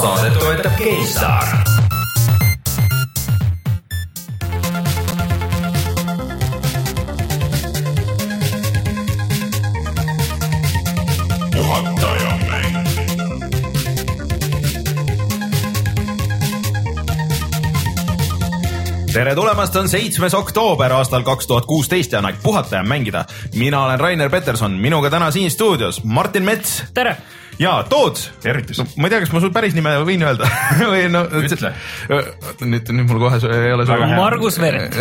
saadet toetab mäng. tere tulemast, on seitsmes oktoober aastal kaks tuhat kuusteist ja on aeg puhata ja mängida. mina olen Rainer Peterson, minuga täna siin stuudios Martin Mets tere, ja Toots. tervitus no ma ei tea, kas ma sul päris nime võin öelda või no. Ütle. nüüd, nüüd mul kohe su- ei ole. Margus Veret.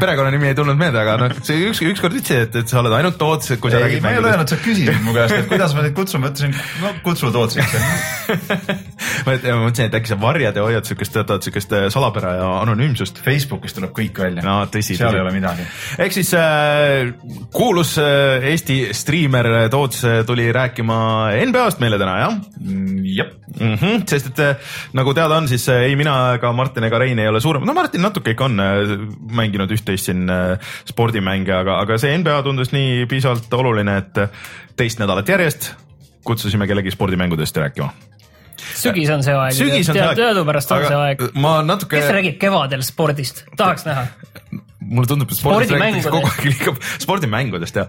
perekonnanimi ei tulnud meelde, aga noh, see üks, ükskord ütlesid, et, et sa oled ainult Toots, kui sa ei, räägid ma ei ole öelnud, sa küsisid mu käest, et kuidas ma teid kutsun, ma ütlesin, no kutsu Tootsiks. ma mõtlesin, et äkki sa varjad ja hoiad siukest, tead siukest äh, salapära ja anonüümsust. Facebookis tuleb kõik välja no tõsi, seal tõsi ei ole midagi. ehk siis äh, kuulus äh, Eesti striimer Toots äh, tuli rääkima NBA-st meile täna jah jah, mm? -hmm, sest et äh, nagu teada on, siis äh, ei mina ega Martin ega Rein ei ole suuremad, no Martin natuke ikka on äh, mänginud üht-teist siin spordimänge, aga, aga see NBA tundus nii piisavalt oluline, et teist nädalat järjest kutsusime kellegi spordimängudest rääkima. sügis on see aeg. teadupärast on see aeg. ma natuke. kes räägib kevadel spordist, tahaks näha. Mulle tundub, et spordist räägitakse kogu aeg liiga spordimängudest ja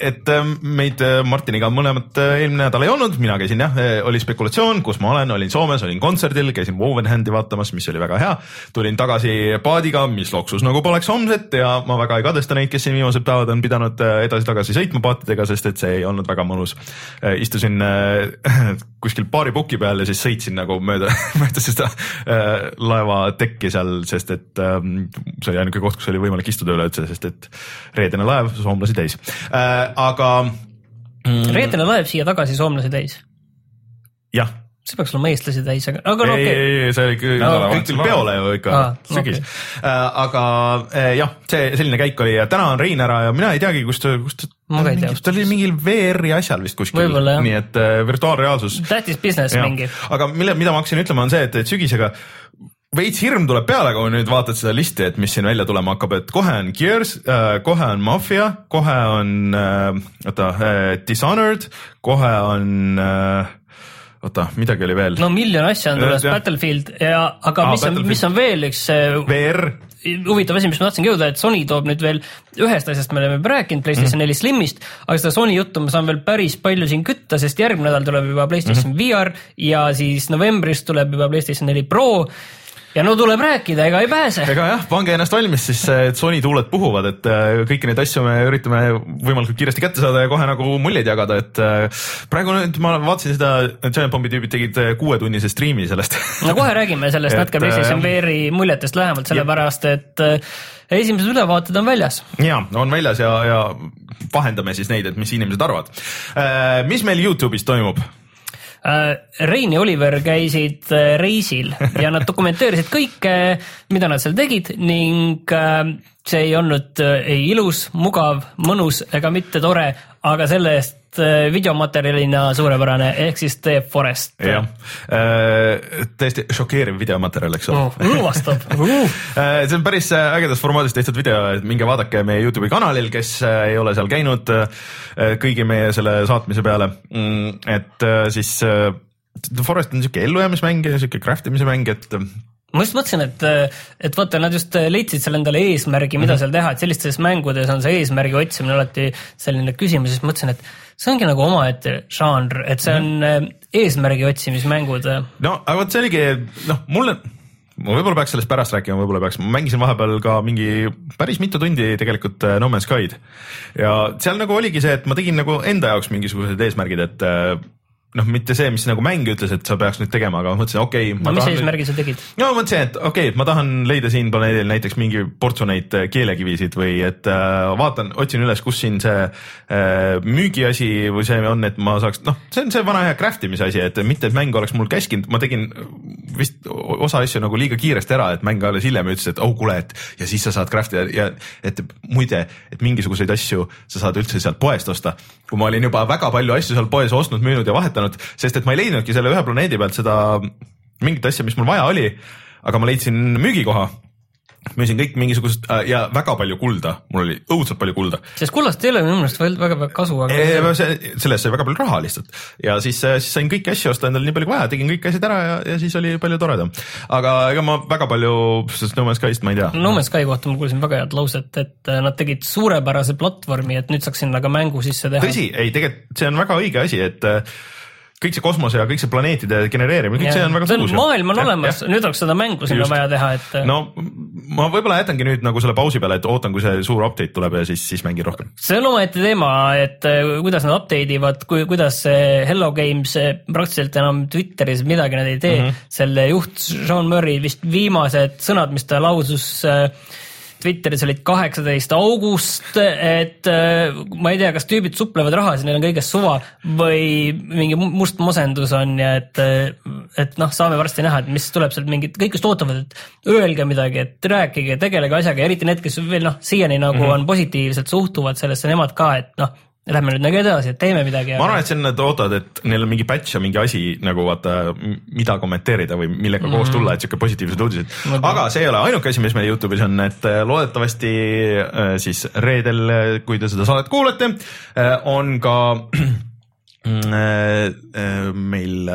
et ähm, meid äh, Martiniga mõlemat äh, eelmine nädal ei olnud, mina käisin jah, oli spekulatsioon, kus ma olen, olin Soomes, olin kontserdil, käisin Wovenhandi vaatamas, mis oli väga hea. tulin tagasi paadiga, mis loksus nagu poleks homset ja ma väga ei kadesta neid, kes siin viimased päevad on pidanud äh, edasi-tagasi sõitma paatidega, sest et see ei olnud väga mõnus. istusin äh, kuskil baari puki peal ja siis sõitsin nagu mööda, mööda seda äh, laeva tekki seal, sest et ähm, see oli ainuke koht, kus oli võimalik istuda üleüldse, sest et reedene laev, soomlasi täis äh,. aga mm, reedene laev siia tagasi soomlasi täis. jah see peaks olema eestlasi täis, aga, aga no ei, okei ei, ei, see oli küll No, no,, kõik tuli peole ju ikka ah,, sügis okay.. aga äh, jah, see selline käik oli ja täna on Rein ära ja mina ei teagi, kust, kust Ma ka ei tea. ta oli mingil VR-i asjal vist kuskil, nii et äh, virtuaalreaalsus. tähtis business mingi. aga mille, mida ma hakkasin ütlema, on see, et, et sügisega veits hirm tuleb peale, kui nüüd vaatad seda listi, et mis siin välja tulema hakkab, et kohe on Gears äh,, kohe on Mafia, kohe on äh,, oota äh,, Dishonored, kohe on äh,, oota, midagi oli veel no miljon asja on tulemas. Battlefield ja, aga Aa, mis on, mis on veel üks äh, VR huvitav asi, mis ma tahtsingi jõuda, et Sony toob nüüd veel ühest asjast me oleme juba rääkinud, PlayStation neli Slimist, aga seda Sony juttu ma saan veel päris palju siin kütta, sest järgmine nädal tuleb juba PlayStation mm -hmm. VR ja siis novembris tuleb juba PlayStation neli Pro. Ja no tuleb rääkida, ega ei pääse. ega jah, pange ennast valmis siis, et Sony tuuled puhuvad, et äh, kõiki neid asju me üritame võimalikult kiiresti kätte saada ja kohe nagu muljeid jagada, et äh, praegu nüüd ma vaatasin seda, Giant Bombi tüübid tegid kuuetunnise striimi sellest. no kohe räägime sellest natuke PlayStation VR-i muljetest lähemalt, sellepärast et esimesed ülevaated on väljas. ja on väljas ja, ja vahendame siis neid, et mis inimesed arvavad. mis meil Youtube'is toimub? Äh, Rein ja Oliver käisid äh, reisil ja nad dokumenteerisid kõike, mida nad seal tegid ning äh, see ei olnud ei ilus, mugav, mõnus ega mitte tore, aga selle eest videomaterjalina suurepärane, ehk siis The Forest. jah, täiesti šokeeriv videomaterjal, eks ole oh,. õõvastav uh. Äh, see on päris äh, ägedas formaadis tehtud video, et minge vaadake meie Youtube'i kanalil, kes äh, ei ole seal käinud äh, kõigi meie selle saatmise peale. et äh, siis äh, The Forest on siuke ellujäämismäng ja siuke craft imise mäng, et äh, ma just mõtlesin, et, et vaata, nad just leidsid seal endale eesmärgi, mida seal teha, et sellistes mängudes on see eesmärgi otsimine alati selline küsimus, siis mõtlesin, et see ongi nagu omaette žanr, et see on äh, eesmärgi otsimismängud. no aga vot see oligi, noh, mulle ma võib-olla peaks sellest pärast rääkima, võib-olla peaks, ma mängisin vahepeal ka mingi päris mitu tundi tegelikult äh, No Man's Sky'd ja seal nagu oligi see, et ma tegin nagu enda jaoks mingisugused eesmärgid, et äh, noh, mitte see, mis nagu mäng ütles, et sa peaks nüüd tegema, aga mõtlesin, okei okay,. no mis eesmärgi sa tegid? no mõtlesin, et okei okay,, et ma tahan leida siin planeedil näiteks mingi portsu neid äh, keelekivisid või et äh, vaatan, otsin üles, kus siin see äh, müügiasi või see on, et ma saaks, noh, see on see vana hea craft imise asi, et mitte, et mäng oleks mul käskinud, ma tegin vist osa asju nagu liiga kiiresti ära, et mäng alles hiljem ütles, et oh kuule, et ja siis sa saad craft ida ja et muide, et mingisuguseid asju sa saad üldse sealt poest osta. Kui ma olin juba väga palju asju seal poes ostnud, müünud ja vahetanud, sest et ma ei leidnudki selle ühe planeedi pealt seda mingit asja, mis mul vaja oli, aga ma leidsin müügikoha müüsin kõik mingisugust äh, ja väga palju kulda, mul oli õudselt palju kulda. sest kullast ei ole minu meelest veel väga väga kasu, aga. sellest sai väga palju raha lihtsalt ja siis, siis sain kõiki asju osta endale nii palju kui vaja, tegin kõik asjad ära ja, ja siis oli palju toredam. aga ega ma väga palju sellest No Man's Skyst ma ei tea. No Man's Sky kohta ma kuulsin väga head lauset, et äh, nad tegid suurepärase platvormi, et nüüd saaks sinna ka mängu sisse teha. tõsi, ei tegelikult see on väga õige asi, et kõik see kosmose ja kõik see planeetide genereerimine, kõik ja. see on väga tõus. maailm on ja, olemas, nüüd oleks seda mängu sinna vaja teha, et. no ma võib-olla jätangi nüüd nagu selle pausi peale, et ootan, kui see suur update tuleb ja siis, siis mängin rohkem. see on omaette teema, et äh, kuidas nad update ivad, kui, kuidas see Hello Games äh, praktiliselt enam Twitteris midagi nad ei tee mm. -hmm. selle juht Sean Murray vist viimased sõnad, mis ta lausus äh, Twitteris olid kaheksateist august, et äh, ma ei tea, kas tüübid suplevad rahas ja neil on kõigest suva või mingi must masendus on ja et, äh, et noh, saame varsti näha, et mis tuleb sealt mingit, kõik just ootavad, et öelge midagi, et rääkige, tegelege asjaga, eriti need, kes veel noh, siiani nagu mm -hmm. on positiivselt suhtuvad sellesse, nemad ka, et noh lähme nüüd nagu edasi, et teeme midagi. ma arvan, et see on, nad ootavad, et neil on mingi batch ja mingi asi nagu vaata, mida kommenteerida või millega mm koos mhm. tulla, et sihuke positiivsed uudised. aga see ei ole ainuke asi, mis meil Youtube'is on, et äh, loodetavasti äh, siis reedel, äh, kui te seda saadet kuulete, on ka meil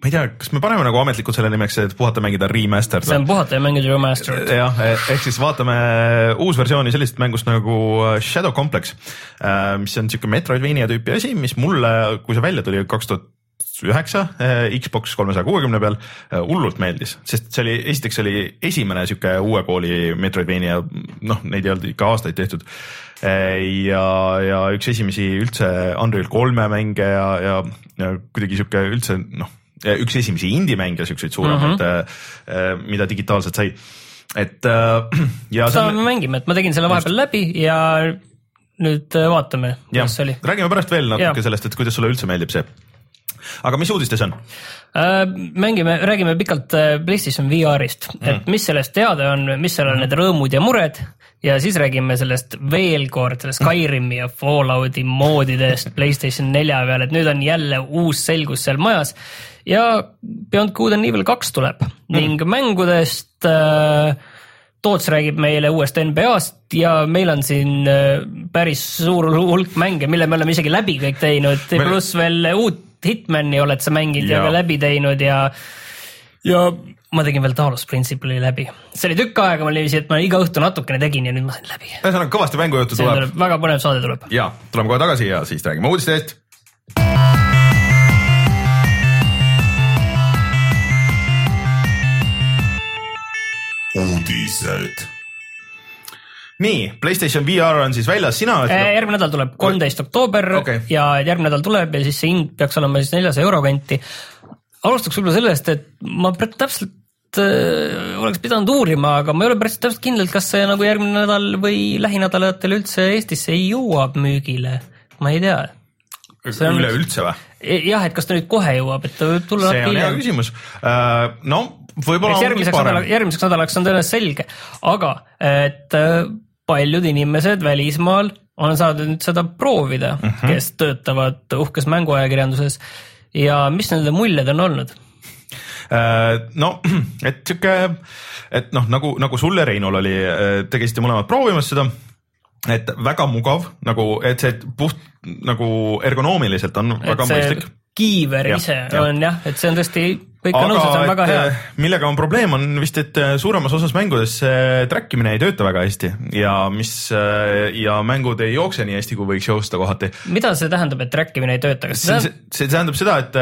ma ei tea, kas me paneme nagu ametlikult selle nimeks, et puhata mängida remastered? see on puhata ja mängida remastered. jah, ehk siis vaatame uusversiooni sellisest mängust nagu äh, Shadow Complex, mis on siuke Metroidvania tüüpi asi, mis mulle, kui see välja tuli kaks tuhat üheksa Xbox kolmesaja kuuekümne peal hullult meeldis, sest see oli, esiteks oli esimene sihuke uue kooli Metroidvania, noh, neid ei olnud ikka aastaid tehtud. ja, ja üks esimesi üldse Unreal kolme mänge ja, ja, ja kuidagi sihuke üldse noh üks esimesi indie-mänge, siukseid suuremaid mm, -hmm. mida digitaalselt sai, et äh, ja. seda me mängime, et ma tegin selle vahepeal läbi ja nüüd vaatame, kuidas see oli. räägime pärast veel natuke ja. sellest, et kuidas sulle üldse meeldib see. Aga mis uudistes on? mängime, räägime pikalt PlayStation VR-ist, et mm. mis sellest teada on, mis seal on mm. need rõõmud ja mured ja siis räägime sellest veel kord, sellest Skyrimi ja Fallouti moodidest Playstation nelja peal, et nüüd on jälle uus selgus seal majas ja Beyond Good and Evil kaks tuleb mm. ning mängudest äh, Toots räägib meile uuest NBA-st ja meil on siin äh, päris suur hulk mänge, mille me oleme isegi läbi kõik teinud pluss veel uut Hitmani oled sa mänginud ja, ja ka läbi teinud ja, ja ma tegin veel Talos Principle'i läbi. see oli tükk aega, ma niiviisi, et ma iga õhtu natukene tegin ja nüüd ma sain läbi. ühesõnaga kõvasti mängujuttu tuleb. väga põnev saade tuleb. ja, tuleme kohe tagasi ja siis räägime uudistest. uudised nii, Playstation VR on siis väljas, sina äh,? järgmine nädal tuleb, kolmteist oktoober okay. ja järgmine nädal tuleb ja siis see hind peaks olema siis neljasaja euro kanti. alustaks võib-olla sellest, et ma täpselt äh, oleks pidanud uurima, aga ma ei ole päris täpselt kindel, kas see nagu järgmine nädal või lähinädalatel üldse Eestisse jõuab müügile, ma ei tea. üleüldse või? E, jah, et kas ta nüüd kohe jõuab, et ta võib tulla see on hea küsimus uh,, no võib-olla järgmiseks nädalaks, järgmiseks nädalaks on tõenäoliselt selge, aga et paljud inimesed välismaal on saanud nüüd seda proovida mm, -hmm. kes töötavad uhkes mänguajakirjanduses ja mis nende muljed on olnud? Äh, no, et sihuke, et noh, nagu, nagu sul ja Reinul oli, äh, te käisite mõlemad proovimas seda, et väga mugav nagu, et see puht nagu ergonoomiliselt on et väga mõistlik. Kiiver ja, ise ja. on jah, et see on tõesti kõik on nõus, et see on väga hea. millega on probleem, on vist, et suuremas osas mängudes track imine ei tööta väga hästi ja mis ja mängud ei jookse nii hästi, kui võiks joosta kohati. mida see tähendab, et track imine ei tööta, kas see, see, see tähendab seda, et,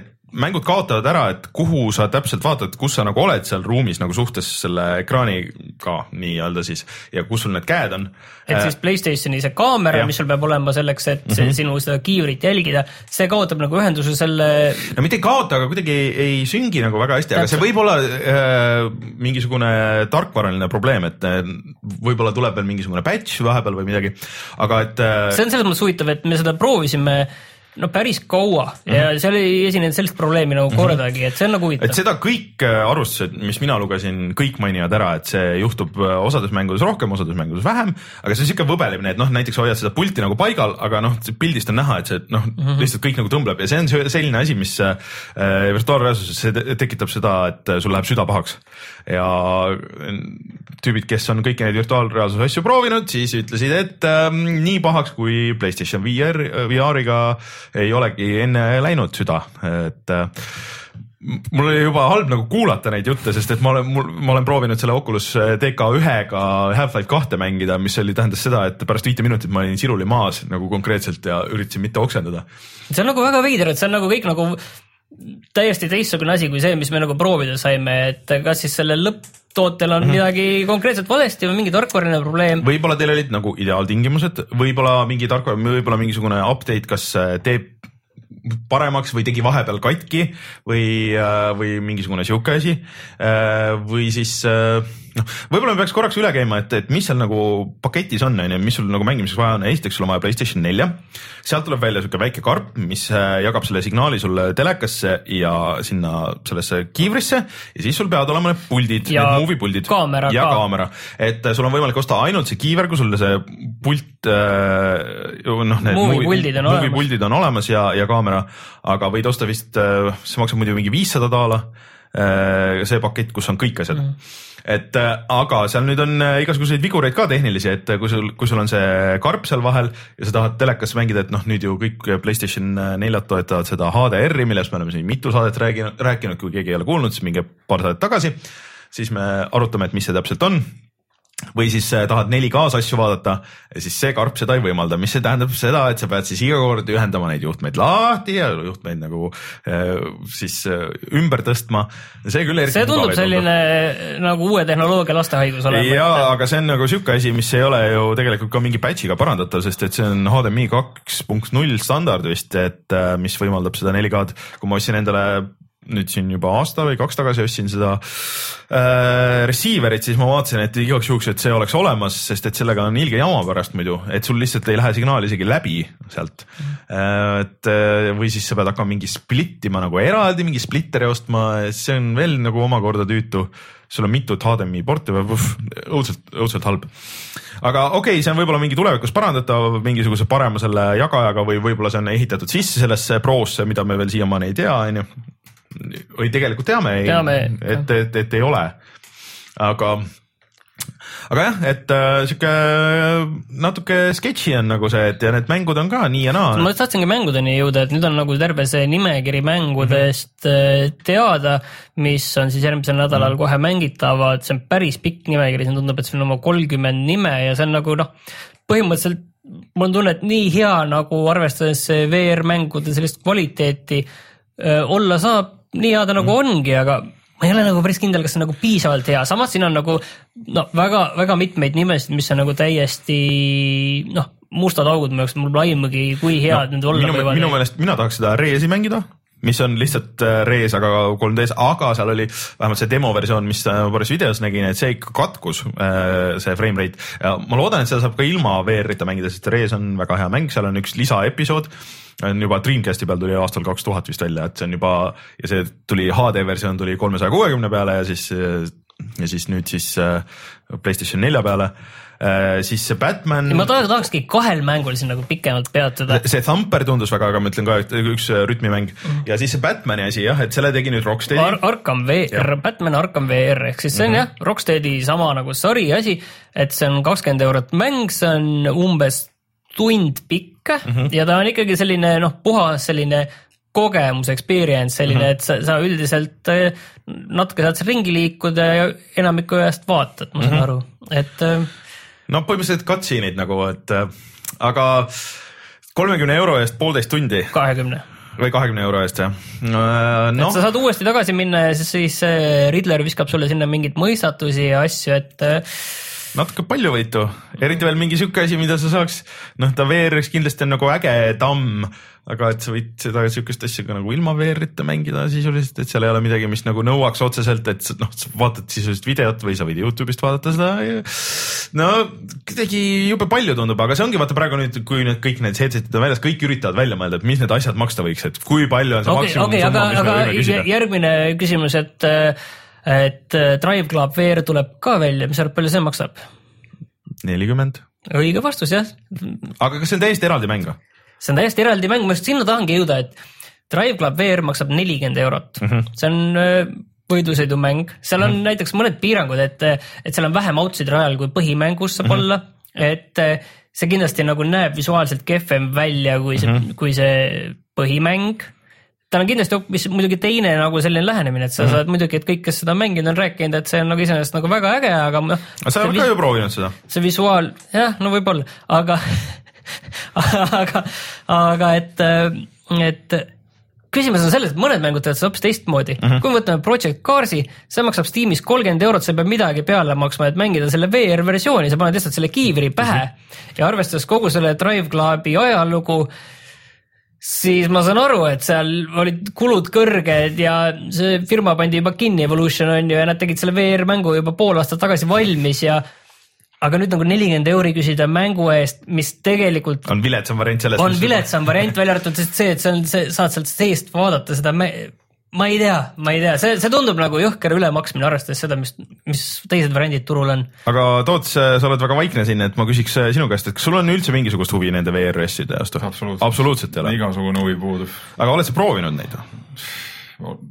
et mängud kaotavad ära, et kuhu sa täpselt vaatad, kus sa nagu oled seal ruumis nagu suhtes selle ekraaniga nii-öelda siis ja kus sul need käed on. et siis Playstationi see kaamera, mis sul peab olema selleks, et mm -hmm. sinu seda kiivrit jälgida, see kaotab nagu ühenduse selle. no mitte ei kaota, aga kuidagi ei, ei süngi nagu väga hästi, aga see võib olla äh, mingisugune tarkvaraline probleem, et äh, võib-olla tuleb veel mingisugune patch vahepeal või midagi, aga et äh.... see on selles mõttes huvitav, et me seda proovisime no päris kaua. Ja seal ei esinenud sellist probleemi nagu kordagi, et see on nagu et huvitav. seda kõik äh, arvustused, mis mina lugesin, kõik mainivad ära, et see juhtub äh, osades mängudes rohkem, osades mängudes vähem, aga see on siuke võbelemine, et noh, näiteks hoiad seda pulti nagu paigal, aga noh, pildist on näha, et see noh mm -hmm., lihtsalt kõik nagu tõmbleb. Ja see on selline asi, mis äh, virtuaalreaalsuses see te- tekitab seda, et äh, sul läheb süda pahaks. Ja äh, tüübid, kes on kõiki neid virtuaalreaalsuse asju proovinud, siis ütlesid, et äh, nii pahaks kui Playstation VR, VR-iga ei olegi enne läinud süda, et äh, mul oli juba halb nagu kuulata neid jutte, sest et ma olen, mul, ma olen proovinud selle Oculus DK1-ga Half-Life kahte mängida, mis oli, tähendas seda, et pärast viite minutit ma olin siruli maas nagu konkreetselt ja üritasin mitte oksendada. see on nagu väga veider, et see on nagu kõik nagu täiesti teistsugune asi kui see, mis me nagu proovida saime, et kas siis sellel lõpptootel on mm -hmm. midagi konkreetselt valesti või mingi tarkvaraline probleem. võib-olla teil olid nagu ideaaltingimused, võib-olla mingi tarkvara, võib-olla mingisugune update, kas äh, teeb paremaks või tegi vahepeal katki või, või mingisugune sihuke asi. või siis äh, noh, võib-olla me peaks korraks üle käima, et, et mis seal nagu paketis on, on ju, mis sul nagu mängimiseks vaja on, esiteks sul on vaja Playstation nelja. sealt tuleb välja sihuke väike karp, mis äh, jagab selle signaali sulle telekasse ja sinna sellesse kiivrisse ja siis sul peavad olema need puldid, need movie puldid kaamera ja ka. kaamera, et äh, sul on võimalik osta ainult see kiiver, kui sul see pult äh, noh, need Movie puldid on movie olemas. puldid on olemas ja, ja kaamera, aga võid osta vist, see maksab muidu mingi viissada daala. see pakett, kus on kõik asjad mm.. et äh, aga seal nüüd on äh, igasuguseid vigureid ka tehnilisi, et äh, kui sul, kui sul on see karp seal vahel ja sa tahad telekas mängida, et noh, nüüd ju kõik Playstation neljad toetavad seda HDR-i, millest me oleme siin mitu saadet rääkinud, rääkinud, kui keegi ei ole kuulnud, siis minge paar saadet tagasi. siis me arutame, et mis see täpselt on või siis äh, tahad 4K-s asju vaadata, siis see karp seda ei võimalda, mis see tähendab seda, et sa pead siis iga kord ühendama neid juhtmeid lahti ja juhtmeid nagu äh, siis äh, ümber tõstma. see küll eriti see tundub selline nagu uue tehnoloogia lastehaigus olema. jaa, aga see on nagu sihuke asi, mis ei ole ju tegelikult ka mingi patch'iga parandatav, sest et see on HDMI kaks punkt null standard vist, et mis võimaldab seda 4K-d, kui ma ostsin endale nüüd siin juba aasta või kaks tagasi ostsin seda äh, receiver'it, siis ma vaatasin, et igaks juhuks, et see oleks olemas, sest et sellega on ilge jama pärast muidu, et sul lihtsalt ei lähe signaal isegi läbi sealt äh,. et äh, või siis sa pead hakkama mingi split ima nagu eraldi mingi splitteri ostma, see on veel nagu omakorda tüütu sul on mitut HDMI porti õudselt, õudselt halb. aga okei okay,, see on võib-olla mingi tulevikus parandatav mingisuguse parema selle jagajaga või võib-olla see on ehitatud sisse sellesse Prosse, mida me veel siiamaani ei tea, onju. Või tegelikult teame, Teame, et, et, et ei ole. aga, aga jah, et äh, sihuke natuke sketši on nagu see, et ja need mängud on ka nii ja naa. ma tahtsingi mängudeni jõuda, et nüüd on nagu terve see nimekiri mängudest mm -hmm. teada, mis on siis järgmisel nädalal mm -hmm. kohe mängitavad, see on päris pikk nimekiri, see tundub, et see on oma kolmkümmend nime ja see on nagu noh, põhimõtteliselt mul on tunne, et nii hea nagu arvestades VR-mängude sellist kvaliteeti öö, olla saab, nii hea ta nagu ongi, aga ma ei ole nagu päris kindel, kas see on nagu piisavalt hea, samas siin on nagu no väga-väga mitmeid nimesid, mis on nagu täiesti noh, mustad augud mu jaoks, mul pole aimugi, kui head no, need olla minu, võivad. minu meelest mina tahaks seda Reesi mängida, mis on lihtsalt äh, Rees, aga 3D-s, aga seal oli vähemalt see demoversioon, mis äh, ma päris videos nägin, et see ikka katkus, see frame rate. Ma loodan, et seda saab ka ilma VR-ita mängida, sest Rees on väga hea mäng, seal on üks lisaepisood on juba Dreamcasti peal tuli aastal kaks tuhat vist välja, et see on juba ja see tuli HD versioon tuli kolmesaja kuuekümne peale ja siis ja siis nüüd siis äh, Playstation nelja peale äh,, siis see Batman. ma tahaks, tahakski kahel mängul siin nagu pikemalt peatuda. see Thumper tundus väga, aga ma ütlen ka, et üks äh, rütmimäng Mhm. ja siis see Batman'i asi jah, et selle tegi nüüd Rocksteadi Ar. Arkham VR, Batman Arkham VR ehk siis see on mm -hmm. jah, Rocksteadi sama nagu sari asi, et see on kakskümmend eurot mäng, see on umbes tund pikk mm -hmm. ja ta on ikkagi selline noh, puhas selline kogemus, experience selline mm, -hmm. et sa, sa üldiselt äh, natuke saad seal ringi liikuda ja enamikku ajast vaatad, ma saan mm -hmm. aru, et äh, no põhimõtteliselt cutscene'id nagu, et äh, aga kolmekümne euro eest poolteist tundi kahekümne või kahekümne euro eest jah. no. noh et sa, saad uuesti tagasi minna ja siis, siis Riddler viskab sulle sinna mingeid mõistatusi ja asju, et äh, natuke paljuvõitu, eriti veel mingi sihuke asi, mida sa saaks, noh, ta VR-is kindlasti on nagu äge tamm, aga et sa võid seda sihukest asja ka nagu ilma VR-ita mängida sisuliselt, et seal ei ole midagi, mis nagu nõuaks otseselt, et noh, sa vaatad sisuliselt videot või sa võid Youtube'ist vaadata seda ja no kuidagi jube palju tundub, aga see ongi vaata praegu nüüd, kui nüüd kõik need headset'id on väljas, kõik üritavad välja mõelda, et mis need asjad maksta võiks, et kui palju on see okei, okei, maksimumsumma, aga, mis me aga võime küsida. järgmine küsimus, et, et Drive Club VR tuleb ka välja, mis sa arvad, palju see maksab? nelikümmend, õige vastus jah, aga kas see on täiesti eraldi mäng või? see on täiesti eraldi mäng, ma just sinna tahangi jõuda, et Drive Club VR maksab nelikümmend eurot mm. -hmm. see on öö, võidusõidumäng, seal on mm -hmm. näiteks mõned piirangud, et, et seal on vähem outside'i rajal kui põhimängus saab mm -hmm. olla, et see kindlasti nagu näeb visuaalselt kehvem välja kui see mm, -hmm. kui see põhimäng tal on kindlasti hoopis muidugi teine nagu selline lähenemine, et sa mm -hmm. saad muidugi, et kõik, kes seda mänginud on rääkinud, et see on nagu iseenesest nagu väga äge, aga noh. aga sa oled ka ju proovinud seda? see visuaal, jah, no võib-olla, aga, aga, aga et, et küsimus on selles, et mõned mängud teevad seda hoopis teistmoodi mm. -hmm. kui me võtame Project Carsi, see maksab Steamis kolmkümmend eurot, sa ei pea midagi peale maksma, et mängida selle VR versiooni, sa paned lihtsalt selle kiivri pähe mm -hmm. ja arvestades kogu selle Drive Clubi ajalugu, siis ma saan aru, et seal olid kulud kõrged ja see firma pandi juba kinni, Evolution on ju, ja nad tegid selle VR mängu juba pool aastat tagasi valmis ja aga nüüd nagu nelikümmend euri küsida mängu eest, mis tegelikult on viletsam variant sellest. on viletsam variant välja arvatud see, et see on, see saad sealt seest vaadata seda, ma ei tea, ma ei tea, see, see tundub nagu jõhker ülemaksmine, arvestades seda, mis, mis teised variandid turul on. aga Toots, sa oled väga vaikne siin, et ma küsiks äh, sinu käest, et kas sul on üldse mingisugust huvi nende VR-asside vastu? Absoluutselt. absoluutselt ei ole. igasugune huvi puudub. aga oled sa proovinud neid?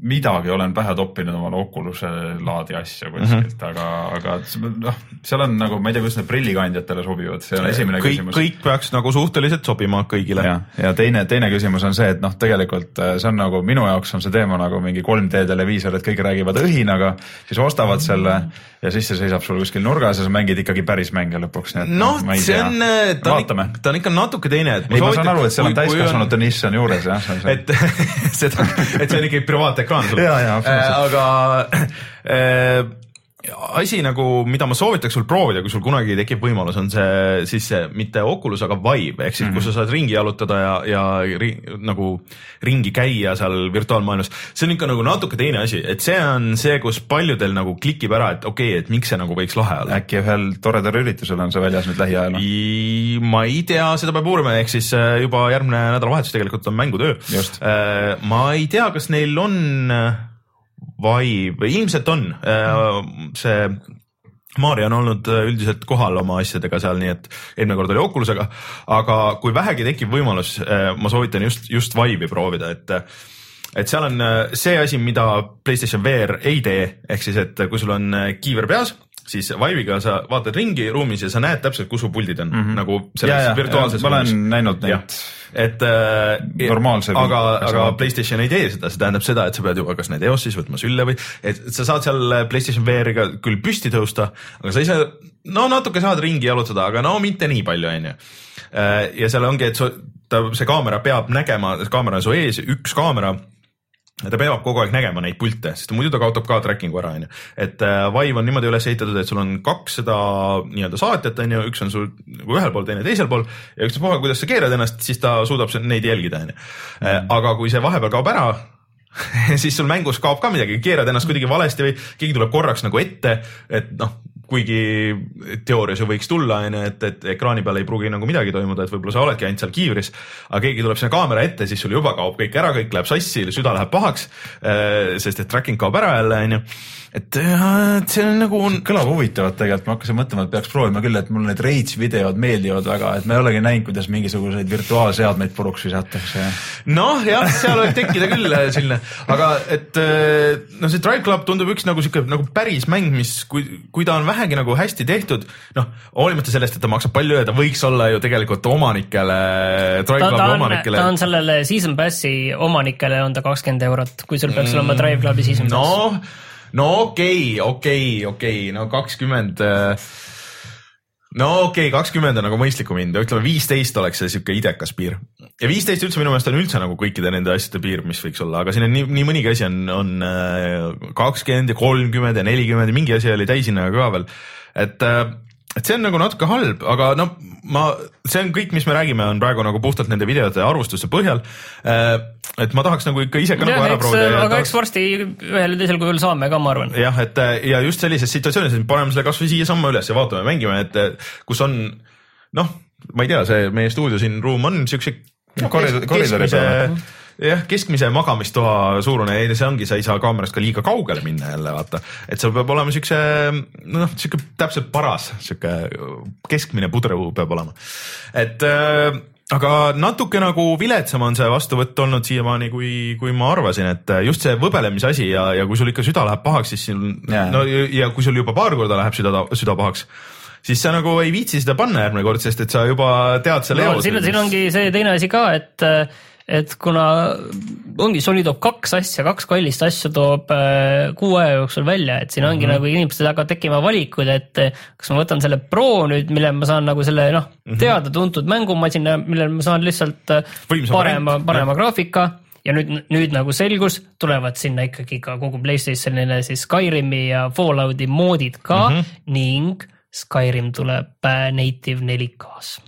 Midagi olen pähe toppinud omale Oculus'e laadi asja kuskilt mm, -hmm. aga, aga noh, seal on nagu, ma ei tea, kuidas need prillikandjatele sobivad, see on esimene kõik, küsimus. kõik peaks nagu suhteliselt sobima kõigile. ja, ja teine, teine küsimus on see, et noh, tegelikult äh, see on nagu minu jaoks on see teema nagu mingi 3D televiisor, et kõik räägivad õhinaga, siis ostavad selle ja siis see seisab sul kuskil nurgas ja sa mängid ikkagi päris mänge lõpuks, nii et noh, ma ei tea. on, ta on ta on ikka natuke teine. ei, ma saan aru, et seal on täiskasvanute nišš on juures jah, et seda, et see on ikkagi privaatekraan sul. Absoluutselt. aga äh, asi nagu, mida ma soovitaks sul proovida, kui sul kunagi tekib võimalus, on see siis see mitte Oculus, aga Vive ehk siis mm, -hmm. kus sa saad ringi jalutada ja, ja ri, nagu ringi käia seal virtuaalmaailmas. see on ikka nagu natuke teine asi, et see on see, kus paljudel nagu klikib ära, et okei okay,, et miks see nagu võiks lahe olla. äkki ühel toredal üritusel on see väljas nüüd lähiajal? I- ma ei tea, seda peab uurima, ehk siis äh, juba järgmine nädalavahetus tegelikult on mängutöö Just.. ma ei tea, kas neil on äh, Vive, ilmselt on mm. see. Maarja on olnud äh, üldiselt kohal oma asjadega seal, nii et eelmine kord oli Oculusega, aga kui vähegi tekib võimalus, ma soovitan just, just Vive'i proovida, et et seal on äh, see asi, mida Playstation VR ei tee, ehk siis, et kui sul on äh, kiiver peas, siis Vive'iga sa vaatad ringi ruumis ja sa näed täpselt, kus su puldid on mm, -hmm. nagu selles virtuaalses ma olen näinud neid. et äh, Normaalse aga, aga Playstation ei tee seda, see tähendab seda, et sa pead juba kas need eossis võtma sülle või, et sa saad seal Playstation VR-iga küll püsti tõusta, aga sa ise no natuke saad ringi jalutada, aga no mitte nii palju, onju. ja seal ongi, et su, ta, see kaamera peab nägema, kaamera on su ees, üks kaamera ja ta peab kogu aeg nägema neid pilte, sest muidu ta kaotab ka tracking'u ära, onju. et äh, Vive on niimoodi üles ehitatud, et sul on kaks seda nii-öelda saatjat, onju, üks on sul nagu ühel pool, teine teisel pool ja ükspuha, kuidas sa keerad ennast, siis ta suudab neid jälgida, onju. aga kui see vahepeal kaob ära, siis sul mängus kaob ka midagi, keerad ennast kuidagi valesti või keegi tuleb korraks nagu ette, et noh, kuigi teoorias ju võiks tulla, onju, et, et ekraani peal ei pruugi nagu midagi toimuda, et võib-olla sa oledki ainult seal kiivris, aga keegi tuleb sinna kaamera ette, siis sul juba kaob kõik ära, kõik läheb sassi, süda läheb pahaks, sest et tracking kaob ära jälle, onju. et äh, et see on nagu kõlab huvitavalt tegelikult, ma hakkasin mõtlema, et peaks proovima küll, et mulle need Rage videod meeldivad väga, et ma ei olegi näinud, kuidas mingisuguseid virtuaalseadmeid puruks visatakse. noh, jah, seal võib tekkida küll äh, selline, aga et äh, no see Drive Club tundub üks nagu sihuke nagu päris mäng, mis, kui, kui ta on vähegi nagu hästi tehtud, noh, hoolimata sellest, et ta maksab palju ja ta võiks olla ju tegelikult omanikele, Drive Clubi omanikele ta on sellele season pass'i omanikele on ta kakskümmend eurot, kui sul peaks olema Drive Clubi season pass. no, no okei okay,, okei okay,, okei okay., no kakskümmend no okei okay,, kakskümmend on nagu mõistlikum hind, ütleme viisteist oleks see sihuke idekas piir. Ja viisteist üldse minu meelest on üldse nagu kõikide nende asjade piir, mis võiks olla, aga siin on nii, nii mõnigi asi on, on äh, kakskümmend ja kolmkümmend ja nelikümmend ja mingi asi oli täishinnaga ka veel. et, et see on nagu natuke halb, aga no ma, see on kõik, mis me räägime, on praegu nagu puhtalt nende videote arvustuste põhjal. et ma tahaks nagu ikka ise ka nagu ära proovida. aga eks varsti ühel või teisel kujul saame ka, ma arvan. jah, et ja just sellises situatsioonis, et paneme selle kasvõi siiasamma üles ja vaatame, mängime, et kus on noh, ma ei tea, see meie stuudio siin ruum on siukse koridori peal jah, keskmise magamistoa suurune ja see ongi, sa ei saa kaamerast ka liiga kaugele minna jälle vaata, et seal peab olema siukse noh, siuke täpselt paras, siuke keskmine pudrõu peab olema, et äh, aga natuke nagu viletsam on see vastuvõtt olnud siiamaani, kui, kui ma arvasin, et just see võbelemise asi ja, ja kui sul ikka süda läheb pahaks, siis siin yeah. no ja kui sul juba paar korda läheb süda, süda pahaks siis sa nagu ei viitsi seda panna järgmine kord, sest et sa juba tead selle no, siin, siin ongi see teine asi ka, et et kuna ongi, Sony toob kaks asja, kaks kallist asja toob äh, kuu aja jooksul välja, et siin ongi mm -hmm. nagu inimestel hakkavad tekkima valikud, et kas ma võtan selle Pro nüüd, mille ma saan nagu selle noh -hmm., teada-tuntud mängumasina, millel ma saan lihtsalt äh, Võimsa parema, parema graafika ja nüüd, nüüd nagu selgus, tulevad sinna ikkagi ka kogu Playstationile siis Skyrimi ja Fallouti moodid ka mm -hmm. ning Skyrim tuleb äh, native 4K-s.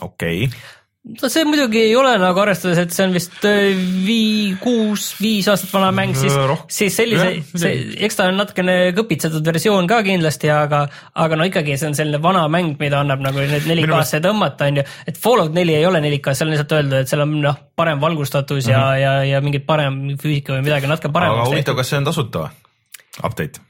okei okay no see muidugi ei ole nagu arvestades, et see on vist äh, vii-, kuus, viis aastat vana mäng, siis, siis sellise, eks ta on natukene kõpitsetud versioon ka kindlasti, aga, aga no ikkagi see on selline vana mäng, mida annab nagu nüüd 4K-sse tõmmata, on ju. et Fallout neli ei ole 4K, seal on lihtsalt öeldud, et seal on noh, parem valgustatus mm -hmm. ja, ja, ja mingi parem füüsika või midagi natuke paremaks. aga huvitav, kas see on tasuta või? Update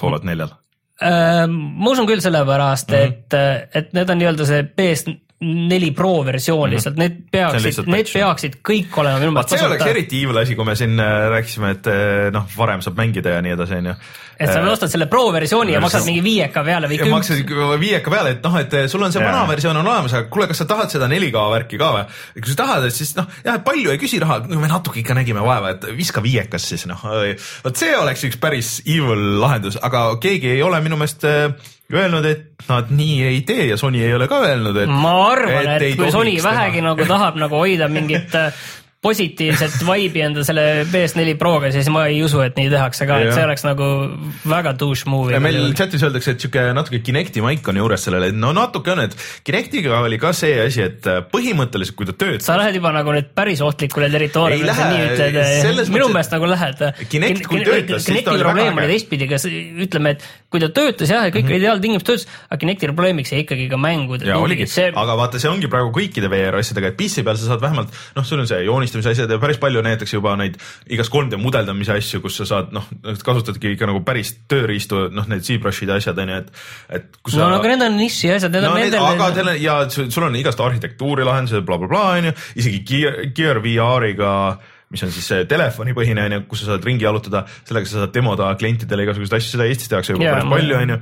Fallout neljal? Äh, ma usun küll sellepärast mm, -hmm. et, et need on nii-öelda see PS neli Pro versioon lihtsalt, need peaksid, need peaksid kõik olema minu meelest see oleks eriti evil asi, kui me siin äh, rääkisime, et äh, noh, varem saab mängida ja nii edasi, onju. Et sa ostad selle Pro versiooni ja maksad mingi viieka peale või kümp. maksad viieka peale, et noh, et sul on see vana versioon on olemas, aga kuule, kas sa tahad seda 4K värki ka või? kui sa tahad, et siis noh, jah, palju ei küsi raha, me natuke ikka nägime vaeva, et viska viiekas siis noh, vot see oleks üks päris evil lahendus, aga keegi ei ole minu meelest äh, öelnud, et nad nii ei tee ja Sony ei ole ka öelnud, et. ma arvan, et, et kui Sony vähegi teha. nagu tahab nagu hoida mingit positiivset vibe'i enda selle PS4 Proga, siis ma ei usu, et nii tehakse ka, et see oleks nagu väga douche movie. meil chatis öeldakse, et sihuke natuke Kinecti maik on juures sellele, no natuke on, et Kinectiga oli ka see asi, et põhimõtteliselt, kui ta töötab. sa lähed juba nagu nüüd päris ohtlikule territooriumile, sa nii ütled, minu meelest nagu lähed. Kinect, kui töötas, siis ta oli väga äge. teistpidi, kas ütleme, et kui ta töötas jah, ja kõik mm -hmm. ideaaltingimused töötas, aga Kinecti probleemiks jäi ikkagi ka mängud. See... aga vaata, see ongi praegu kõikide VR asjadega, et PC peal sa saad vähemalt noh, sul on see joonistamise asjad ja päris palju näidatakse juba neid igast 3D mudeldamise asju, kus sa saad noh, kasutadki ikka nagu päris tööriistu, noh, need ZBrush'id ja asjad on ju, et, et. no sa... aga need on niši asjad, need no, on nendel. aga teil on ja sul on igast arhitektuuri lahendused bla, bla, blablabla on ju, isegi Gear, Gear VR-iga mis on siis telefonipõhine on ju, kus sa saad ringi jalutada, sellega sa saad demoda klientidele igasuguseid asju, seda Eestis tehakse juba yeah, päris palju on ju,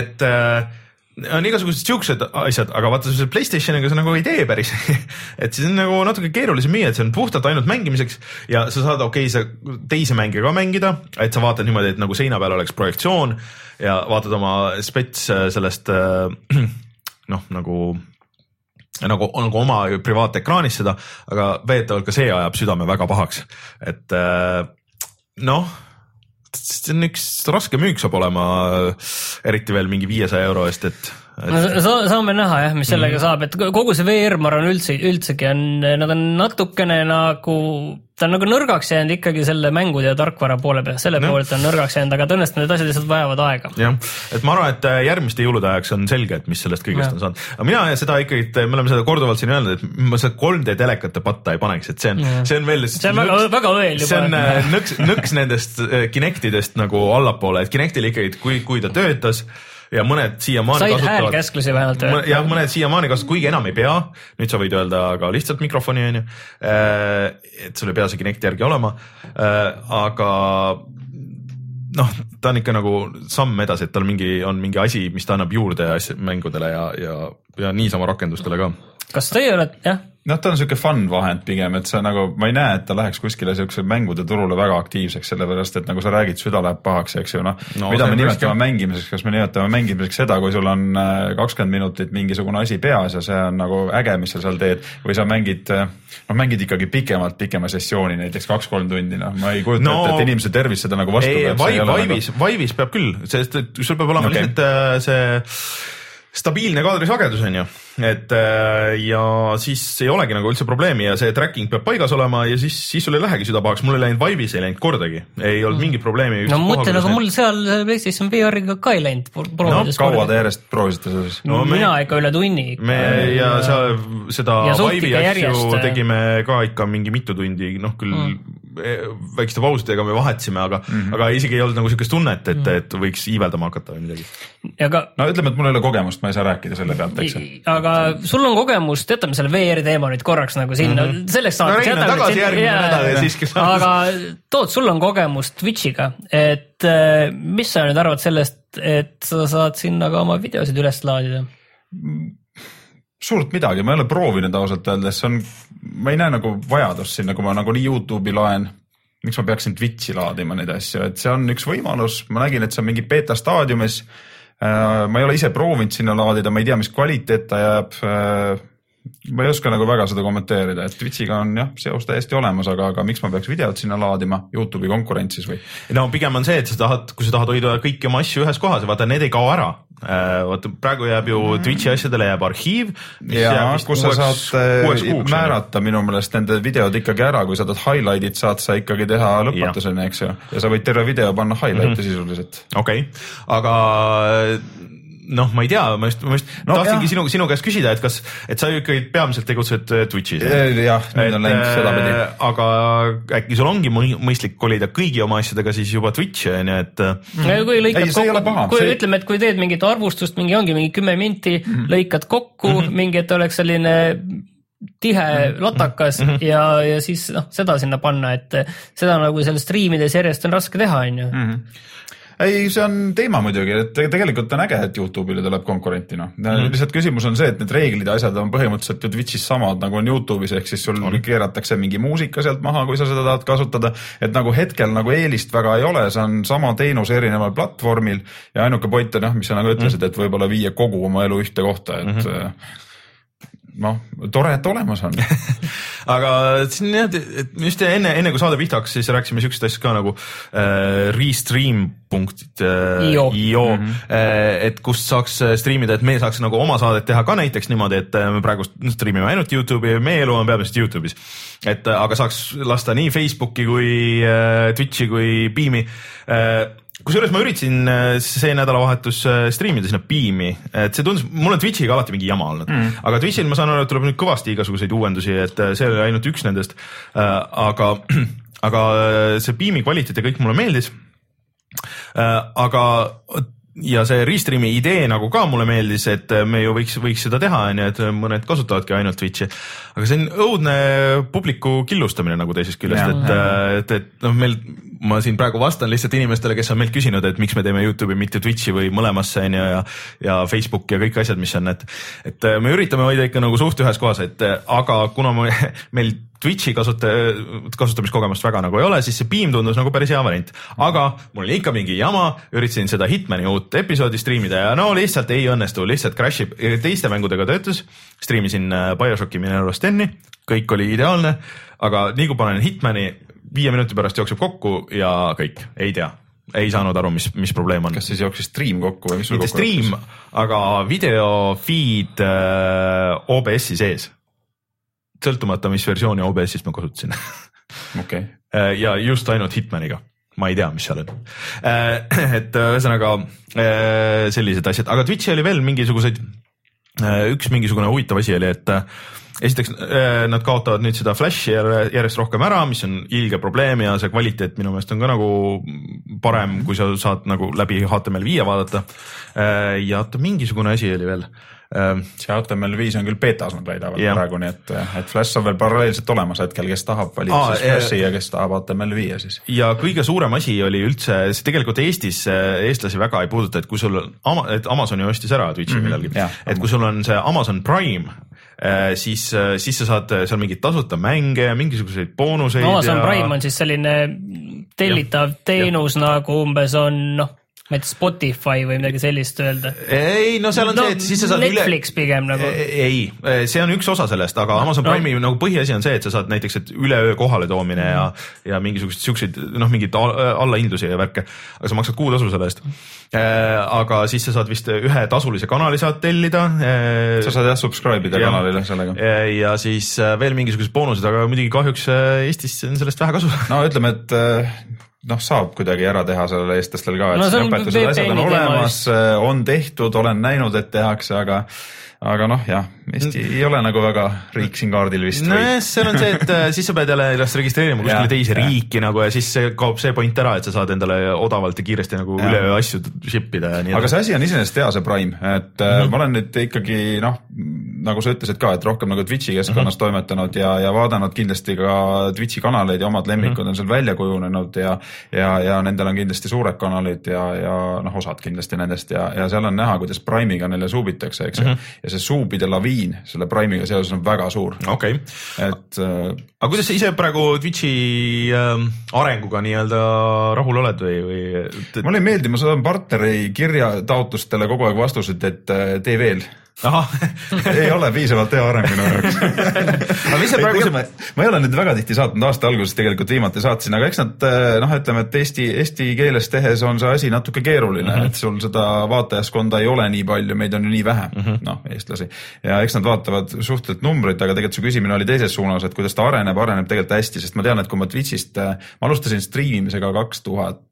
et äh, on igasugused siuksed asjad, aga vaata selle Playstationiga sa nagu ei tee päris et siis on nagu natuke keerulisem müüa, et see on puhtalt ainult mängimiseks ja sa saad okei okay,, sa teisi mänge ka mängida, et sa vaatad niimoodi, et nagu seina peal oleks projektsioon ja vaatad oma spets äh, sellest äh, noh, nagu nagu, nagu oma privaatekraanis seda, aga veetavalt ka see ajab südame väga pahaks, et äh, noh see on üks raske müük saab olema, eriti veel mingi viiesaja euro eest, et et.... no saame näha jah, mis sellega mm saab, et kogu see VR, ma arvan üldse, üldsegi on, nad on natukene nagu, ta on nagu nõrgaks jäänud ikkagi selle mängude ja tarkvara poole pealt, selle no. poolelt on nõrgaks jäänud, aga tõenäoliselt need asjad lihtsalt vajavad aega. jah, et ma arvan, et äh, järgmiste jõulude ajaks on selge, et mis sellest kõigest ja. on saanud. aga mina seda ikkagi, me oleme seda korduvalt siin öelnud, et ma seda 3D telekate patta ei paneks, et see on, see on veel. see on väga, väga õel juba. see on äh, nõks, nõks nendest äh, Kinectidest nagu allapoole, et Kinectil ikkagi, kui, kui ta töötas ja mõned siiamaani said häälkäsklusi vähemalt jah, mõned siiamaani kasutavad, kuigi enam ei pea, nüüd sa võid öelda ka lihtsalt mikrofoni onju. Äh, et sul ei pea see Kinecti järgi olema, äh, aga noh, ta on ikka nagu samm edasi, et tal mingi, on mingi asi, mis ta annab juurde asja, mängudele ja, ja, ja niisama rakendustele ka. Kas teie olete, jah noh, ta on sihuke fun vahend pigem, et sa nagu, ma ei näe, et ta läheks kuskile siukse mängude turule väga aktiivseks, sellepärast et nagu sa räägid, süda läheb pahaks, eks ju, noh no,. mida me nimetame mängimiseks, kas me nimetame mängimiseks seda, kui sul on äh, kakskümmend minutit mingisugune asi peas ja see on nagu äge, mis sa seal teed või sa mängid, äh, noh, mängid ikkagi pikemalt, pikema sessiooni, näiteks kaks-kolm tundi, noh, ma ei kujuta no, ette, et inimese tervis seda nagu vastu peab. Vive'is nagu..., Vive'is peab küll, sest et sul peab olema okay. lihtsalt äh, see stabiilne kaadrisagedus on ju, et äh, ja siis ei olegi nagu üldse probleemi ja see tracking peab paigas olema ja siis, siis sul ei lähegi süda pahaks, mul ei läinud Vive'is ei läinud kordagi, ei olnud mingit probleemi. no mõtle nagu mul seal PlayStation VR-iga ka ei läinud. no kaua te järjest proovisite siis? no no, me- mina ikka üle tunni. me ja seal seda ikka asju äh, tegime ka ikka mingi mitu tundi, noh küll mm. väikeste pausidega me vahetasime, aga mm, -hmm. aga isegi ei olnud nagu siukest tunnet, et, et võiks iiveldama hakata või midagi. aga no ütleme, et mul ei ole kogemust, ma ei saa rääkida selle pealt, eks ju. aga sul on kogemust, jätame selle VR teema nüüd korraks nagu sinna mm, -hmm. selleks. No saateks Rein on tagasi järgmine nädal ja siis, kes saab- aga Toot, sul on kogemust Twitch'iga, et äh, mis sa nüüd arvad sellest, et sa saad sinna ka oma videosid üles laadida? suurt midagi, ma ei ole proovinud ausalt öeldes, see on, ma ei näe nagu vajadust sinna, kui ma nagunii Youtube'i loen. miks ma peaksin Twitch'i laadima neid asju, et see on üks võimalus, ma nägin, et see on mingi beeta staadiumis. Ma ei ole ise proovinud sinna laadida, ma ei tea, mis kvaliteet ta jääb. Ma ei oska nagu väga seda kommenteerida, et Twitch'iga on jah, seos täiesti olemas, aga, aga miks ma peaks videot sinna laadima Youtube'i konkurentsis või? no pigem on see, et sa tahad, kui sa tahad hoida kõiki oma asju ühes kohas ja vaata, need ei kao ära. vaata praegu jääb ju Twitch'i asjadele jääb arhiiv. ja kus sa saad äh, määrata minu meelest nende videod ikkagi ära, kui sa tahad highlight'id, saad sa ikkagi teha lõpmatuseni, eks ju, ja sa võid terve video panna highlight'e mm -hmm. sisuliselt. okei okay., aga noh, ma ei tea, ma just, ma just no, tahtsingi jah. sinu, sinu käest küsida, et kas, et sa ju ikkagi peamiselt tegutsed äh, Twitch'is. jah, nüüd on läinud sedapidi. aga äkki sul ongi mõi- mõistlik kolida kõigi oma asjadega siis juba Twitch'i on ju, et äh, kui lõikad Ei, paha, kui see- ütleme, et kui teed mingit arvustust, mingi ongi mingi kümme minti mm, Mhm. -hmm. lõikad kokku mm, -hmm. mingi, et oleks selline tihe Mhm. latakas mm -hmm. ja, ja siis noh, seda sinna panna, et seda nagu seal striimides järjest on raske teha, on ju. Ei, see on teema muidugi, et te- tegelikult on äge, et Youtube'ile tuleb konkurenti, noh mm. -hmm. lihtsalt küsimus on see, et need reeglid ja asjad on põhimõtteliselt ju Twitch'is samad nagu on Youtube'is, ehk siis sul on. keeratakse mingi muusika sealt maha, kui sa seda tahad kasutada. et nagu hetkel nagu eelist väga ei ole, see on sama teenus erineval platvormil ja ainuke point on jah, mis sa nagu ütlesid mm, et võib-olla viia kogu oma elu ühte kohta, et mm -hmm. noh, tore, et olemas on aga siin jah, et just enne, enne kui saade pihta hakkas, siis rääkisime siukest asja ka nagu äh, restream punktid äh, IO. Mm, -hmm. et kust saaks äh, striimida, et me saaks nagu oma saadet teha ka näiteks niimoodi, et äh, me praegu striimime ainult Youtube'i, meie elu on peamiselt Youtube'is. et äh, aga saaks lasta nii Facebooki kui äh, Twitch'i kui Beam'i äh, kusjuures ma üritasin äh, see nädalavahetus äh, striimida sinna Beam'i, et see tundus, mul on Twitch'iga alati mingi jama olnud mm., aga Twitch'il ma saan aru, et tuleb nüüd kõvasti igasuguseid uuendusi, et äh, see oli ainult üks nendest. aga, aga see Beam'i kvaliteet ja kõik mulle meeldis. aga ja see Restreami idee nagu ka mulle meeldis, et me ju võiks, võiks seda teha, onju, et mõned kasutavadki ainult Twitch'i. aga see on õudne publiku killustamine nagu teisest küljest, et, et, et noh, meil, ma siin praegu vastan lihtsalt inimestele, kes on meilt küsinud, et miks me teeme Youtube'i, mitte Twitch'i või mõlemasse onju ja, ja Facebook ja kõik asjad, mis on, et, et me üritame hoida ikka nagu suht ühes kohas, et aga kuna me, meil Twitch'i kasuta-, kasutamiskogemust väga nagu ei ole, siis see Beam tundus nagu päris hea variant. aga mul oli ikka mingi jama, üritasin seda Hitmani uut episoodi striimida ja no lihtsalt ei õnnestu, lihtsalt crash ib, teiste mängudega töötas. striimisin äh, BioShocki Mineral Steni, kõik oli ideaalne, aga nii kui panen Hitmani, viie minuti pärast jookseb kokku ja kõik, ei tea, ei saanud aru, mis, mis probleem on kas siis jooksis stream kokku või mis sul mitte kokku jooksis? stream, aga video feed äh, OBS-i sees. sõltumata, mis versiooni OBS-ist ma kasutasin. Okei, Äh, ja just ainult Hitmaniga, ma ei tea, mis seal on. et äh, ühesõnaga äh, sellised asjad, aga Twitch'i oli veel mingisuguseid, üks mingisugune huvitav asi oli, et äh, esiteks äh, nad kaotavad nüüd seda Flashi järjest rohkem ära, mis on ilge probleem ja see kvaliteet minu meelest on ka nagu parem, kui sa saad nagu läbi HTML5 vaadata. ja oota, mingisugune asi oli veel Äh, see HTML5 on küll betas nad väidavad Jah. praegu, nii et, et Flash on veel paralleelselt olemas hetkel, kes tahab, valib Aa, siis eh, Flashi ja kes tahab HTML5 siis. ja kõige suurem asi oli üldse, see tegelikult Eestis äh, eestlasi väga ei puuduta, et kui sul on, et Amazon ju ostis ära Twitch'i mm -hmm, millalgi jah., et kui sul on see Amazon Prime, siis, siis sa saad seal mingeid tasuta mänge ja mingisuguseid boonuseid Amazon ja... Prime on siis selline tellitav teenus nagu umbes on noh, ma ei tea, Spotify või midagi sellist öelda. ei, no seal on No, see, et siis sa saad üle. Netflix pigem nagu. ei, see on üks osa sellest, aga Amazon No. Prime'i nagu põhiasi on see, et sa saad näiteks, et üleöö kohale toomine ja, ja mingisuguseid siukseid noh, mingeid al- allahindlusi ja värke, aga sa maksad kuutasu selle eest. aga siis sa saad vist ühe tasulise kanali saad tellida. sa saad jah subscribe ida Jah. kanalile sellega. ja siis veel mingisugused boonused, aga muidugi kahjuks Eestis on sellest vähe kasu. no ütleme, et noh, saab kuidagi ära teha sellele eestlastel ka, et No on õpetused, asjad on olemas, on tehtud, olen näinud, et tehakse, aga aga noh, jah, Eesti ei ole nagu väga riik siin kaardil vist nojah, seal on see, et äh, siis sa pead jälle ennast registreerima kuskile teise jah. riiki nagu ja siis kaob see point ära, et sa saad endale odavalt ja kiiresti nagu üleöö asju ship ida ja nii aga edasi. see asi on iseenesest hea, see Prime, et mm -hmm. ma olen nüüd ikkagi noh, nagu sa ütlesid ka, et rohkem nagu Twitch'i keskkonnas mm -hmm. toimetanud ja, ja vaadanud kindlasti ka Twitch'i kanaleid ja omad lemmikud mm -hmm. on seal välja kujunenud ja ja, ja nendel on kindlasti suured kanalid ja, ja noh, osad kindlasti nendest ja, ja seal on näha, kuidas Prime'iga neile suubitakse, eks ju mm -hmm., ja see suubide laviin selle Prime'iga seoses on väga suur, okei, et äh, aga kuidas sa ise praegu Twitch'i äh, arenguga nii-öelda rahul oled või, või? mulle ei meeldi, ma saan partneri kirjataotlustele kogu aeg vastused, et äh, tee veel ahah, ei ole piisavalt hea areng minu jaoks. aga mis sa praegu praegu, ma, ma ei ole nüüd väga tihti saatnud, aasta alguses tegelikult viimati saatsin, aga eks nad noh, ütleme, et eesti, eesti keeles tehes on see asi natuke keeruline mm, -hmm. et sul seda vaatajaskonda ei ole nii palju, meid on ju nii vähe mm -hmm., noh, eestlasi. ja eks nad vaatavad suhteliselt numbrit, aga tegelikult su küsimine oli teises suunas, et kuidas ta areneb, areneb tegelikult hästi, sest ma tean, et kui ma Twitch'ist, ma alustasin striimimisega kaks tuhat,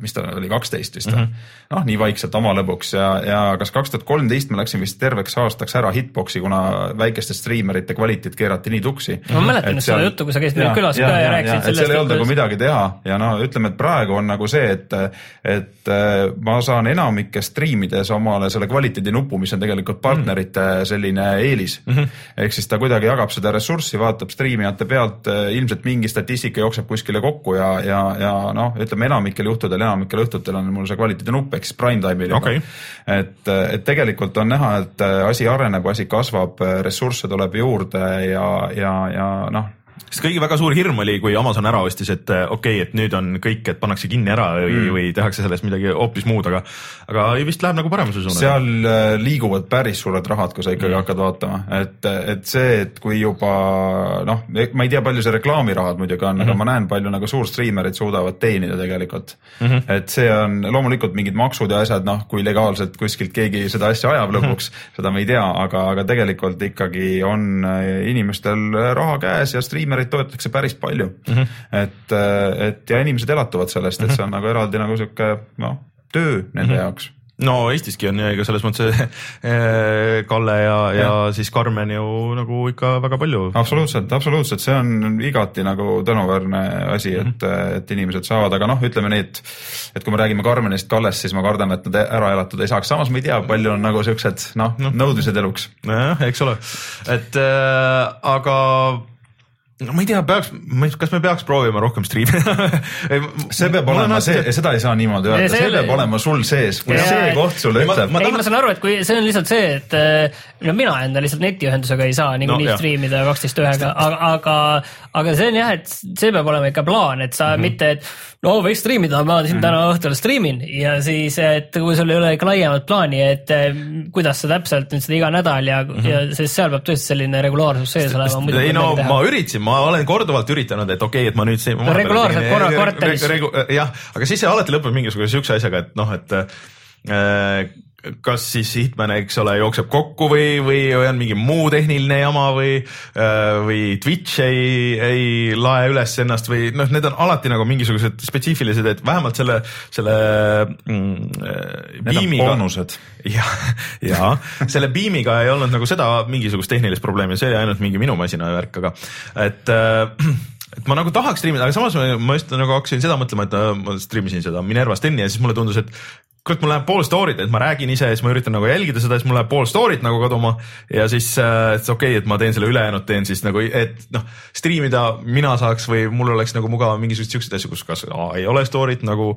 mis ta oli, kaksteist vist või mm -hmm., noh, nii vaikselt oma lõbuks ja, ja kas kaks tuhat kolmteist ma läksin vist terveks aastaks ära hitbox'i, kuna väikeste striimerite kvaliteet keerati nii tuksi. ma mäletan seda juttu, kui sa käisid meil külas ka ja, ja rääkisid et seal ei olnud nagu sellest, midagi teha ja no ütleme, et praegu on nagu see, et, et äh, ma saan enamike striimides omale selle kvaliteedinupu, mis on tegelikult partnerite selline eelis mm -hmm.. ehk siis ta kuidagi jagab seda ressurssi, vaatab striimijate pealt, ilmselt mingi statistika jookseb kuskile kokku ja, ja, ja noh, ütleme enamikel juhtudel, enamikel õhtutel on mul see kvaliteedinupp ehk siis prime time'il juba Okei. et, et tegelikult on näha, et asi areneb, asi kasvab, ressursse tuleb juurde ja, ja, ja noh, sest kõigi väga suur hirm oli, kui Amazon ära ostis, et äh, okei okay,, et nüüd on kõik, et pannakse kinni ära või mm., või tehakse sellest midagi hoopis muud, aga aga vist läheb nagu paremuse suunas. seal äh, liiguvad päris suured rahad, kui sa ikkagi mm. hakkad vaatama, et, et see, et kui juba noh, ma ei tea, palju see reklaamirahad muidugi on mm, -hmm. aga ma näen, palju nagu suurstriimerid suudavad teenida tegelikult mm. -hmm. et see on loomulikult mingid maksud ja asjad, noh, kui legaalselt kuskilt keegi seda asja ajab lõpuks mm, -hmm. seda me ei tea, aga, aga tegelikult ikkagi on äh, inimestel raha käes ja striimereid toetatakse päris palju mm. -hmm. et, et ja inimesed elatuvad sellest, et see on nagu eraldi nagu sihuke noh, töö nende mm -hmm. jaoks no Eestiski on ega selles mõttes eh, Kalle ja, ja, ja siis Karmen ju nagu ikka väga palju. absoluutselt, absoluutselt, see on igati nagu tänuväärne asi, et, Mhm. et inimesed saavad, aga noh, ütleme nii, et et kui me räägime Karmenist, Kallest, siis ma kardan, et nad ära elatud ei saaks, samas ma ei tea, palju on nagu siuksed noh no., nõudmised eluks. nojah, eks ole, et äh, aga no ma ei tea, peaks, kas me peaks proovima rohkem striimida see peab olema see, seda ei saa niimoodi öelda, see peab olema sul sees, kui Ja- see koht sulle ütleb. Ei, ma saan aru, et kui see on lihtsalt see, et eh, no mina enda lihtsalt netiühendusega ei saa niikuinii No, jah. striimida kaksteist ühega, aga, aga, aga see on jah, et see peab olema ikka plaan, et Mhm. sa mm -hmm. mitte, et no võiks striimida, ma siin mm -hmm. täna õhtul striimin ja siis, et kui sul ei ole ikka laiemat plaani, et eh, kuidas sa täpselt nüüd seda iga nädal ja mm, Mhm. -hmm. ja sest seal peab tõesti selline regulaarsus sees olema. ei no ma üritasin, ma olen korduvalt üritanud, et okei okay,, et ma nüüd see. No regulaarselt korra kvartalis. jah, aga siis see alati lõpeb mingisuguse siukse asjaga, et noh, et äh, kas siis Hitman, eks ole, jookseb kokku või, või on mingi muu tehniline jama või, või Twitch ei, ei lae üles ennast või noh, need on alati nagu mingisugused spetsiifilised, et vähemalt selle, selle mm, äh, Need on boonused. ja, ja selle beamiga ei olnud nagu seda mingisugust tehnilist probleemi, see oli ainult mingi minu masina värk, aga et äh, et ma nagu tahaks striimida, aga samas ma, just nagu hakkasin seda mõtlema, et äh, ma striimisin seda Minerva Steni ja siis mulle tundus, et kurat, mul läheb pool story't, et ma räägin ise ja siis ma üritan nagu jälgida seda, siis mul läheb pool story't nagu kaduma. Ja siis äh, okei okay,, et ma teen selle ülejäänud teen siis nagu, et noh, striimida mina saaks või mul oleks nagu mugav mingisuguseid siukseid asju, kus kas A, ei ole story't nagu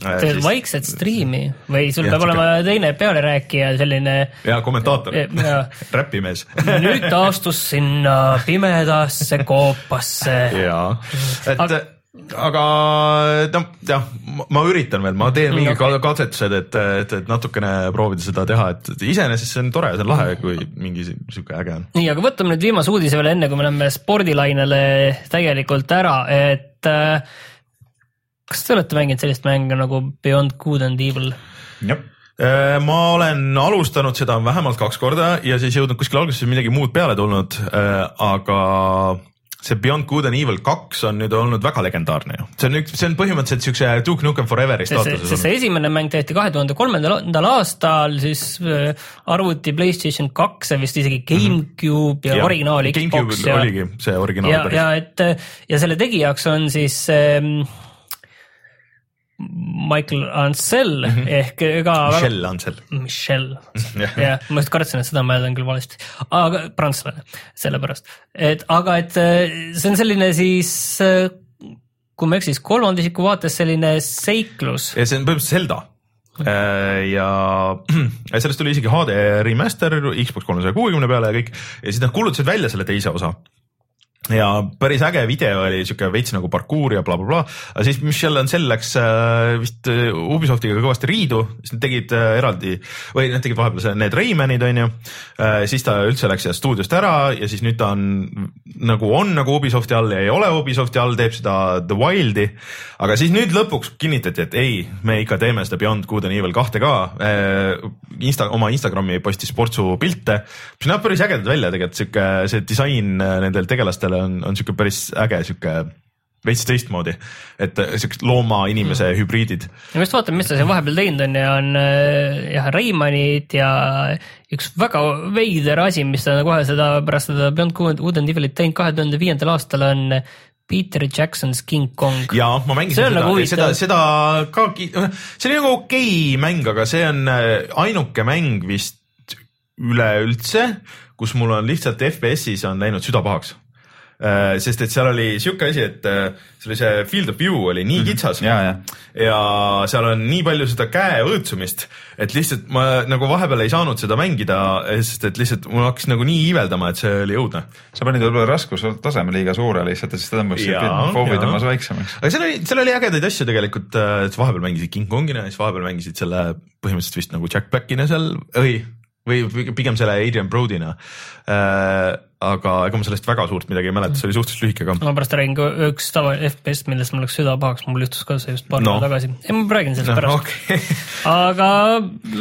äh, teed vaikset striimi või sul Jah, peab olema teine pealerääkija, selline ja kommentaator. Ja, räpimees. Nüüd ta astus sinna pimedasse koopasse. jaa, et Aga- aga noh, jah, ma üritan veel, ma teen mingi okei. okay. katsetused, et, et, et natukene proovida seda teha, et iseenesest see on tore, see on lahe, kui mingi si- sihuke äge on. nii, aga võtame nüüd viimase uudise veel enne, kui me läheme spordilainele täielikult ära, et äh, kas te olete mänginud sellist mängu nagu Beyond Good and Evil? jah, Äh, ma olen alustanud seda vähemalt kaks korda ja siis jõudnud kuskil alguses midagi muud peale tulnud, aga see Beyond Good and Evil kaks on nüüd olnud väga legendaarne ju, see on üks, see on põhimõtteliselt siukse Duke Nukem Foreveri staatuses see esimene mäng tehti kahe tuhande kolmandal aastal, siis äh, arvuti Playstation kaks ja vist isegi GameCube ja, ja originaal Xbox GameCube'il ja oligi see originaal ja, ja et ja selle tegijaks on siis ähm, Michael Ansel mm -hmm. ehk ka Michel Ansel. Michel, Jah. jah, ma just kartsin, et seda ma ütlen küll valesti, aga prantslane, sellepärast, et aga et äh, see on selline siis äh, kui ma ei eksi, siis kolmanda isiku vaates selline seiklus. ja see on põhimõtteliselt Zelda ja ja sellest tuli isegi HD remaster Xbox kolmesaja kuuekümne peale ja kõik ja siis nad kuulutasid välja selle teise osa ja päris äge video oli siuke veits nagu parkuur ja blablabla bla,, bla. aga siis Michel Ancel läks äh, vist äh, Ubisoftiga kõvasti riidu, siis nad tegid äh, eraldi või nad tegid vahepeal need Raymanid onju siis ta üldse läks sealt stuudiost ära ja siis nüüd ta on nagu on nagu Ubisofti all ja ei ole Ubisofti all, teeb seda The Wildi. aga siis nüüd lõpuks kinnitati, et ei, me ikka teeme seda Beyond Good and Evil kahte ka. Insta, oma Instagrami postis portsu pilte, mis näeb päris ägedad välja tegelikult sihuke see disain nendel tegelastel on, on sihuke päris äge sihuke veits teistmoodi, et äh, siuksed looma-inimese mm. hübriidid. ja ma just vaatan, mis ta siin vahepeal teinud on ja on äh, jah, Reimanid ja üks väga veider asi, mis ta kohe seda pärast seda Beyond Good and Evilit teinud kahe tuhande viiendal aastal on Peter Jackson's King Kong. ja ma mängisin See on seda nagu, seda, seda ka, see oli nagu okei okay mäng, aga see on äh, ainuke mäng vist üleüldse, kus mul on lihtsalt FPS-is on läinud süda pahaks. Sest et seal oli sihuke asi, et äh, see oli see field of view oli nii kitsas. Ja, ja. Ja seal on nii palju seda käe õõtsumist, et lihtsalt ma nagu vahepeal ei saanud seda mängida, sest et lihtsalt mul hakkas nagu nii iiveldama, et see oli õudne. Sa panid võib-olla raskustaseme liiga suure lihtsalt, et siis ta tõmbaksid Jaa, foobi tõmbas väiksemaks. aga seal oli, seal oli ägedaid asju tegelikult, et sa vahepeal mängisid King Kongina ja siis vahepeal mängisid selle põhimõtteliselt vist nagu Jack Blackina seal või, või pigem selle Adrian Brody'na. Äh,. Aga ega ma sellest väga suurt midagi ei mäleta, see oli suhteliselt lühike ka. ma pärast räägin ka üks tava FPS, millest mul läks süda pahaks, mul juhtus ka see just paar No. päeva tagasi. ei, ma räägin sellest noh, pärast. okei, aga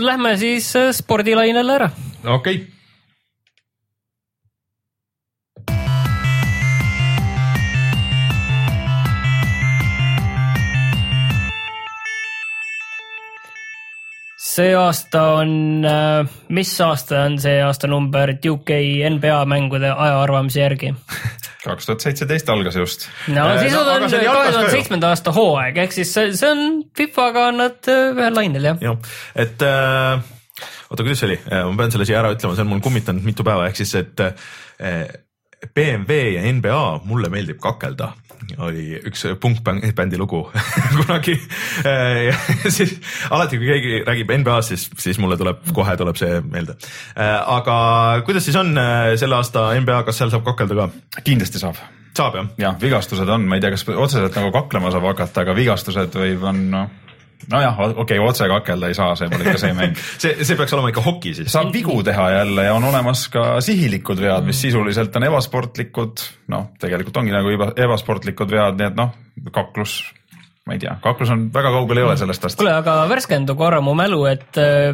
lähme siis äh, spordilainele ära. okei. See aasta on, mis aasta on see aastanumber UK NBA mängude ajaarvamise järgi? kaks tuhat seitseteist algas just. no Äh, siis no, on kahe tuhande seitsmenda aasta hooaeg, ehk siis see, see on FIFA-ga on nad äh, ühel lainel jah. jah, et äh, oota, kuidas see oli, ma pean selle siia ära ütlema, see on mul kummitanud mitu päeva, ehk siis, et äh, BMW ja NBA Mulle meeldib kakelda oli üks punkbändi lugu kunagi. siis alati, kui keegi räägib NBA-st, siis, siis mulle tuleb kohe tuleb see meelde. aga kuidas siis on äh, selle aasta NBA, kas seal saab kakelda ka? kindlasti saab. saab jah? jah, vigastused on, ma ei tea, kas otseselt nagu kaklema saab hakata, aga vigastused võib, on noh, nojah, okei okay,, otse kakelda ei saa, see pole ikka see mäng. see, see peaks olema ikka hoki siis. saab vigu teha jälle ja on olemas ka sihilikud vead, mis sisuliselt on ebasportlikud, noh, tegelikult ongi nagu eba- ebasportlikud vead, nii et noh, kaklus, ma ei tea, kaklus on väga kaugel ei ole sellest astast. kuule, aga värskenda korra mu mälu, et äh,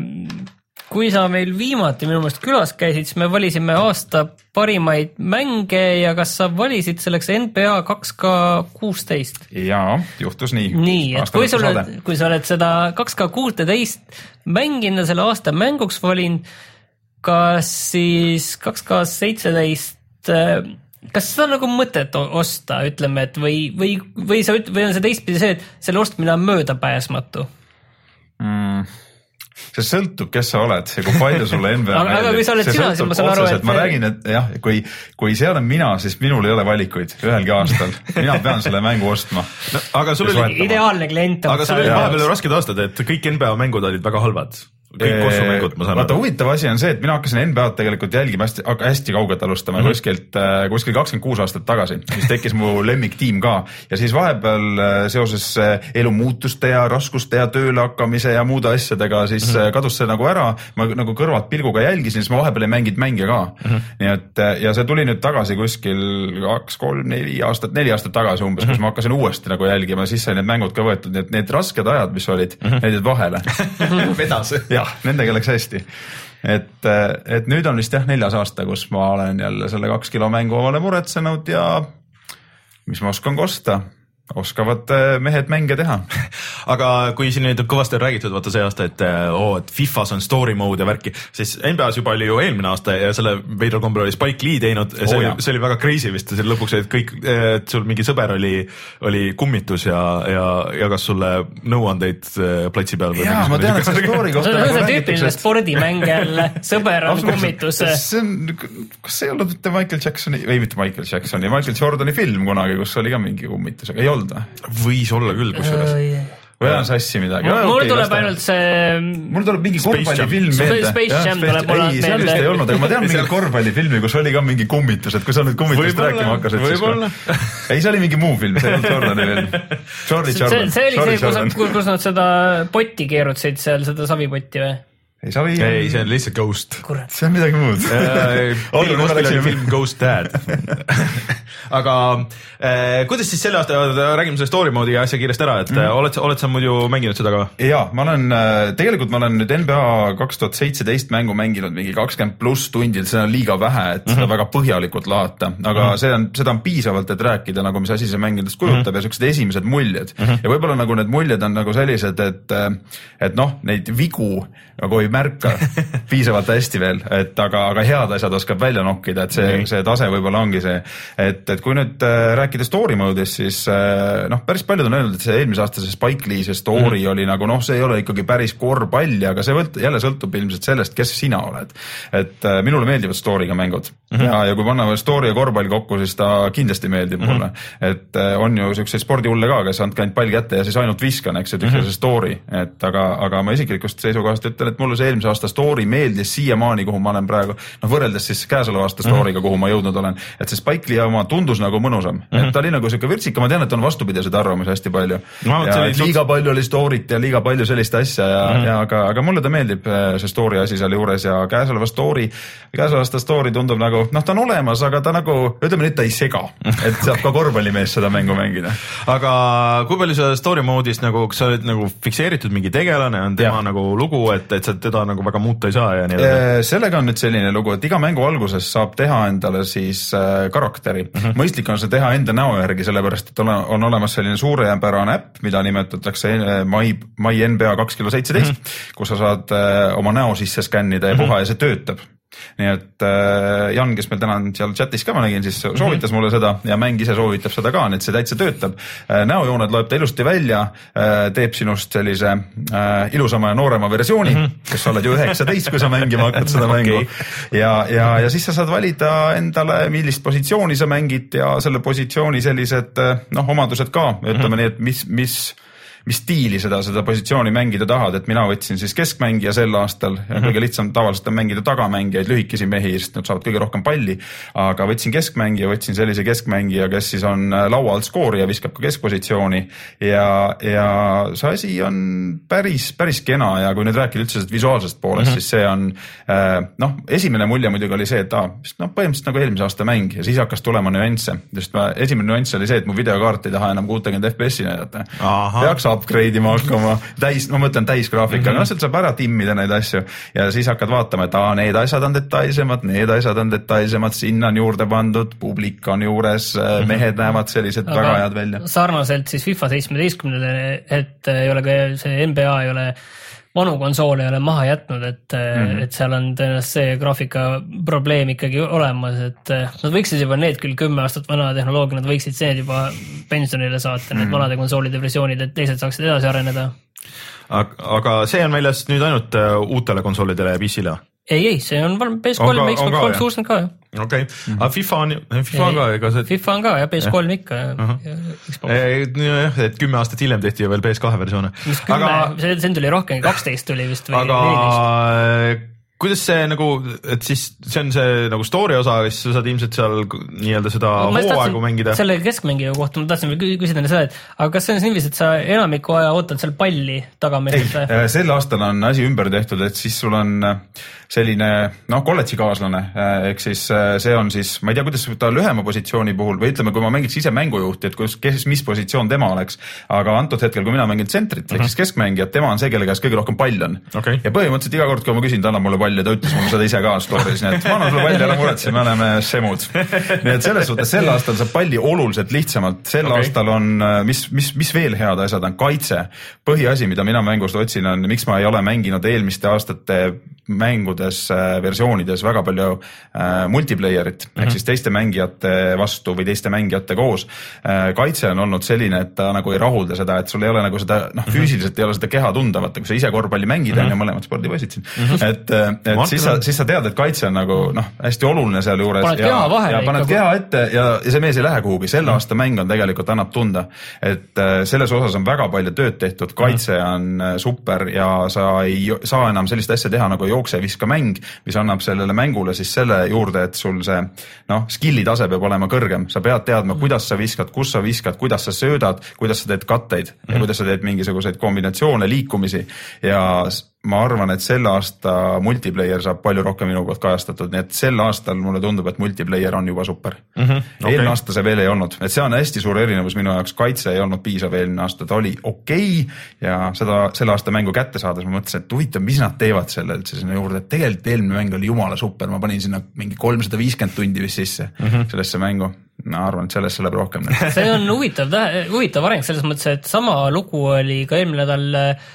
kui sa meil viimati minu meelest külas käisid, siis me valisime aasta parimaid mänge ja kas sa valisid selleks NBA kaks K kuusteist? jaa, juhtus nii. nii, et kui sa oled, kui sa oled seda kaks K kuuteteist mänginud ja selle aasta mänguks valinud, kas siis kaks K seitseteist, kas seda on nagu mõtet osta, ütleme, et või, või, või sa üt-, või on see teistpidi see, et selle ostmine on möödapääsmatu? mm,. See sõltub, kes sa oled ja kui palju sulle NBA Aga- aga kui sa oled sina, siis ma saan aru, et- ma räägin, et jah, kui, kui see olen mina, siis minul ei ole valikuid ühelgi aastal, mina pean selle mängu ostma. No, aga sul oli ideaalne klient. aga sul oli vahepeal rasked aastad, et kõik NBA mängud olid väga halvad. Kõik kossumängud, ma saan vaata, aru. huvitav asi on see, et mina hakkasin NBA-d tegelikult jälgima hästi, hästi kaugelt alustama mm Mhm. -hmm. kuskilt, kuskil kakskümmend kuus aastat tagasi, siis tekkis mu lemmiktiim ka ja siis vahepeal äh, seoses äh, elu muutuste ja raskuste ja tööle hakkamise ja muude asjadega siis mm Mhm. -hmm. kadus see nagu ära, ma nagu kõrvalt pilguga jälgisin, siis ma vahepeal ei mänginud mänge ka mm. Mhm. -hmm. nii et äh, ja see tuli nüüd tagasi kuskil kaks, kolm, neli aastat, neli aastat tagasi umbes mm, -hmm. kus ma hakkasin uuesti nagu jälgima, siis sai need mängud ka võetud, nii et need rasked ajad, mis olid mm, -hmm. jäid vahele vedas. jah, nendega läks hästi. et, et nüüd on vist jah neljas aasta, kus ma olen jälle selle kaks kilo mängu omale muretsenud ja mis ma oskan kosta, oskavad äh, mehed mänge teha. aga kui siin nüüd kõvasti on räägitud, vaata see aasta, et oo, et Fifas on story mode ja värki, siis NBA-s juba oli ju eelmine aasta ja selle veidral kombel oli Spike Lee teinud ja see Oo, oli see oli väga crazy vist, see lõpuks olid kõik, et sul mingi sõber oli, oli kummitus ja, ja jagas sulle nõuandeid äh, platsi peal. jaa, ma tean, et see story see kohta on nagu see räägitakse, tüüpiline spordimäng jälle, sõber on kummitus. see on, kas see ei olnud mitte Michael Jacksoni või mitte Michael Jacksoni, Michael Jordani film kunagi, kus oli ka mingi kummitus, aga ei olnud või? võis olla küll kusjuures. või ajan sassi midagi? mul tuleb ainult see mul tuleb mingi Space korvpallifilm Jam. meelde. Space Jam tuleb mulle meelde. vist ei olnud, aga ma tean mingit korvpallifilmi, kus oli ka mingi kummitus, et kui sa nüüd kummitust rääkima hakkasid, siis võib-olla. ei, see oli mingi muu film, see ei olnud Jordani film. See oli see, kus, kus nad seda potti keerutasid seal, seda savipotti või? ei, see oli, ei, see on lihtsalt Ghost. see on midagi muud. Cosby'l oli läksime- film Ghost Dad. aga eh, kuidas siis selle aasta, räägime selle story mode'i asja kiiresti ära, et mm. oled sa, oled sa muidu mänginud seda ka? ja ma olen, tegelikult ma olen nüüd NBA kaks tuhat seitseteist mängu mänginud mingi kakskümmend pluss tundi, seda on liiga vähe, et seda väga põhjalikult lahata, aga see on, seda on piisavalt, et rääkida nagu, mis asi see mäng endast kujutab ja siuksed esimesed muljed ja võib-olla nagu need muljed on nagu sellised, et, et noh, neid vigu nagu ei märka piisavalt hästi veel, et aga, aga head asjad oskab välja nokkida, et see, see tase võib-olla ongi see, et, et kui nüüd äh, rääkida story mode'ist, siis äh, noh, päris paljud on öelnud, et see eelmise aasta see Spike Lee see story mm oli nagu noh, see ei ole ikkagi päris korvpall, aga see võlt, jälle sõltub ilmselt sellest, kes sina oled. et äh, minule meeldivad story'ga mängud mm -hmm. ja, ja kui panna story ja korvpall kokku, siis ta kindlasti meeldib mm -hmm. mulle. et äh, on ju siukseid spordihulle ka, kes andke ainult pall kätte ja siis ainult viskan, eks ju, tühja mm -hmm. see story, et aga, aga ma isiklikust seisukohast ütlen, et mulle see eelmise aasta story meeldis siiamaani, kuhu ma olen praegu, noh võrreldes siis käesoleva aasta story'ga, kuhu ma jõudnud olen, et see Spike Lee oma tundus nagu mõnusam mm, -hmm. et ta oli nagu siuke vürtsika, ma tean, et on vastupidiseid arvamusi hästi palju No, see ja et liiga palju oli story't ja liiga palju sellist asja ja mm, -hmm. ja aga, aga mulle ta meeldib, see story asi sealjuures ja käesoleva story, käesoleva aasta story tundub nagu noh, ta on olemas, aga ta nagu ütleme nüüd, ta ei sega, et saab ka korvpallimees seda mängu mängida. aga kui palju sa story mode'is nagu, kas sa oled nagu fikseeritud mingi tegelane, on tema ja. nagu lugu, et, et sa teda nagu väga muuta ei saa ja nii edasi? sellega on nüüd selline lugu, et iga mängu alguses saab teha endale siis äh, karakteri mm. -hmm. mõistlik on see teha enda näo järgi, sellepärast et on olemas selline suurepärane äpp, mida nimetatakse äh, My, My NBA kaks kilo seitseteist, kus sa saad äh, oma näo sisse skännida ja puha ja see töötab nii et äh, Jan, kes meil täna on seal chatis ka, ma nägin, siis soovitas mulle seda ja mäng ise soovitab seda ka, nii et see täitsa töötab äh,. näojooned loeb ta ilusti välja äh,, teeb sinust sellise ilusama ja noorema versiooni mm, -hmm. kes sa oled ju üheksateist, kui sa mängima hakkad seda mängu Okei. ja, ja, ja siis sa saad valida endale, millist positsiooni sa mängid ja selle positsiooni sellised noh, omadused ka, ütleme nii, et mis, mis mis stiili seda, seda positsiooni mängida tahad, et mina võtsin siis keskmängija sel aastal ja kõige lihtsam tavaliselt on mängida tagamängijaid, lühikesi mehi, sest nad saavad kõige rohkem palli. aga võtsin keskmängija, võtsin sellise keskmängija, kes siis on äh, laua alt skoorija, viskab ka keskpositsiooni ja, ja see asi on päris, päris kena ja kui nüüd rääkida üldse sellest visuaalsest poolest mm, -hmm. siis see on äh, noh, esimene mulje muidugi oli see, et aa, noh, põhimõtteliselt nagu eelmise aasta mäng ja siis hakkas tulema nüansse, sest ma, esimene nüanss oli see, et mu videokaart ei taha enam kuutekümmet FPS-i näidata. Peaks upgrade ima hakkama, täis, ma mõtlen täisgraafika mm, -hmm. noh, sealt saab ära timmida neid asju ja siis hakkad vaatama, et aa, need asjad on detailsemad, need asjad on detailsemad, sinna on juurde pandud, publik on juures, mehed näevad sellised Aga... väga head välja. sarnaselt siis FIFA seitsmeteistkümnele, et ei ole ka see NBA ei ole vanu konsoole ei ole maha jätnud, et mm, -hmm. et seal on tõenäoliselt see graafika probleem ikkagi olemas, et eh, nad võiksid juba need küll kümme aastat vana tehnoloogia, nad võiksid need juba pensionile saata, need vanade konsoolide versioonid, et teised saaksid edasi areneda. aga, see on väljas nüüd ainult äh, uutele konsoolidele ja PC-le? ei, ei, see on valm- On PS3 ka- ja Xbox kolm jah? kuuskümmend ka ju. Okei okay., aga FIFA on, FIFA on ka, ega see FIFA on ka ja PS3 ikka ja, Ahah. ja Xbox. Eh, jah, et kümme aastat hiljem tehti ju veel PS2 versioone. mis kümme aga,, see, see tuli rohkem, kaksteist tuli vist või aga neliteist. Kuidas see nagu, et siis see on see nagu story osa, siis sa saad ilmselt seal nii-öelda seda hooaegu mängida. selle keskmängija kohta ma tahtsin küsida enne seda, et aga kas see on siis niiviisi, et sa enamiku aja ootad seal palli tagameest või? sel aastal on asi ümber tehtud, et siis sul on äh, selline noh, kolledžikaaslane, ehk siis äh, see on siis, ma ei tea, kuidas ta lühema positsiooni puhul või ütleme, kui ma mängiks ise mängujuhti, et kus, kes, mis positsioon tema oleks. aga antud hetkel, kui mina mängin tsentrit ehk siis keskmängijat, tema on see, kelle käes kõige rohkem pall on Okei. ja põhimõtteliselt iga kord, kui ma küsin, ta annab mulle palli ja ta ütles mulle seda ise ka story's, nii et ma annan sulle palli, ära muretse, me oleme semud. nii et selles suhtes sel aastal saab palli oluliselt lihtsamalt, sel okay. aastal on, mis, mis, mis veel head asjad on, kaitse. põhiasi, mida mina mängust otsin, on, miks ma ei ole mänginud eelmiste aastate mängudes, versioonides väga palju äh, multiplayer'it mm -hmm. ehk siis teiste mängijate vastu või teiste mängijate koos äh,. kaitse on olnud selline, et ta nagu ei rahulda seda, et sul ei ole nagu seda noh, füüsiliselt ei ole seda keha tunda, vaata kui sa ise korvpalli mängid on ju mõlemad spordipoisid siin mm, -hmm. et, et Martin siis sa siis sa tead, et kaitse on nagu noh, hästi oluline sealjuures. Paned keha vahele ja paned keha ette ja, ja see mees ei lähe kuhugi, selle aasta mäng on tegelikult annab tunda, et äh, selles osas on väga palju tööd tehtud, kaitse on äh, super ja sa ei saa enam sellist asja teha nagu jookse-viska mäng, mis annab sellele mängule siis selle juurde, et sul see noh, skill'i tase peab olema kõrgem, sa pead teadma, kuidas sa viskad, kus sa viskad, kuidas sa söödad, kuidas sa teed katteid ja kuidas sa teed mingisuguseid kombinatsioone, liikumisi. Ja ma arvan, et selle aasta multiplayer saab palju rohkem minu poolt kajastatud, nii et sel aastal mulle tundub, et multiplayer on juba super mm. -hmm, okei. eelmine aasta see veel ei olnud, et see on hästi suur erinevus minu jaoks, kaitse ei olnud piisav eelmine aasta, ta oli okei okay ja seda selle aasta mängu kätte saades ma mõtlesin, et huvitav, mis nad teevad selle üldse sinna juurde, et tegelikult eelmine mäng oli jumala super, ma panin sinna mingi kolmsada viiskümmend tundi vist sisse mm -hmm. sellesse mängu. Ma arvan, et sellest läheb rohkem. see on huvitav, huvitav areng selles mõttes, et sama lugu oli ka eelmine nädal äh,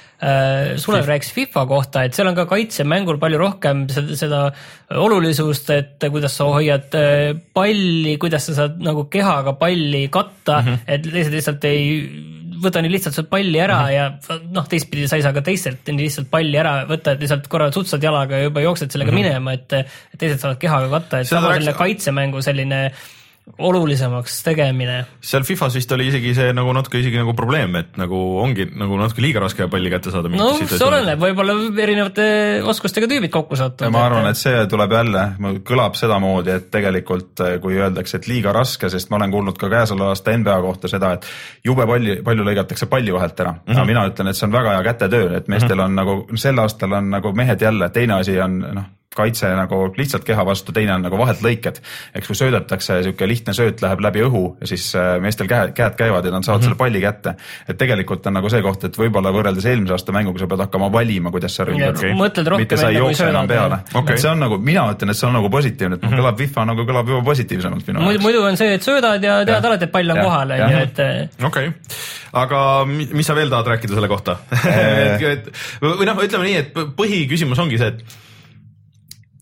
Sulev rääkis FIFA kohta, et seal on ka kaitsemängul palju rohkem seda, seda olulisust, et kuidas sa hoiad äh, palli, kuidas sa saad nagu kehaga palli katta mm, -hmm. et teised lihtsalt ei võta nii lihtsalt sealt palli ära mm -hmm. ja noh, teistpidi sa ei saa ka teistelt nii lihtsalt palli ära võtta, et lihtsalt korra sutsad jalaga ja juba jooksed sellega mm -hmm. minema, et teised saavad kehaga katta, et sama rääkis- selline kaitsemängu selline olulisemaks tegemine seal Fifas vist oli isegi see nagu natuke isegi nagu probleem, et nagu ongi nagu natuke liiga raske palli kätte saada. no see oleneb, võib-olla erinevate oskustega tüübid kokku satuvad. ma arvan, et see tuleb jälle, kõlab sedamoodi, et tegelikult eh, kui öeldakse, et liiga raske, sest ma olen kuulnud ka käesoleva aasta NBA kohta seda, et jube palju, palju lõigatakse palli vahelt ära mm. -hmm. aga mina ütlen, et see on väga hea kätetöö, et meestel on nagu sel aastal on nagu mehed jälle, teine asi on noh, kaitse nagu lihtsalt keha vastu, teine on nagu vahelt lõiked. eks kui söödetakse, sihuke lihtne sööt läheb läbi õhu ja siis äh, meestel käed, käed käivad ja nad saavad mm -hmm. selle palli kätte. et tegelikult on nagu see koht, et võib-olla võrreldes eelmise aasta mänguga sa pead hakkama valima, kuidas sa ründad et mõtled rohkem mitte sa ei enne, kui söödad, et see on nagu, mina ütlen, et see on nagu positiivne, et mm -hmm. kõlab FIFA nagu kõlab juba positiivsemalt minu muidu, muidu on see, et söödad ja tead alati, et pall on kohal, on ju, et eh, okei okay., aga mi- mis sa veel tahad rääkida selle kohta et, et, või noh, ütleme nii, et põhiküsimus ongi see, et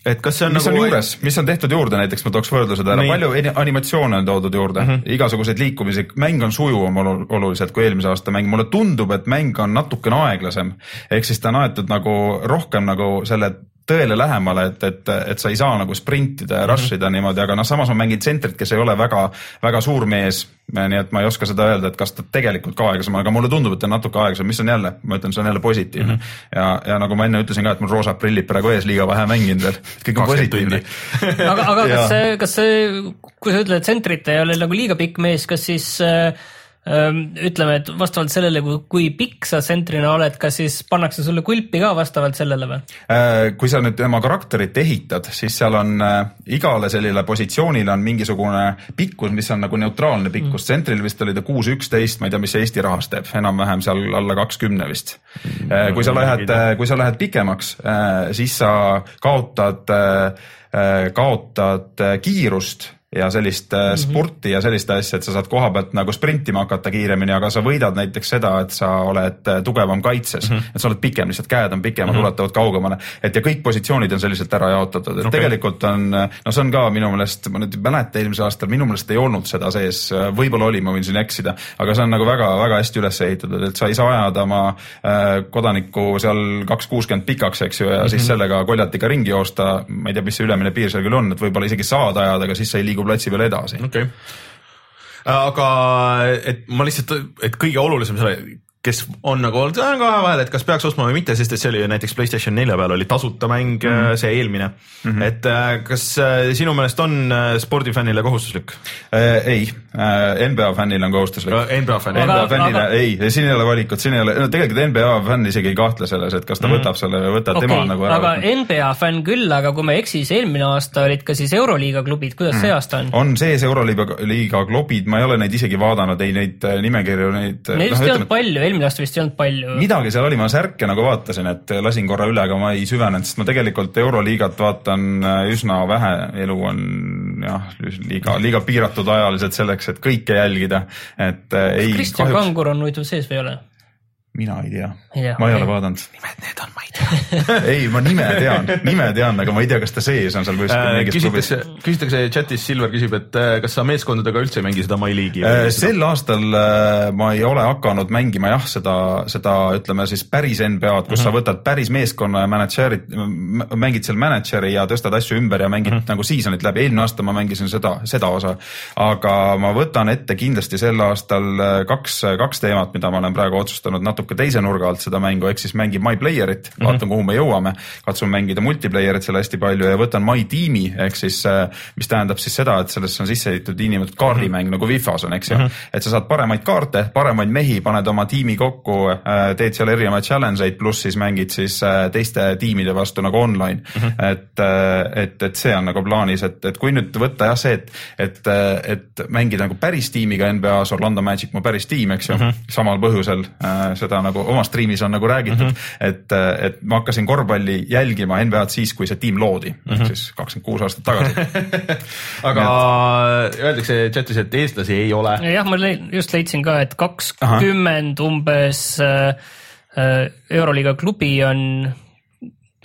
et kas see on mis nagu on juures, mis on tehtud juurde, näiteks ma tooks võrdlused ära, palju animatsioone on toodud juurde. Mm, -hmm. igasuguseid liikumisi, mäng on sujuvam olu- oluliselt kui eelmise aasta mäng, mulle tundub, et mäng on natukene aeglasem. ehk siis ta on aetud nagu rohkem nagu selle tõele lähemale, et, et, et sa ei saa nagu sprintida ja rush ida mm -hmm. niimoodi, aga noh, samas ma mängin tsentrit, kes ei ole väga, väga suur mees. nii et ma ei oska seda öelda, et kas ta tegelikult ka aeglasem on, aga mulle tundub, et ta on natuke aeglasem, mis on jälle, ma ütlen, see on jälle positiivne mm. -hmm. ja, ja nagu ma enne ütlesin ka, et mul roosad prillid praegu ees, liiga vähe mänginud veel, kõik on 20 positiivne aga, aga kas see, kas see, kui sa ütled, et tsentrit ei ole nagu liiga pikk mees, kas siis äh, ütleme, et vastavalt sellele, kui, kui pikk sa tsentrina oled, kas siis pannakse sulle kulpi ka vastavalt sellele või? Äh, kui sa nüüd tema karakterit ehitad, siis seal on äh, igale sellisele positsioonile on mingisugune pikkus, mis on nagu neutraalne pikkus mm.. tsentril vist oli ta kuus, üksteist, ma ei tea, mis see Eesti rahas teeb, enam-vähem seal alla kakskümne vist mm.. kui sa lähed, kui sa lähed pikemaks, siis sa kaotad, kaotad äh, kiirust ja sellist mm -hmm. spurti ja sellist asja, et sa saad koha pealt nagu sprintima hakata kiiremini, aga sa võidad näiteks seda, et sa oled tugevam kaitses mm, -hmm. et sa oled pikem, lihtsalt käed on pikemad mm, -hmm. ulatavad kaugemale, et ja kõik positsioonid on selliselt ära jaotatud, et okay. tegelikult on, no see on ka minu meelest, ma nüüd ei mäleta eelmisel aastal, minu meelest ei olnud seda sees, võib-olla oli, ma võin siin eksida, aga see on nagu väga-väga hästi üles ehitatud, et sa ei saa ajada oma äh, kodanikku seal kaks kuuskümmend pikaks, eks ju, ja mm -hmm. siis mhm. sellega koljatiga ringi joosta, ma ei tea, mis see ülemine piir seal küll on, et võib-olla isegi saad ajada, aga siis sa ei liigu platsi peal edasi. okay aga et ma lihtsalt, et kõige olulisem selle kes on nagu olnud kahe vahel, et kas peaks ostma või mitte, sest et see oli ju näiteks Playstation nelja peal oli tasuta mäng mm, -hmm. see eelmine mm. -hmm. et äh, kas äh, sinu meelest on spordifännile kohustuslik äh,? ei äh,, NBA fännile on kohustuslik. NBA fännile, NBA fännile aga... ei, siin ei ole valikut, siin ei ole, no tegelikult NBA fänn isegi ei kahtle selles, et kas ta mm -hmm. võtab selle või võtab okay, tema nagu ära. aga NBA fänn küll, aga kui ma ei eksi, siis eelmine aasta olid ka siis Euroliiga klubid, kuidas mm -hmm. see aasta on? on sees Euroliiga klubid, ma ei ole neid isegi vaadanud, ei neid äh, nimekirju, neid. Neid vist ei olnud palju eelmine aasta vist ei olnud palju. midagi seal oli, ma särke nagu vaatasin, et lasin korra üle, aga ma ei süvenenud, sest ma tegelikult Euroliigat vaatan äh, üsna vähe, elu on jah, liiga, liiga piiratud ajaliselt selleks, et kõike jälgida, et äh, ei. Kristjan kahjuks... Kangur on muidu sees või ei ole? Mina ei tea, ma ei ole vaadanud. nimed need on, ma ei tea ei, ma nime tean, nime tean, aga ma ei tea, kas ta sees on seal kuskil äh, mingis klubis. küsitakse chatis, Silver küsib, et äh, kas sa meeskondadega üldse ei mängi seda My League'i äh,? sel aastal äh, ma ei ole hakanud mängima jah, seda, seda ütleme siis päris NBA-d, kus mm -hmm. sa mhm. võtad päris meeskonna ja manager'id, mängid seal manager'i ja tõstad asju ümber ja mängid mm -hmm. nagu season'it läbi, eelmine aasta ma mängisin seda, seda osa. aga ma võtan ette kindlasti sel aastal äh, kaks, kaks teemat, mida ma olen praegu otsustanud natuke natuke teise nurga alt seda mängu, ehk siis mängib My Player'it mm, -hmm. vaatan, kuhu me jõuame, katsun mängida multiplayer'it seal hästi palju ja võtan My Team'i ehk siis, äh, mis tähendab siis seda, et sellesse on sisse ehitatud niinimetatud kaardimäng mm -hmm. nagu Fifas on, eks ju mm. -hmm. et sa saad paremaid kaarte, paremaid mehi, paned oma tiimi kokku, äh, teed seal erinevaid challenge eid, pluss siis mängid siis äh, teiste tiimide vastu nagu online mm. -hmm. et, et, et see on nagu plaanis, et, et kui nüüd võtta jah see, et, et, et mängida nagu päris tiimiga NBA-s, Orlando Magic mu päris tiim, eks ju mm, -hmm. samal põhjusel seda seda nagu oma striimis on nagu räägitud mm, -hmm. et, et ma hakkasin korvpalli jälgima NBA-d siis, kui see tiim loodi mm, -hmm. siis kakskümmend kuus aastat tagasi aga öeldakse chatis, et eestlasi ei ole. jah, ma just leidsin ka, et kakskümmend umbes äh, äh, Euroliiga klubi on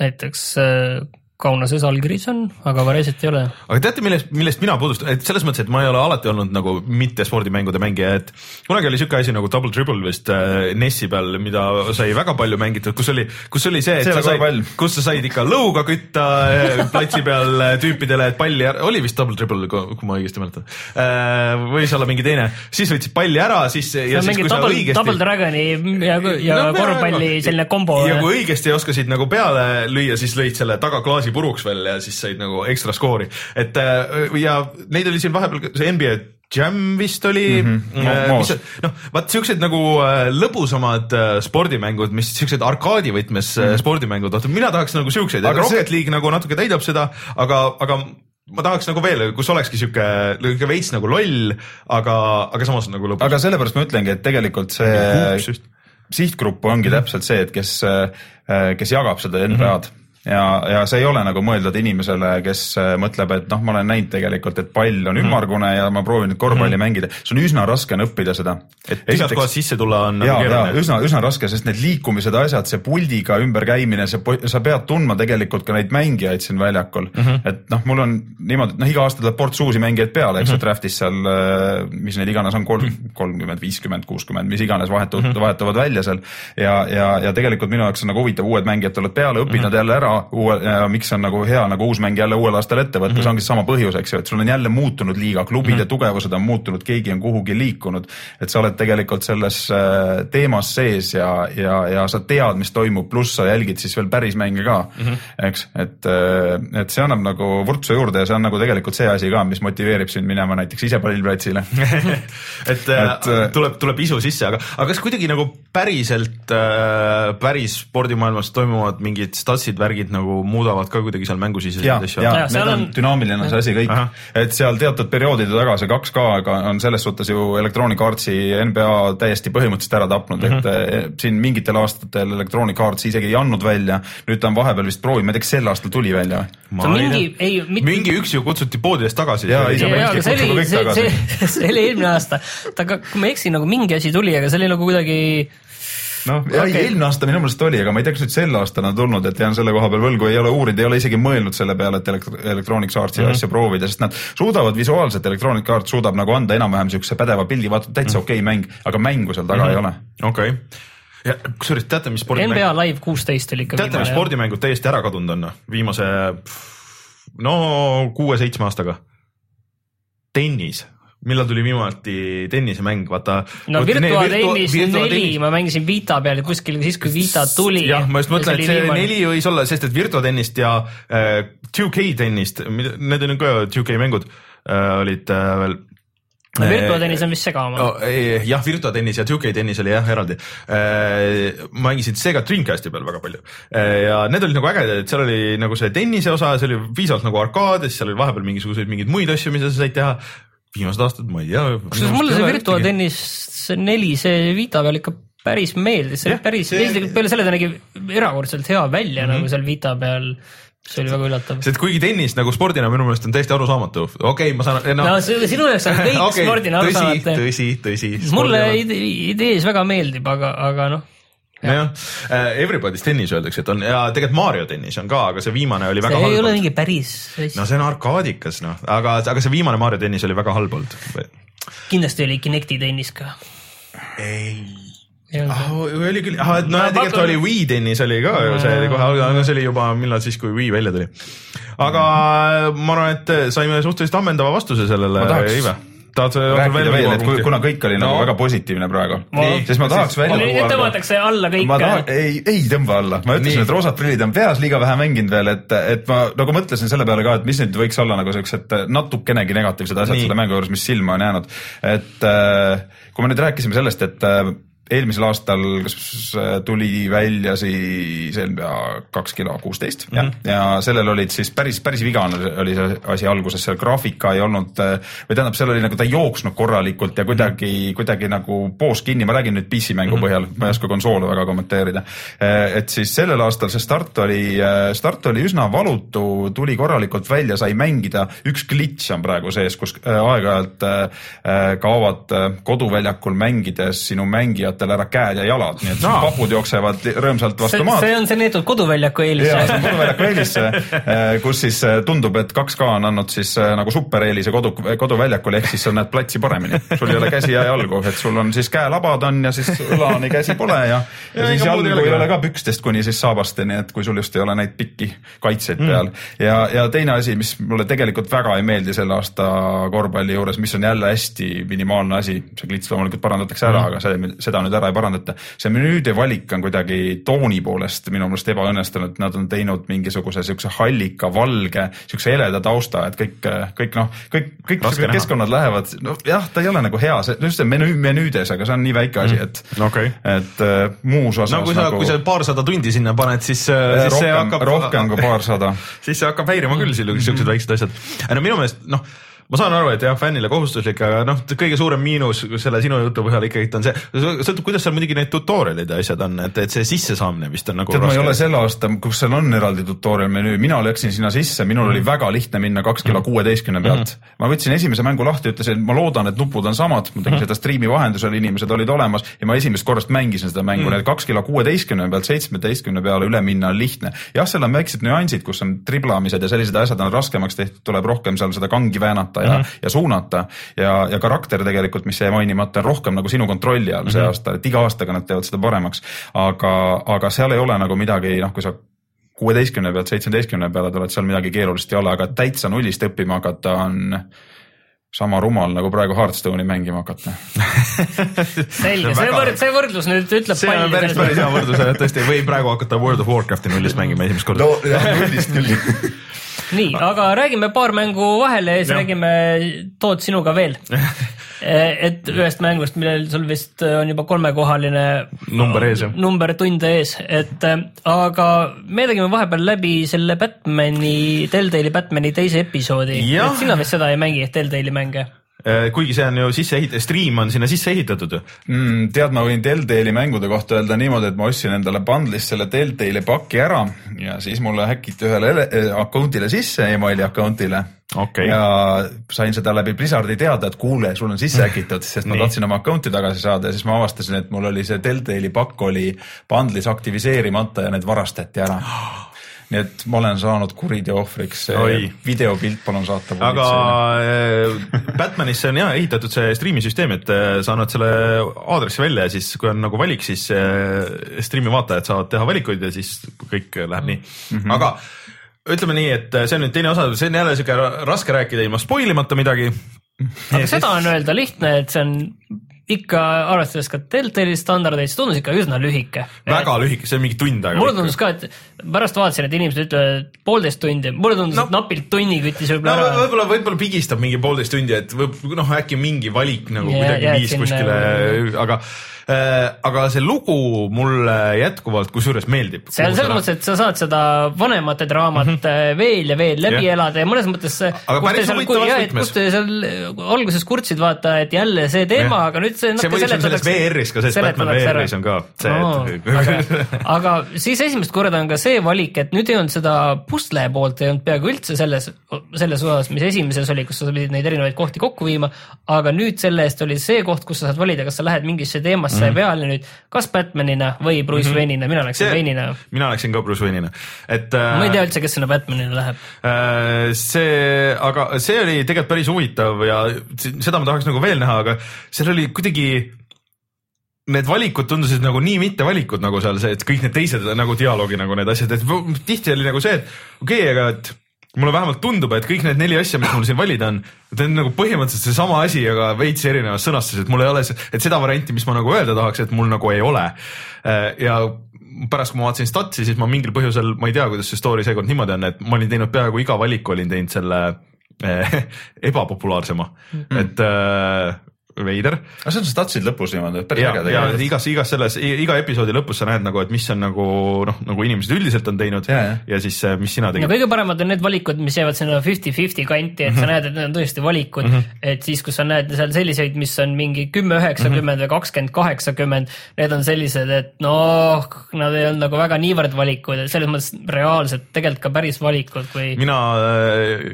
näiteks äh, Kaunases allkirjas on, aga Vareset ei ole. aga teate, millest, millest mina puudustan, et selles mõttes, et ma ei ole alati olnud nagu mitte spordimängude mängija, et kunagi oli siuke asi nagu Double Dribble vist äh, NES-i peal, mida sai väga palju mängitud, kus oli, kus oli see, et see sa said, kus sa said ikka lõuga kütta äh, platsi peal äh, tüüpidele, et palli ära, oli vist Double Dribble, kui ma õigesti mäletan äh,. võis olla mingi teine, siis võtsid palli ära, siis. ja siis, kui double, sa õigesti. Double Dragoni ja, ja no, korvpalli selline kombo. ja kui õigesti oskasid nagu peale lüüa, siis lõid selle tagaklaasi klasi puruks veel ja siis said nagu ekstra skoori, et äh, ja neid oli siin vahepeal see NBA Jam vist oli mm, -hmm. noh, vaat siuksed nagu äh, lõbusamad spordimängud, mis siuksed arkaadivõtmes mm -hmm. spordimängud, vaata mina tahaks nagu siukseid, et Rocket see... League nagu natuke täidab seda, aga, aga ma tahaks nagu veel, kus olekski sihuke, sihuke veits nagu loll, aga, aga samas nagu lõbus. aga sellepärast ma ütlengi, et tegelikult see sihtgrupp ongi mm -hmm. täpselt see, et kes, kes jagab seda NBA-d mm. -hmm ja, ja see ei ole nagu mõeldud inimesele, kes äh, mõtleb, et noh, ma olen näinud tegelikult, et pall on mhm. ümmargune ja ma proovin nüüd korvpalli mm. mängida, see on üsna raske on õppida seda. et igast kohast sisse tulla on ja, nagu keeruline. üsna, üsna raske, sest need liikumised, asjad, see puldiga ümberkäimine, see, sa pead tundma tegelikult ka neid mängijaid siin väljakul mm. -hmm. et noh, mul on niimoodi, et noh, iga aasta tuleb ports uusi mängijaid peale, eks ju mm -hmm., draft'is seal, äh, mis neid iganes on, kolm, mhm. kolmkümmend, viiskümmend, kuuskümmend, mis iganes vahetuvad mm, -hmm. vahetuvad välja seal. ja, ja, ja tegelikult minu jaoks on nagu huvitav, uued mängijad tulevad peale, õpid mm -hmm. nad jälle ära, uue ja miks on nagu hea nagu uus mäng jälle uuel aastal ette võtta mm, -hmm. see ongi sama põhjus, eks ju, et sul on jälle muutunud liiga, klubide mm -hmm. tugevused on muutunud, keegi on kuhugi liikunud. et sa oled tegelikult selles äh, teemas sees ja, ja, ja sa tead, mis toimub, pluss sa jälgid siis veel päris mänge ka mm, -hmm. eks, et, äh, et see annab nagu vurtsu juurde ja see on nagu tegelikult see asi ka, mis motiveerib sind minema näiteks ise pallplatsile et, äh, et tuleb, tuleb isu sisse, aga, aga kas kuidagi nagu päriselt, päris spordimaailmas toimuvad mingid statsid, värgid eesmärgid nagu muudavad ka kuidagi seal mängusiseseid ja, asju? ja need seal on on- dünaamiline on see asi kõik et seal teatud perioodide taga see 2K-ga on selles suhtes ju Electronic Artsi NBA täiesti põhimõtteliselt ära tapnud mm, -hmm. et eh, siin mingitel aastatel Electronic Arts isegi ei andnud välja, nüüd ta on vahepeal vist proovinud, ma ei tea, kas sel aastal tuli välja või? mingi, ei, mitte mingi üks ju kutsuti poodidest tagasi. Jaa, ei, see ja, on aga see kutsuge oli, kõik see, tagasi. see, see oli eelmine aasta, aga kui ma ei eksi, nagu mingi asi tuli, aga see oli nagu kuidagi noh, ei Okei. eelmine aasta minu meelest oli, aga ma ei tea, kas nüüd sel aastal on tulnud, et jään selle koha peal võlgu, ei ole uurinud, ei ole isegi mõelnud selle peale, et elekt- Electronic Artsi mm -hmm. asja proovida, sest nad suudavad visuaalselt, Electronic Arts suudab nagu anda enam-vähem siukse pädeva pildi, vaata täitsa mm -hmm. okei okay mäng, aga mängu seal taga mm -hmm. ei ole. okei, ja kusjuures teate, mis spordimäng, NBA Live kuusteist oli ikka teate, mis spordimängud täiesti ära kadunud on, viimase no kuue-seitsme aastaga? tennis millal tuli viimati tennisemäng, vaata. no Virtua Tennis neli, ma mängisin Vita peal kuskil siis, kui Vita tuli. jah, ma just mõtlen, et see neli võis olla, sest et Virtua tennist ja äh, 2K tennist, need on ka 2K mängud äh, olid äh, veel. no Virtua tennis on vist segama oh,. jah, Virtua tennis ja 2K tennis oli jah eraldi. mängisin Sega Dreamcasti peal väga palju ja need olid nagu ägedad, et seal oli nagu see tennise osa, see oli piisavalt nagu arkaad ja siis seal oli vahepeal mingisuguseid mingeid muid asju, mida sa said teha. Viimased aastad ma ei tea. kusjuures mulle see Virtua tennis see neli, see Vita peal ikka päris meeldis, see oli päris peale selle ta nägi erakordselt hea välja mm -hmm. nagu seal Vita peal. see oli väga üllatav. sest kuigi tennis nagu spordina minu meelest on täiesti arusaamatu, okei okay,, ma saan no, no see- sinu jaoks on kõik okay, spordina tõsi, arusaamatu. tõsi, tõsi. mulle ide- idees väga meeldib, aga, aga noh, jah, Everybody's tennis öeldakse, et on ja tegelikult Mario tennis on ka, aga see viimane oli väga see ei ole halb. mingi päris no see on arkaadikas noh, aga, aga see viimane Mario tennis oli väga halb olnud. kindlasti oli Kinecti tennis ka. ei. Ah, oli küll, ah, no Ma tegelikult pakun- oli Wii tennis oli ka ju, see oli kohe, aga see oli juba millal siis, kui Wii välja tuli. aga ma arvan, et saime suhteliselt ammendava vastuse sellele Ma tahaks. Tahad sa rääkida veel, et kui- kuna kõik oli no. nagu No. väga positiivne praegu siis ma tahaks välja nüüd tõmmatakse alla kõik ei, ei tõmba alla, ma ütlesin, et roosad prillid on peas liiga vähe mänginud veel, et, et ma nagu mõtlesin selle peale ka, et mis nüüd võiks olla nagu siuksed natukenegi negatiivsed asjad Nii. selle mängu juures, mis silma on jäänud. et äh, kui me nüüd rääkisime sellest, et äh, eelmisel aastal kas äh, tuli välja siis NBA kaks kilo kuusteist Mhm. jah, ja sellel olid siis päris, päris vigane oli see asi alguses, seal graafika ei olnud äh, või tähendab, seal oli nagu ta ei jooksnud korralikult ja kuidagi, kuidagi nagu poos kinni, ma räägin nüüd PC mängu Mhm. põhjal, ma ei oska konsoole väga kommenteerida. et siis sellel aastal see start oli, start oli üsna valutu, tuli korralikult välja, sai mängida, üks glitch on praegu sees, kus äh, aeg-ajalt äh, kaovad äh, koduväljakul mängides sinu mängijatel ära käed ja jalad, nii et Aa. papud jooksevad rõõmsalt vastu see, maad see on see neetud koduväljaku eelis ja see on koduväljaku eelis, kus siis äh, tundub, et 2K on andnud siis äh, nagu supereelise kodu, koduväljakul, ehk siis sa näed platsi paremini. sul ei ole käsi ja jalgu, et sul on siis käelabad on ja siis õlani käsi pole ja, ja, Ja siis jalgu ei ole ka pükstest kuni siis saabasteni, et kui sul just ei ole neid pikki kaitseid Mm. peal. ja, ja teine asi, mis mulle tegelikult väga ei meeldi selle aasta korvpalli juures, mis on jälle hästi minimaalne asi, see klits loomulikult parandatakse Mm. ära, aga see, seda nüüd ära ei parandata. see menüüde valik on kuidagi tooni poolest minu meelest ebaõnnestunud, nad on teinud mingisuguse siukse hallika, valge, siukse heleda tausta, et kõik, kõik noh, kõik, kõik Raske näha. keskkonnad lähevad, noh jah, ta ei ole nagu hea, see just see menüü, menüüdes, aga see on nii väike asi, et okei. et äh, muus osas no kui sa nagu kui sa paarsada tundi sinna paned, siis, äh, siis see rohkem, hakkab, rohkem kui paarsada. siis see hakkab häirima küll, siuksed väiksed asjad. no minu meelest noh, ma saan aru, et jah, fännile kohustuslik, aga noh, kõige suurem miinus selle sinu jutu põhjal ikkagi on see, sõltub, kuidas seal muidugi need tutorial'id ja asjad on, et, et see sissesaamine vist on nagu tead, ma ei ole selle aasta, kus seal on eraldi tutorial menüü, mina läksin sinna sisse, minul Mhm. oli väga lihtne minna kaks kilo kuueteistkümne pealt. ma võtsin esimese mängu lahti, ütlesin, ma loodan, et nupud on samad, ma tegin Mhm. seda striimi vahendusel, inimesed olid olemas ja ma esimest korrast mängisin seda mängu, Mhm. nii et kaks kilo kuueteistkümne pealt seitsmeteistkümne peale üle minna on lihtne. jah, seal on väiksed nüansid, kus on triblamised ja sellised asjad on raskemaks tehtud, tuleb rohkem seal seda kangi väänata ja mm, -hmm. ja suunata ja, ja karakter tegelikult, mis jäi mainimata, on rohkem nagu sinu kontrolli all see aasta, et iga aastaga nad teevad seda paremaks. aga, aga seal ei ole nagu midagi, noh, kui sa kuueteistkümne pealt seitsmeteistkümne peale tuled, seal midagi keerulist ei ole, aga täitsa nullist õppima hakata on sama rumal nagu praegu Hearthstone'i mängima hakata. selge, see võrd-, see võrdlus nüüd ütleb see on päris, päris hea võrdlus, et tõesti ei või praegu hakata World of Warcrafti nullist mängima esimest korda jah, nullist küll. nii, aga räägime paar mängu vahele ja siis Jah. räägime Toot sinuga veel. et ühest mängust, millel sul vist on juba kolmekohaline Number ees, jah. number tunde ees, et äh, aga me tegime vahepeal läbi selle Batman'i, Telltale'i Batman'i teise episoodi, et sina vist seda ei mängi, Telltale'i mänge? Äh, kuigi see on ju sisse ehitatud, stream on sinna sisse ehitatud ju. mm,. tead, ma võin Telltale'i mängude kohta öelda niimoodi, et ma ostsin endale bundle'is selle Telltale'i paki ära ja siis mulle häkiti ühele ele- eh, account'ile sisse, emaili account'ile Okei. ja sain seda läbi Blizzardi teada, et kuule, sul on sisse häkitud, sest ma tahtsin oma account'i tagasi saada ja siis ma avastasin, et mul oli see Telltale'i pakk oli bundle'is aktiviseerimata ja need varastati ära. nii et ma olen saanud kuriteo ohvriks videopilt palun saata. aga äh, Batmanisse on ja ehitatud see striimi süsteem, et äh, sa annad selle aadressi välja ja siis, kui on nagu valik, siis äh, striimi vaatajad saavad teha valikuid ja siis kõik läheb nii mm. -hmm. aga ütleme nii, et see on nüüd teine osa, see on jälle siuke raske rääkida ilma spoil imata midagi. aga seda on öelda lihtne, et see on ikka arvestades ka Telltale'i standardeid, see tundus ikka üsna lühike. väga lühike, see on mingi tund aega. mulle tundus ka, et pärast vaatasin, et inimesed ütlevad et poolteist tundi, mulle tundus No- no,, et napilt tunni küttis no võib-olla ära. võib-olla, võib-olla pigistab mingi poolteist tundi, et võib noh, äkki mingi valik nagu Ja- kuidagi viis kuskile, aga aga see lugu mulle jätkuvalt kusjuures meeldib. see on selles mõttes, et sa saad seda vanemate draamat mm -hmm. veel ja veel läbi yeah. elada ja mõnes mõttes. Aga kus te seal alguses kurtsid, vaata, et jälle see teema, Jah. aga nüüd see. See põhjus on selles VR-is ka, sest Batman VR-is on ka see, et- et. aga siis esimest korda on ka see valik, et nüüd ei olnud seda pusle poolt ei olnud peaaegu üldse selles, selles osas, mis esimeses oli, kus sa pidid neid erinevaid kohti kokku viima. aga nüüd selle eest oli see koht, kus sa saad valida, kas sa lähed mingisse teemasse mm -hmm. peale nüüd, kas Batmanina või Bruce mm -hmm. Wayne'ina, mina läksin Wayne'ina. mina läksin ka Bruce Wayne'ina, et ma ei äh, tea üldse, kes sinna Batmanile läheb. äh, see, aga see oli tegelikult päris huvitav ja seda ma tahaks nagu veel näha, aga seal oli kuidagi Need valikud tundusid nagu nii mittevalikud nagu seal see, et kõik need teised nagu dialoogi nagu need asjad, et tihti oli nagu see, et okei okay,, aga et mulle vähemalt tundub, et kõik need neli asja, mis mul siin valida on, need on nagu põhimõtteliselt seesama asi, aga veits erinevas sõnastuses, et mul ei ole, et seda varianti, mis ma nagu öelda tahaks, et mul nagu ei ole. ja pärast, kui ma vaatasin statsi, siis ma mingil põhjusel, ma ei tea, kuidas see story seekord niimoodi on, et ma olin teinud peaaegu iga valiku olin teinud selle eh, ebapopulaarsema mm, -hmm. et äh, veider aga see on statsid lõpus niimoodi, päris ja, äge ja tegelikult. igas, igas selles, iga episoodi lõpus sa näed nagu, et mis on nagu noh, nagu inimesed üldiselt on teinud ja, Ja, ja. ja. ja siis, mis sina no tegid. kõige paremad on need valikud, mis jäävad sinna fifty-fifty kanti, et sa näed, et need on tõesti valikud mm, -hmm. et siis, kus sa näed seal selliseid, mis on mingi kümme, üheksakümmend või kakskümmend, kaheksakümmend, need on sellised, et noh, nad ei olnud nagu väga niivõrd valikud, selles mõttes reaalselt tegelikult ka päris valikud, kui mina äh,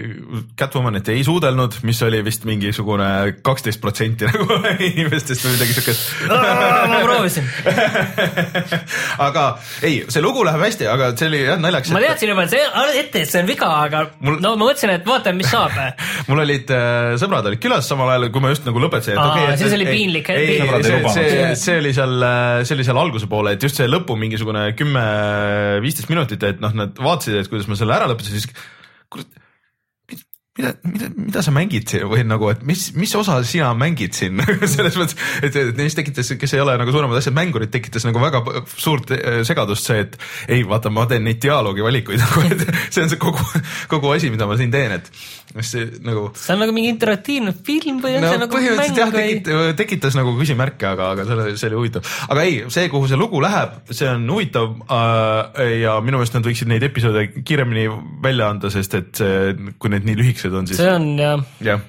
Catwomanit ei suudelnud, mis oli vist mingisugune kaksteist protsenti nagu inimestest või midagi siukest. ma proovisin, aga ei, see lugu läheb hästi, aga see oli jah naljakas. ma teadsin juba, et see ette, et see on viga, aga Mul- no ma mõtlesin, et vaatame, mis saab. mul olid äh, sõbrad olid külas samal ajal, kui ma just nagu lõpetasin. Aa, siis oli piinlik ei, see, see, see oli seal, see oli seal alguse poole, et just see lõpu mingisugune kümme, viisteist minutit, et noh, nad vaatasid, et kuidas ma selle ära lõpetasin, siis kurat, mida, mida, mida sa mängid siin või nagu, et mis, mis osa sina mängid siin selles mõttes, et, et neist tekitas, kes ei ole nagu suuremad asjad mängurid, tekitas nagu väga suurt eh, segadust see, et ei vaata, ma teen neid dialoogi valikuid nagu, et see on see kogu, kogu asi, mida ma siin teen, et see nagu see on nagu mingi interaktiivne film või on no see nagu põhimõtteliselt jah, mäng või? tekit-, tekitas nagu küsimärke, aga, aga selle, see oli huvitav. aga ei, see, kuhu see lugu läheb, see on huvitav äh, ja minu meelest nad võiksid neid episoode kiiremini välja anda, sest et kui need nii lühikesed on, siis see on jah, jah.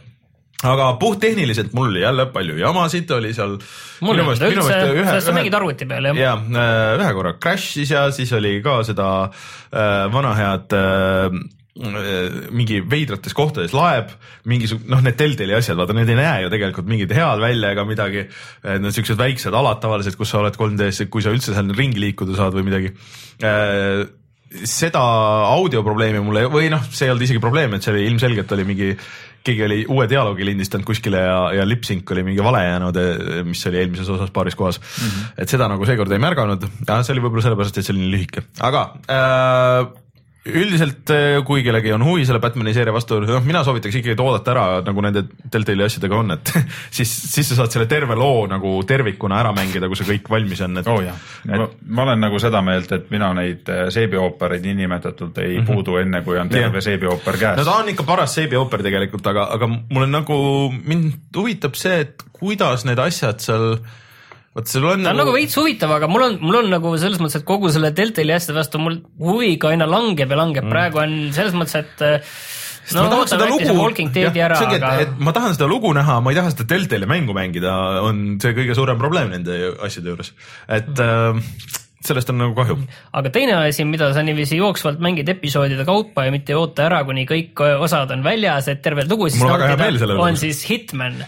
aga puhttehniliselt mul jälle palju jamasid oli seal. mul ei olnud üldse, sest sa mängid arvuti peal jah? ja äh, ühe korra crash'is ja siis oli ka seda äh, vana head äh, äh, mingi veidrates kohtades laeb, mingisugune noh, need Telltale'i asjad, vaata need ei näe ju tegelikult mingid head välja ega midagi. Need siuksed väiksed alad tavaliselt, kus sa oled 3D-s, kui sa üldse seal ringi liikuda saad või midagi äh, seda audioprobleemi mul ei, või noh, see ei olnud isegi probleem, et see oli ilmselgelt oli mingi, keegi oli uue dialoogi lindistanud kuskile ja, ja lip-sync oli mingi vale jäänud, mis oli eelmises osas paaris kohas mm. -hmm. et seda nagu seekord ei märganud, see oli võib-olla sellepärast, et see oli nii lühike, aga äh, üldiselt äh, kui kellelgi on huvi selle Batman'i seeria vastu, noh mina soovitaks ikkagi oodata ära nagu nende Deltali asjadega on, et siis, siis sa saad selle terve loo nagu tervikuna ära mängida, kui see kõik valmis on, et oo oh, jah, ma, ma olen nagu seda meelt, et mina neid äh, seebioopereid niinimetatult ei mm -hmm. puudu enne, kui on terve yeah. seebiooper käes. no ta on ikka paras seebiooper tegelikult, aga, aga mul on nagu, mind huvitab see, et kuidas need asjad seal vot sul on ta on nagu veits huvitav, aga mul on, mul on nagu selles mõttes, et kogu selle Deltali asjade vastu mul huvi ka aina langeb ja langeb mm., praegu on selles mõttes, et no ma tahan seda lugu, jah, see ongi, et, et ma tahan seda lugu näha, ma ei taha seda Deltali mängu mängida, on see kõige suurem probleem nende asjade juures, et mm. äh, sellest on nagu kahju. aga teine asi, mida sa niiviisi jooksvalt mängid episoodide kaupa ja mitte ei oota ära, kuni kõik osad on väljas, et terve lugu siis nautida, on siis Hitman.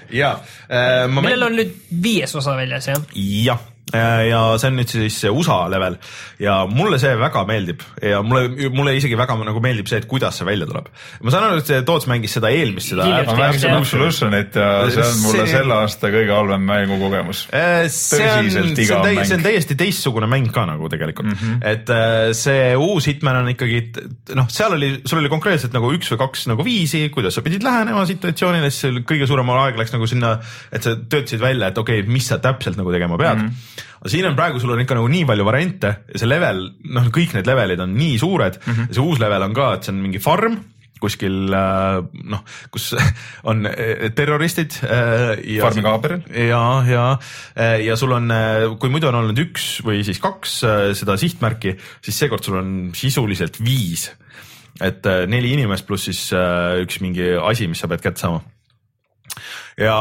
Äh, millel on nüüd viies osa väljas, jah? jah ja see on nüüd siis USA level ja mulle see väga meeldib ja mulle, mulle isegi väga nagu meeldib see, et kuidas see välja tuleb. ma saan aru, et see Toots mängis seda eelmist, seda. ma mängisin Absolutionit ja see on mulle see... selle aasta kõige halvem mängukogemus. Äh, see on, see on, täi, see on täiesti teistsugune mäng ka nagu tegelikult mm, -hmm. et äh, see uus Hitman on ikkagi noh, seal oli, sul oli konkreetselt nagu üks või kaks nagu viisi, kuidas sa pidid lähenema situatsioonile, siis kõige suurem aeg läks nagu sinna, et sa töötasid välja, et okei okay,, mis sa täpselt nagu tegema pead mm. -hmm aga siin on praegu, sul on ikka nagu nii palju variante ja see level, noh, kõik need levelid on nii suured mm -hmm. ja see uus level on ka, et see on mingi farm kuskil äh, noh, kus on äh, terroristid. Äh, farmi kaaberil. ja, ja, ja sul on, kui muidu on olnud üks või siis kaks seda sihtmärki, siis seekord sul on sisuliselt viis. et neli inimest pluss siis üks mingi asi, mis sa pead kätte saama ja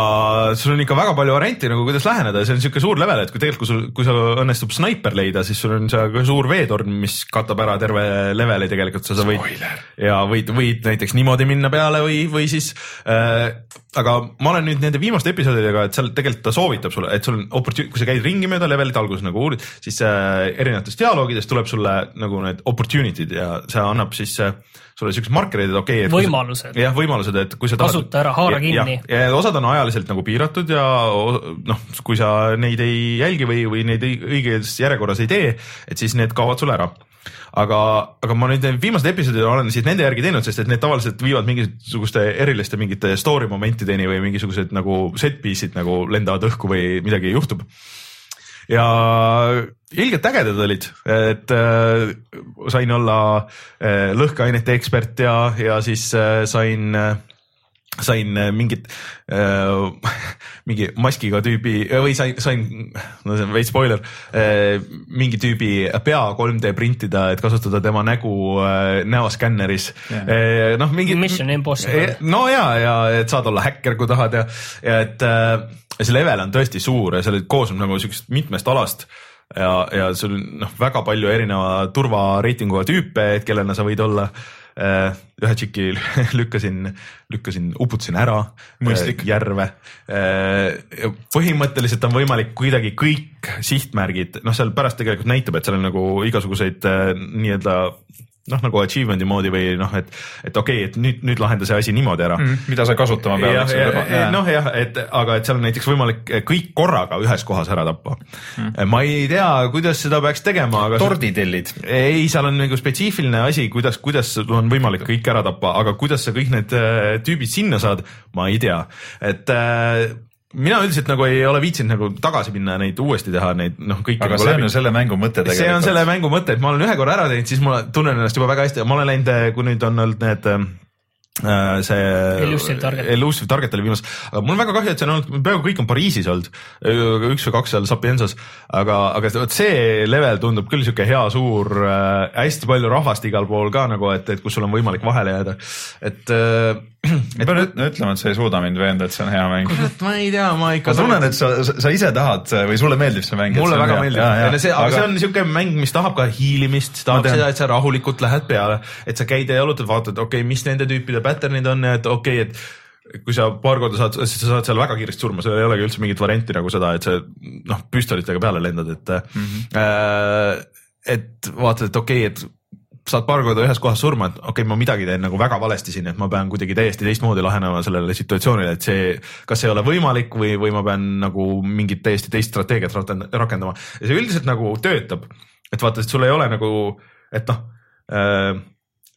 sul on ikka väga palju variante nagu kuidas läheneda ja see on siuke suur level, et kui tegelikult, kui sul, kui sul õnnestub snaiper leida, siis sul on seal ka suur veetorn, mis katab ära terve leveli tegelikult, sa võid Spoiler. ja võid, võid näiteks niimoodi minna peale või, või siis äh, aga ma olen nüüd nende viimaste episoodidega, et seal tegelikult ta soovitab sulle, et sul on opportun-, kui sa käid ringi mööda levelit alguses nagu uurid, siis äh, erinevatest dialoogidest tuleb sulle nagu need opportunity'd ja see annab siis äh, sulle siuksed markerid, et okei okay,. võimalused. jah, võimalused, et kui sa tahad. kasuta ära, haara kinni. ja osad on ajaliselt nagu piiratud ja noh, kui sa neid ei jälgi või, või neid õiges järjekorras ei tee, et siis need kaovad sul ära aga, aga ma nüüd viimased episoodid olen siis nende järgi teinud, sest et need tavaliselt viivad mingisuguste eriliste mingite story momentideni või mingisugused nagu set piece'id nagu lendavad õhku või midagi juhtub. ja ilgelt ägedad olid, et äh, sain olla äh, lõhkeainete ekspert ja, ja siis äh, sain äh, sain äh, mingit äh,, mingi maskiga tüübi äh, või sain, sain, no see on veits spoiler äh,, mingi tüübi pea 3D printida, et kasutada tema nägu äh, näoskänneris yeah.. Äh, noh, mingi. Mission Impossible. no ja, ja et saad olla häkker, kui tahad ja, ja et äh, see level on tõesti suur ja see koosneb nagu siuksest mitmest alast ja, ja sul noh, väga palju erineva turvareitinguga tüüpe, et kellena sa võid olla Äh, ühe tšiki lükkasin, lükkasin, uputasin ära Mõistlik. Äh, järve. Äh, põhimõtteliselt on võimalik kuidagi kõik sihtmärgid, noh, seal pärast tegelikult näitab, et seal on nagu igasuguseid nii-öelda noh, nagu achievement'i moodi või noh, et, et okei okay,, et nüüd, nüüd lahenda see asi niimoodi ära mm,. mida sa kasutama pead. noh jah, et aga et seal on näiteks võimalik kõik korraga ühes kohas ära tappa mm.. ma ei tea, kuidas seda peaks tegema, aga. torditellid. ei, seal on nagu spetsiifiline asi, kuidas, kuidas on võimalik kõik ära tappa, aga kuidas sa kõik need äh, tüübid sinna saad, ma ei tea, et äh, mina üldiselt nagu ei ole viitsinud nagu tagasi minna neid uuesti teha, neid noh, kõiki. aga nagu see on ju selle mängu mõte tegelikult. see on selle mängu mõte, et ma olen ühe korra ära teinud, siis ma tunnen ennast juba väga hästi, ma olen läinud, kui nüüd on olnud need Äh, see Elusive Target, Elusive Target oli viimas, aga mul on väga kahju, et see on olnud, peaaegu kõik on Pariisis olnud, üks või kaks seal Sapiensas, aga, aga vot see level tundub küll sihuke hea suur äh,, hästi palju rahvast igal pool ka nagu, et, et kus sul on võimalik vahele jääda, et äh, ma pean ütlema, et sa ei suuda mind veenda, et see on hea mäng. kurat, ma ei tea, ma ikka. ma tunnen, et sa, sa ise tahad või sulle meeldib see mäng. mulle väga meeldib, aga see, aga see on niisugune mäng, mis tahab ka hiilimist, tahab seda, et sa rahulikult lähed peale, et sa käid ja jalutad, vaatad, okei okay,, mis nende tüüpide pattern'id on ja et okei okay,, et kui sa paar korda saad, siis sa saad seal väga kiiresti surma, seal ei olegi üldse mingit varianti nagu seda, et sa noh, püstolitega peale lendad, et mm. -hmm. Äh, et vaatad, et okei okay,, et saad paar korda ühes kohas surma, et okei okay,, ma midagi teen nagu väga valesti siin, et ma pean kuidagi täiesti teistmoodi lahenema sellele situatsioonile, et see, kas see ei ole võimalik või, või ma pean nagu mingit täiesti teist strateegiat rakendama ja see üldiselt nagu töötab. et vaata, et sul ei ole nagu, et noh äh,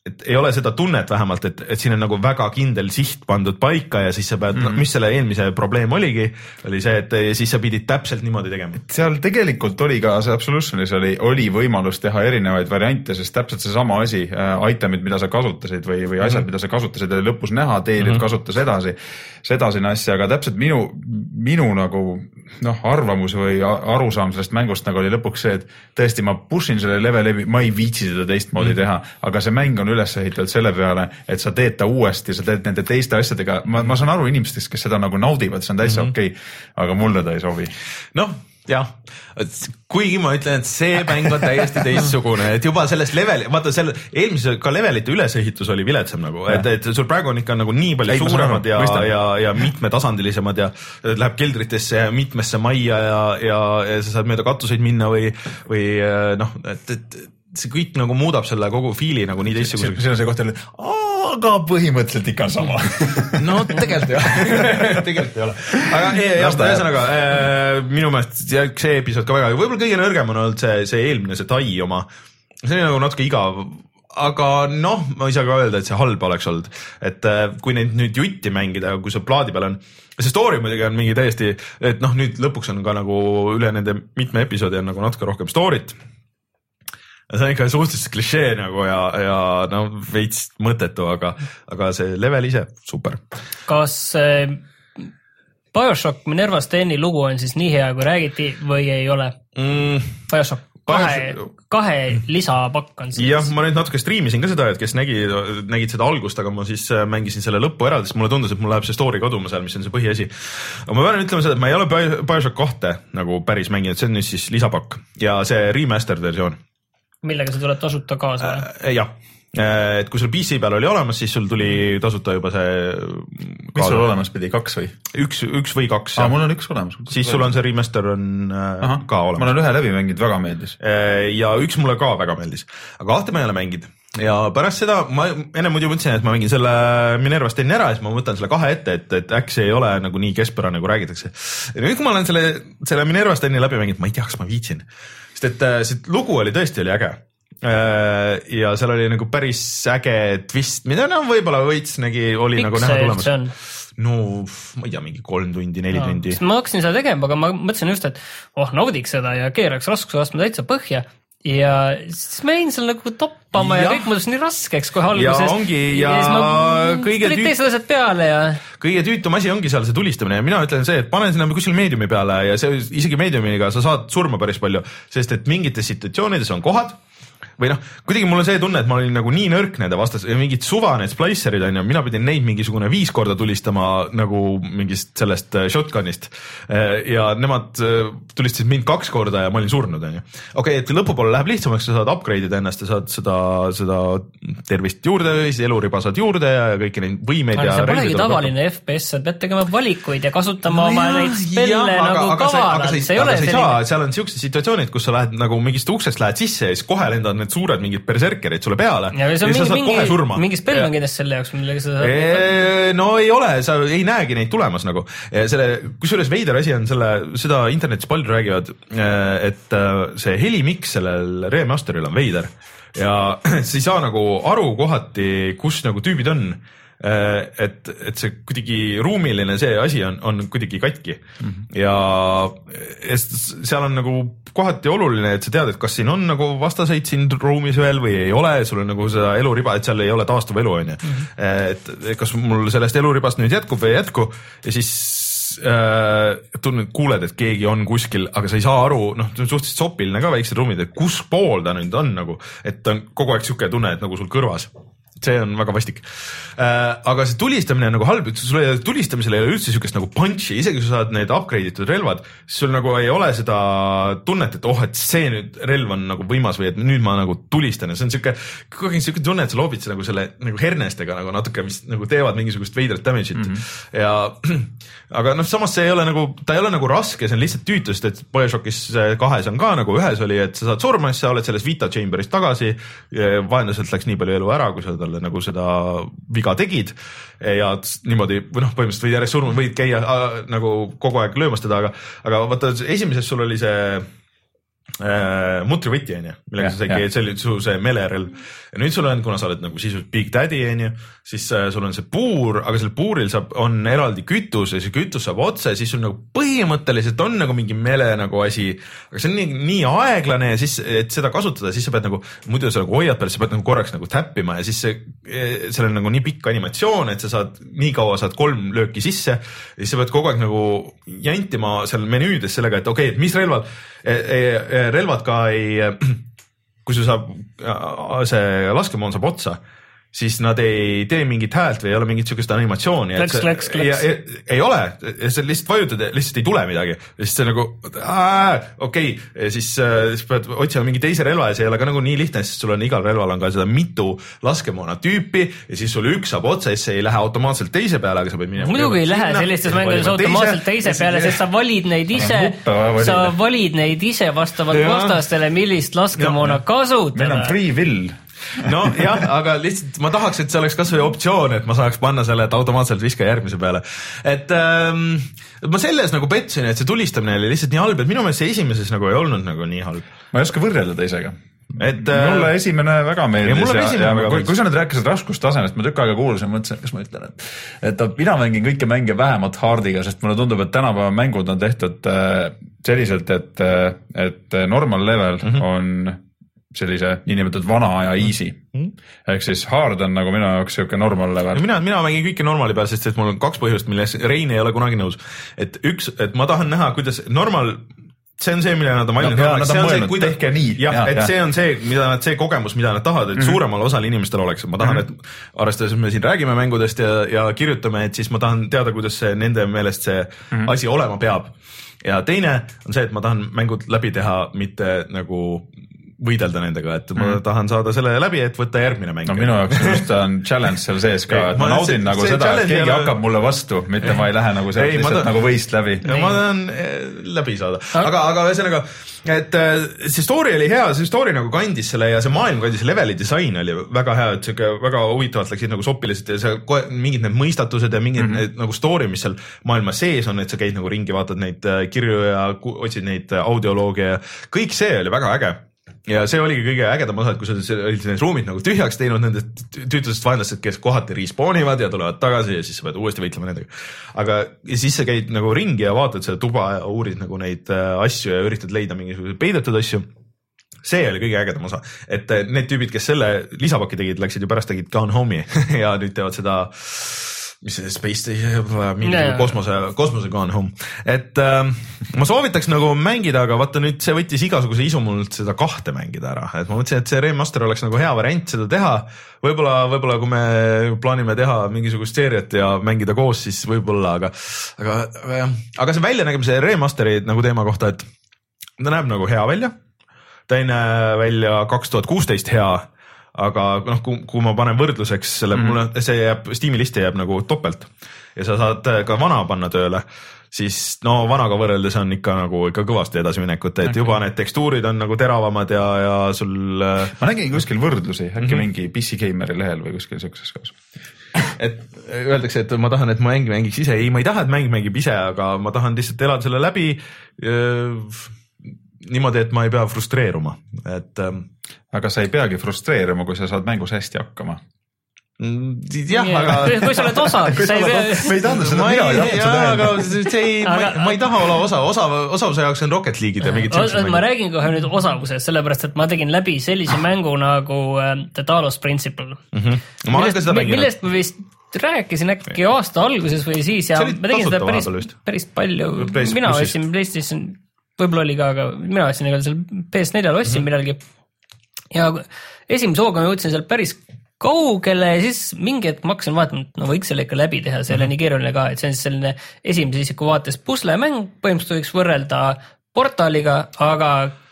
et ei ole seda tunnet vähemalt, et, et siin on nagu väga kindel siht pandud paika ja siis sa pead mm, -hmm. no, mis selle eelmise probleem oligi, oli see, et siis sa pidid täpselt niimoodi tegema. seal tegelikult oli ka see Absolutionis oli, oli võimalus teha erinevaid variante, sest täpselt seesama asi äh,, item'id, mida sa kasutasid või, või asjad mm, -hmm. mida sa kasutasid, oli lõpus näha, teed mm -hmm. kasutas edasi, sedasine asja, aga täpselt minu, minu nagu noh, arvamus või arusaam sellest mängust nagu oli lõpuks see, et tõesti, ma push in selle leveli, ma ei viitsi seda teistmoodi mm -hmm. teha, aga see mäng on üles ehitatud selle peale, et sa teed ta uuesti, sa teed nende teiste asjadega, ma, ma saan aru inimestest, kes seda nagu naudivad, see on täitsa mm -hmm. okei okay,, aga mulle ta ei sobi. noh jah, kuigi ma ütlen, et see mäng on täiesti teistsugune, et juba sellest level, vaata selle eelmise ka levelite ülesehitus oli viletsam nagu, et, et sul praegu on ikka nagu nii palju Ei, suuremad ja, ja, ja mitmetasandilisemad ja läheb keldritesse ja mitmesse majja ja, ja, ja sa saad mööda katuseid minna või, või noh, et, et see kõik nagu muudab selle kogu fiili nagu nii teistsuguseks. siin on see koht jälle, aga põhimõtteliselt ikka sama no tegelikult ei ole tegelikult ei ole. aga jah, ühesõnaga äh, minu meelest see episood ka väga, võib-olla kõige nõrgem on olnud see, see eelmine, see Tai oma. see oli nagu natuke igav aga noh, ma ei saa ka öelda, et see halb oleks olnud, et äh, kui neid nüüd jutti mängida, kui see plaadi peal on, see story muidugi on mingi täiesti, et noh, nüüd lõpuks on ka nagu üle nende mitme episoodi on nagu natuke rohkem story't see on ikka suhteliselt klišee nagu ja, ja no veits mõttetu, aga, aga see level ise super. kas äh, BioShock Minerva Steni lugu on siis nii hea, kui räägiti või ei ole mm.? BioShock kahe, kahe lisapakk on siis. jah, ma nüüd natuke striimisin ka seda, et kes nägi, nägid seda algust, aga ma siis äh, mängisin selle lõppu eraldi, sest mulle tundus, et mul läheb see story kaduma seal, mis on see põhiasi. aga ma pean ütlema seda, et ma ei ole BioShock kahte nagu päris mänginud, see on nüüd siis lisapakk ja see remastered versioon millega see tuleb tasuta kaasa äh,? jah, äh, et kui sul PC peal oli olemas, siis sul tuli tasuta juba see. mis sul olemas pidi, kaks või? üks, üks või kaks. aa, mul on üks olemas. siis sul on see remaster on äh, Aha, ka olemas. ma olen ühe läbi mänginud, väga meeldis. Ja üks mulle ka väga meeldis, aga kahte ma ei ole mänginud ja pärast seda ma enne muidu mõtlesin, et ma mängin selle Minervast enne ära ja siis ma võtan selle kahe ette, et, et äkki see ei ole nagu nii keskpärane, nagu räägitakse. nüüd, kui ma olen selle, selle Minervast enne läbi mänginud, ma ei tea, kas ma viitsin sest et äh, see lugu oli tõesti oli äge äh, ja seal oli nagu päris äge twist, mida noh, võib-olla veits nägi, oli Miks nagu näha tulemas. no ma ei tea, mingi kolm tundi, neli no, tundi. ma hakkasin seda tegema, aga ma mõtlesin just, et oh naudiks seda ja keeraks raskusastme täitsa põhja ja siis ma jäin seal nagu toppama ja, ja kõik muutus nii raskeks kohe alguses. ja ongi ja, ja kõige tüüt... teised asjad peale ja. kõige tüütum asi ongi seal see tulistamine ja mina ütlen see, et pane sinna kuskil meediumi peale ja see isegi meediumiga sa saad surma päris palju, sest et mingites situatsioonides on kohad või noh, kuidagi mul on see tunne, et ma olin nagu nii nõrk nende vastas, mingid suva need splicerid on ju, mina pidin neid mingisugune viis korda tulistama nagu mingist sellest äh, shotgun'ist. Äh, ja nemad äh, tulistasid mind kaks korda ja ma olin surnud, on ju. okei okay,, et lõpupoole läheb lihtsamaks, sa saad upgrade ida ennast ja saad seda, seda tervist juurde, siis eluriba saad juurde ja kõiki neid võimeid. see polegi tavaline FPS, sa pead tegema valikuid ja kasutama no, oma neid spelle nagu kavalalt, see ei ole selline. seal on siuksed situatsioonid, kus sa lähed nagu mingist uksest lähed sisse ja siis kohe lendavad need suured mingid berserkerid sulle peale. ja, ja sa mingi, saad kohe surma. mingi spell on kindlasti selle jaoks, millega sa saad. no ei ole, sa ei näegi neid tulemas nagu. selle, kusjuures veider asi on selle, seda internetis palju räägivad, et äh, see helimiks sellel remaster'il on veider ja sa ei saa nagu aru kohati, kus nagu tüübid on Äh, et, et see kuidagi ruumiline see asi on, on kuidagi katki mm -hmm. ja, ja seal on nagu kohati oluline, et sa tead, et kas siin on nagu vastaseid siin ruumis veel või ei ole, sul on nagu seda eluriba, et seal ei ole taastuv elu, on ju. Mhm. et kas mul sellest eluribast nüüd jätkub või ei jätku ja siis äh, tunned, kuuled, et keegi on kuskil, aga sa ei saa aru, noh, suhteliselt sopiline ka väiksed ruumid, et kus pool ta nüüd on nagu, et on kogu aeg sihuke tunne, et nagu sul kõrvas see on väga vastik äh,. aga see tulistamine on nagu halb, sul tulistamisel ei ole üldse siukest nagu punch'i, isegi kui sa saad need upgrade itud relvad, sul nagu ei ole seda tunnet, et oh, et see nüüd relv on nagu võimas või et nüüd ma nagu tulistan ja see on siuke, kogu aeg siuke tunne, et sa loobid nagu selle nagu hernestega nagu natuke, mis nagu teevad mingisugust veidrat damage'it mm -hmm. ja aga noh, samas see ei ole nagu, ta ei ole nagu raske, see on lihtsalt tüütu, sest et BioShockis kahes on ka nagu ühes oli, et sa saad surma, siis sa oled selles Vita Chamber'is tagasi. vaenlaselt läks nii palju elu ära, kui sa tal talle nagu seda viga tegid. ja niimoodi või noh, põhimõtteliselt võid järjest surma, võid käia äh, nagu kogu aeg löömas teda, aga, aga vaata esimeses sul oli see äh, mutrivõti onju, millega Jah, sa said see oli su see melerelv. ja nüüd sul on, kuna sa oled nagu sisuliselt Big Daddy onju, siis äh, sul on see puur, aga sellel puuril saab, on eraldi kütus ja see kütus saab otse, siis sul nagu põhimõtteliselt on nagu mingi mele nagu asi. aga see on nii, nii aeglane ja siis, et seda kasutada, siis sa pead nagu, muidu sa nagu hoiad peal, sa pead nagu korraks nagu täppima ja siis see, seal on nagu nii pikk animatsioon, et sa saad, nii kaua saad kolm lööki sisse ja siis sa pead kogu aeg nagu jantima seal menüüdes sellega, et okei okay,, et mis relvad, relvad ka ei, kui sul saab, see laskemoon saab otsa, siis nad ei tee mingit häält või ei ole mingit sihukest animatsiooni. Klõks, klõks, klõks. ei ole, sa lihtsalt vajutad ja lihtsalt ei tule midagi, siis see nagu okei okay., siis, siis pead otsima mingi teise relva ja see ei ole ka nagu nii lihtne, sest sul on igal relval on ka seda mitu laskemoona tüüpi ja siis sul üks saab otsa, siis see ei lähe automaatselt teise peale, aga sa pead minema. muidugi ei lähe sellistes mängudes automaatselt teise peale, sest sa valid neid ise sa valid neid ise vastavalt vastastele, millist laskemoona meil on kasutada. free will. nojah, aga lihtsalt ma tahaks, et see oleks kasvõi optsioon, et ma saaks panna selle, et automaatselt viska järgmise peale. et ähm, ma selles nagu petsin, et see tulistamine oli lihtsalt nii halb, et minu meelest see esimeses nagu ei olnud nagu nii halb. ma ei oska võrrelda teisega. et mulle äh, esimene väga meeldis Ja mulle ja, ja, kui, kui sa nüüd rääkisid raskustasemest, ma tükk aega kuulasin, mõtlesin, et kas ma ütlen, et, et mina mängin kõiki mänge vähemalt hard'iga, sest mulle tundub, et tänapäeva mängud on tehtud äh, selliselt, et, et normal level mm. -hmm. on sellise niinimetatud vana aja easy mm. Mhm. -hmm. ehk siis hard on nagu minu jaoks siuke normal level ja. mina, mina mängin kõike normaali peal, sest et mul on kaks põhjust, milles Rein ei ole kunagi nõus. et üks, et ma tahan näha, kuidas normal see on see, mille nad on valinud No See on see, mõelnud, kuidas- tehke nii. jah Jaa,, et jah. see on see, mida nad, see kogemus, mida nad tahavad, et mm -hmm. suuremal osal inimestel oleks, ma tahan mm, -hmm. et arvestades, et me siin räägime mängudest ja, ja kirjutame, et siis ma tahan teada, kuidas see nende meelest see mm -hmm. asi olema peab. ja teine on see, et ma tahan mängud läbi teha, mitte nagu võidelda nendega, et ma mm tahan saada selle läbi, et võtta järgmine mäng. no minu jaoks just on challenge seal sees ka, et ma Ma- naudin see- nagu see seda, et ei keegi ole- hakkab mulle vastu, mitte ma ei lähe nagu sealt Ei, lihtsalt ta- nagu võist läbi. ma tahan eh, läbi saada, aga, aga ühesõnaga, et eh, see story oli hea, see story nagu kandis selle ja see maailm kandis, leveli disain oli väga hea, et sihuke väga huvitavalt läksid nagu sopilised ja see kohe mingid need mõistatused ja mingid mm -hmm. need nagu story, mis seal maailma sees on, et sa käid nagu ringi, vaatad neid eh, kirju ja otsid neid audioloogia ja kõik see oli väga äge ja see oligi kõige ägedam osa, et kui sa olid need ruumid nagu tühjaks teinud nendest tü- tüütustest vaenlastest, kes kohati respawn ivad ja tulevad tagasi ja siis sa pead uuesti võitlema nendega. aga siis sa käid nagu ringi ja vaatad seda tuba ja uurid nagu neid äh, asju ja üritad leida mingisuguseid peidetud asju see oli kõige ägedam osa, et äh, need tüübid, kes selle lisapaki tegid, läksid ju pärast tegid Gone Home'i ja nüüd teevad seda mis see Space Station, mingi Jaa. kosmose, kosmose Gone Home, et äh, ma soovitaks nagu mängida, aga vaata nüüd see võttis igasuguse isu mult seda kahte mängida ära, et ma mõtlesin, et see remaster oleks nagu hea variant seda teha. võib-olla, võib-olla kui me plaanime teha mingisugust seeriat ja mängida koos, siis võib-olla, aga, aga, aga see väljanägemise remaster'i nagu teema kohta, et ta näeb nagu hea välja. ta ei näe välja kaks tuhat kuusteist hea aga noh, kui, kui ma panen võrdluseks selle mm, -hmm. mulle see jääb, Steam'i listi jääb nagu topelt ja sa saad ka vana panna tööle, siis no vanaga võrreldes on ikka nagu ikka kõvasti edasiminekut, et juba need tekstuurid on nagu teravamad ja, ja sul äh, ma nägin kuskil võrdlusi, äkki mm. -hmm. mingi PC Gameri lehel või kuskil siukses kohas. et öeldakse, et ma tahan, et mäng mängiks ise, ei, ma ei taha, et mäng mängib ise, aga ma tahan lihtsalt elada selle läbi niimoodi, et ma ei pea frustreeruma, et ähm, aga sa ei peagi frustreeruma, kui sa saad mängus hästi hakkama. mm, jah, Jaa, aga kui- sa oled osav, sa ei pea osav- me ei tahtnud seda ma ei, mina ei tahtnud seda öelda. aga see ei, ma, ma ei taha olla osa, osa, osavuse jaoks on Rocket League'id ja mingid siuksed ma mängud. räägin kohe nüüd osavusest, sellepärast et ma tegin läbi sellise mängu nagu äh, The Talos Principle. ma olen ka seda mänginud. millest ma vist rääkisin äkki aasta alguses või siis ja ma tegin seda päris päris palju mina ostsin PlayStation, võib-olla oli ka, aga mina ostsin igal seal PS4-l ostsin mm -hmm. millalgi. ja esimese hooga ma jõudsin seal päris kaugele ja siis mingi hetk ma hakkasin vaatama, et no võiks selle ikka läbi teha, see ei ole nii keeruline ka, et see on siis selline esimese isiku vaates puslemäng, põhimõtteliselt võiks võrrelda portaaliga, aga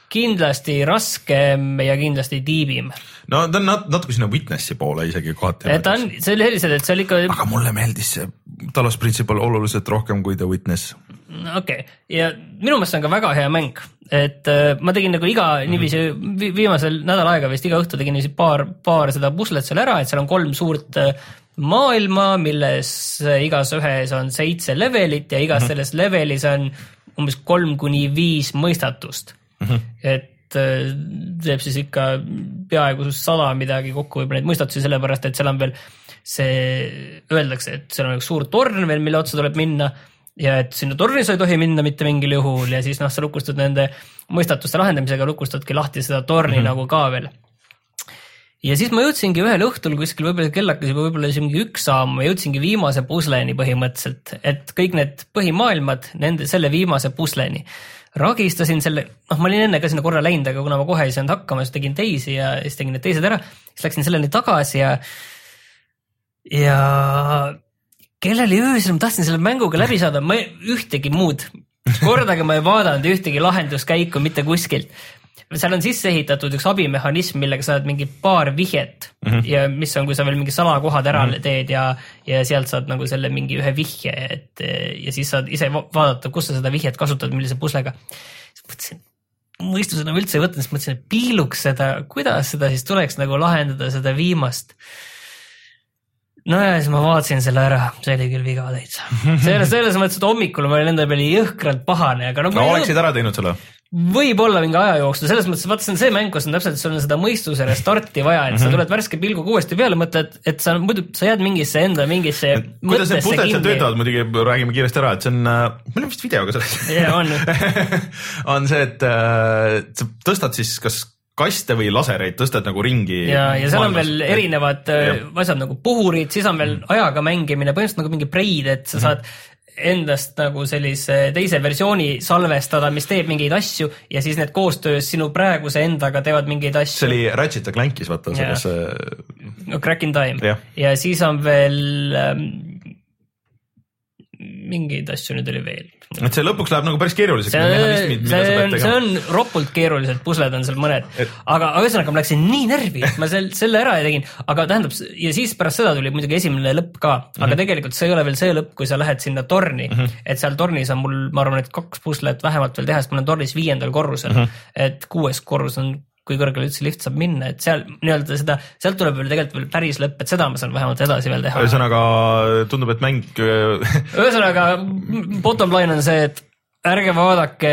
kindlasti raskem ja kindlasti tiibim. no ta on nat- natuke sinna Witnessi poole isegi kohati. ta on, see oli sellised, et seal ikka aga mulle meeldis see Talos Principle oluliselt rohkem kui The Witness. Okei. Okay., ja minu meelest see on ka väga hea mäng, et äh, ma tegin nagu iga niiviisi vi viimasel nädal aega vist iga õhtu tegin niiviisi paar, paar seda puslet seal ära, et seal on kolm suurt äh, maailma, milles äh, igas ühes on seitse levelit ja igas selles levelis on umbes kolm kuni viis mõistatust. et äh, teeb siis ikka peaaegu sada midagi kokku võib-olla neid mõistatusi, sellepärast et seal on veel see, öeldakse, et seal on üks suur torn veel, mille otsa tuleb minna ja et sinna torni sa ei tohi minna mitte mingil juhul ja siis noh, sa lukustad nende mõistatuste lahendamisega, lukustadki lahti seda torni mm -hmm. nagu ka veel ja siis ma jõudsingi ühel õhtul kuskil võib-olla kell hakkas juba võib-olla isegi mingi üks saama, ma jõudsingi viimase pusleni põhimõtteliselt, et kõik need põhimaailmad nende, selle viimase pusleni. ragistasin selle, noh, ma olin enne ka sinna korra läinud, aga kuna ma kohe ei saanud hakkama, siis tegin teisi ja siis tegin need teised ära, siis läksin selleni tagasi ja, ja kellel öösel ma tahtsin selle mänguga läbi saada, ma ei, ühtegi muud, kordagi ma ei vaadanud ühtegi lahenduskäiku mitte kuskilt seal on sisse ehitatud üks abimehhanism, millega saad mingi paar vihjet mm -hmm. ja mis on, kui sa veel mingi salakohad ära mm -hmm. teed ja, ja sealt saad nagu selle mingi ühe vihje, et ja siis saad ise vaadata, kus sa seda vihjet kasutad, millise puslega. siis mõtlesin, mõistuse enam üldse ei võtnud, siis mõtlesin, et piiluks seda, kuidas seda siis tuleks nagu lahendada, seda viimast no ja siis ma vaatasin selle ära, see oli küll viga täitsa. selles, selles mõttes, et hommikul ma olin enda peale jõhkralt pahane, aga no. no oleksid ära teinud selle? võib-olla mingi aja jooksul, selles mõttes, vaata see on see mäng, kus on täpselt, sul on seda mõistuse restarti vaja, et mm -hmm. sa mhm. tuled värske pilguga uuesti peale, mõtled, et sa muidu, sa jääd mingisse enda mingisse. kuidas need pusled seal töötavad, muidugi räägime kiiresti ära, et see on äh,, meil on vist video ka sellest. jaa, on on see, et äh, sa tõstad siis kas kaste või lasereid tõstad nagu ringi. ja, ja seal on veel erinevad ja. Äh, asjad nagu puhurid, siis on veel mm. ajaga mängimine, põhimõtteliselt nagu mingi braid, et sa mm -hmm. saad endast nagu sellise teise versiooni salvestada, mis teeb mingeid asju ja siis need koostöös sinu praeguse endaga teevad mingeid asju. see oli Ratchet ja Clankis vaata selles. no Crack in Time ja. ja siis on veel ähm, mingeid asju nüüd oli veel. et see lõpuks läheb nagu päris keeruliseks. see, see, see on ropult keerulised pusled on seal mõned aga ühesõnaga ma läksin nii närvi, et ma sel, selle ära tegin, aga tähendab ja siis pärast seda tuli muidugi esimene lõpp ka, aga mm -hmm. tegelikult see ei ole veel see lõpp, kui sa lähed sinna torni mm, -hmm. et seal tornis on mul, ma arvan, et kaks puslet vähemalt veel teha, sest ma olen tornis viiendal korrusel mm, -hmm. et kuues korrus on kui kõrgele üldse lift saab minna, et seal nii-öelda seda, sealt tuleb veel tegelikult veel päris lõpp, et seda ma saan vähemalt edasi veel teha. ühesõnaga tundub, et mäng ühesõnaga bottom line on see, et ärge vaadake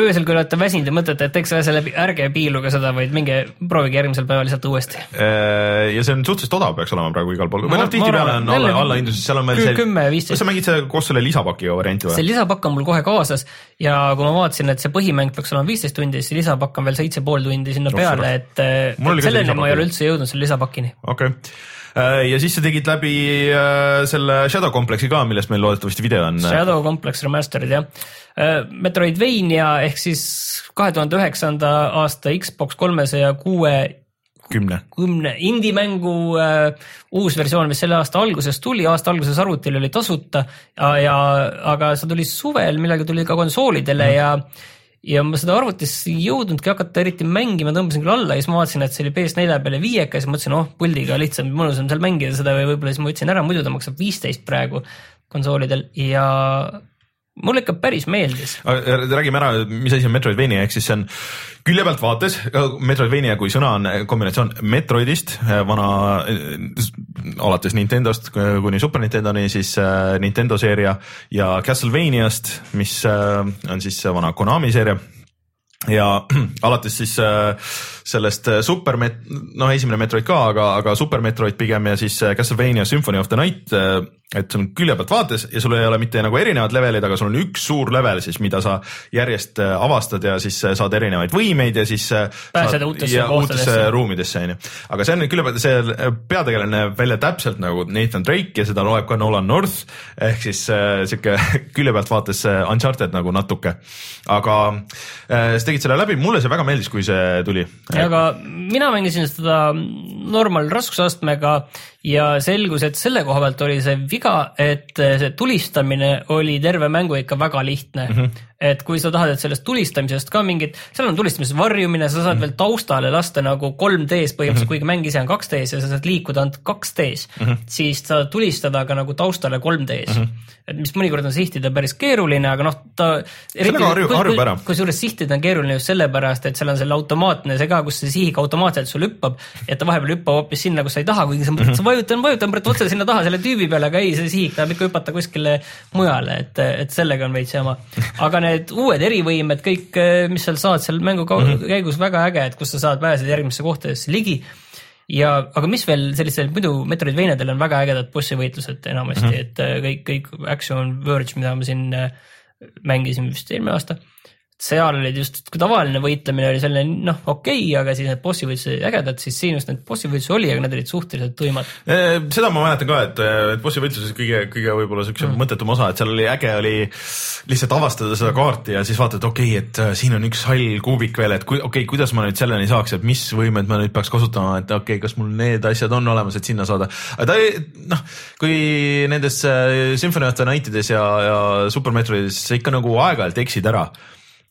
öösel, kui olete väsinud ja mõtlete, et asja läbi, ärge piiluge seda, vaid minge proovige järgmisel päeval lihtsalt uuesti. Äh, ja see on suhteliselt odav peaks olema praegu igal pool, või noh, tihtipeale on alla, allahindlus, seal on veel see. kümme, viisteist. sa mängid seda koos selle lisapakiga varianti või? see lisapakk on mul kohe kaasas ja kui ma vaatasin, et see põhimäng peaks olema viisteist tundi, siis lisapakk on veel seitse pool tundi sinna no, peale, et, et selleni ma ei ole üldse jõudnud selle lisapakini. okei okay Äh, ja siis sa tegid läbi äh, selle Shadow Complexi ka, millest meil loodetavasti video on. Shadow Complex Remastered jah. Äh, Metroidvania ehk siis kahe tuhande üheksanda aasta Xbox kolmesaja kuue kümne, kümne indie-mängu äh, uus versioon, mis selle aasta alguses tuli, aasta alguses arvutil oli tasuta ja, ja aga see tuli suvel, millalgi tuli ka konsoolidele mm. ja ja ma seda arvutis ei jõudnudki hakata eriti mängima, tõmbasin küll alla ja siis ma vaatasin, et see oli PS4 peale viieka siis mõtlesin, oh puldiga lihtsam, mõnusam seal mängida seda või võib-olla siis ma võtsin ära, muidu ta maksab viisteist praegu konsoolidel ja mulle ikka päris meeldis. räägime ära, mis asi on Metroidvania, ehk siis see on külje pealt vaates, Metroidvania kui sõna on kombinatsioon Metroidist, vana alates Nintendost kuni Super Nintendoni, siis äh, Nintendo seeria ja Castlevaniast, mis on siis vana Konami seeria ja alates siis sellest Super Met-, noh, esimene Metroid ka, aga, aga Super Metroid pigem ja siis Castlevania Symphony of the Night et sul on külje pealt vaates ja sul ei ole mitte nagu erinevad levelid, aga sul on üks suur level siis, mida sa järjest äh, avastad ja siis äh, saad erinevaid võimeid ja siis. Äh, pääsed uutesse, uutesse ruumidesse onju, aga see on külje pealt, see peategelane näeb välja täpselt nagu Nathan Drake ja seda loeb ka Nolan North ehk siis sihuke külje pealt vaates Uncharted nagu natuke. aga sa tegid selle läbi, mulle see väga meeldis, kui see tuli. aga mina mängisin seda normal raskusastmega ja selgus, et selle koha pealt oli see viga, et see tulistamine oli terve mängu ikka väga lihtne mm. -hmm et kui sa tahad, et sellest tulistamisest ka mingit, seal on tulistamises varjumine, sa saad mm -hmm. veel taustale lasta nagu 3D-s põhimõtteliselt mm, -hmm. kuigi mäng ise on 2D-s ja sa saad liikuda ainult 2D-s mm, -hmm. siis sa tulistada ka nagu taustale 3D-s mm. -hmm. et mis mõnikord on sihtida päris keeruline, aga noh, ta. ära. kusjuures sihtida on keeruline just sellepärast, et seal on selle automaatne see ka, kus see sihik automaatselt sul hüppab, et ta vahepeal hüppa hoopis sinna, kus sa ei taha, kuigi sa mõtled, sa vajutan, vajutan otse sinna taha selle tüübi peale, aga ei, see sihik tahab ikka hüpata kuskile mujale, et, et sellega on veits jama. aga need uued erivõimed, kõik, mis seal saad seal mängu käigus, väga äge, et kus sa saad pääseda järgmisse kohtadesse ligi. Ja, aga mis veel sellistel muidu Metroidvaniadel on väga ägedad bossi võitlused enamasti mm, -hmm. et äh, kõik, kõik Action Verge, mida ma siin äh, mängisin vist eelmine aasta seal olid just, kui tavaline võitlemine oli selline noh, okei okay,, aga siis need bossi võitlused ägedad, siis siin just need bossi võitlusi oli, aga need olid suhteliselt tuimad. seda ma mäletan ka, et, et bossi võitluses kõige, kõige võib-olla siukse mm. mõttetum osa, et seal oli äge oli lihtsalt avastada seda kaarti ja siis vaatad, okei okay,, et äh, siin on üks hall kuubik veel, et kui, okei okay,, kuidas ma nüüd selleni saaks, et mis võimed ma nüüd peaks kasutama, et okei okay,, kas mul need asjad on olemas, et sinna saada. aga ta noh, kui nendes äh, Symphony of the Nightides ja, ja Super Metroidides ikka nagu aeg-ajalt eksid ära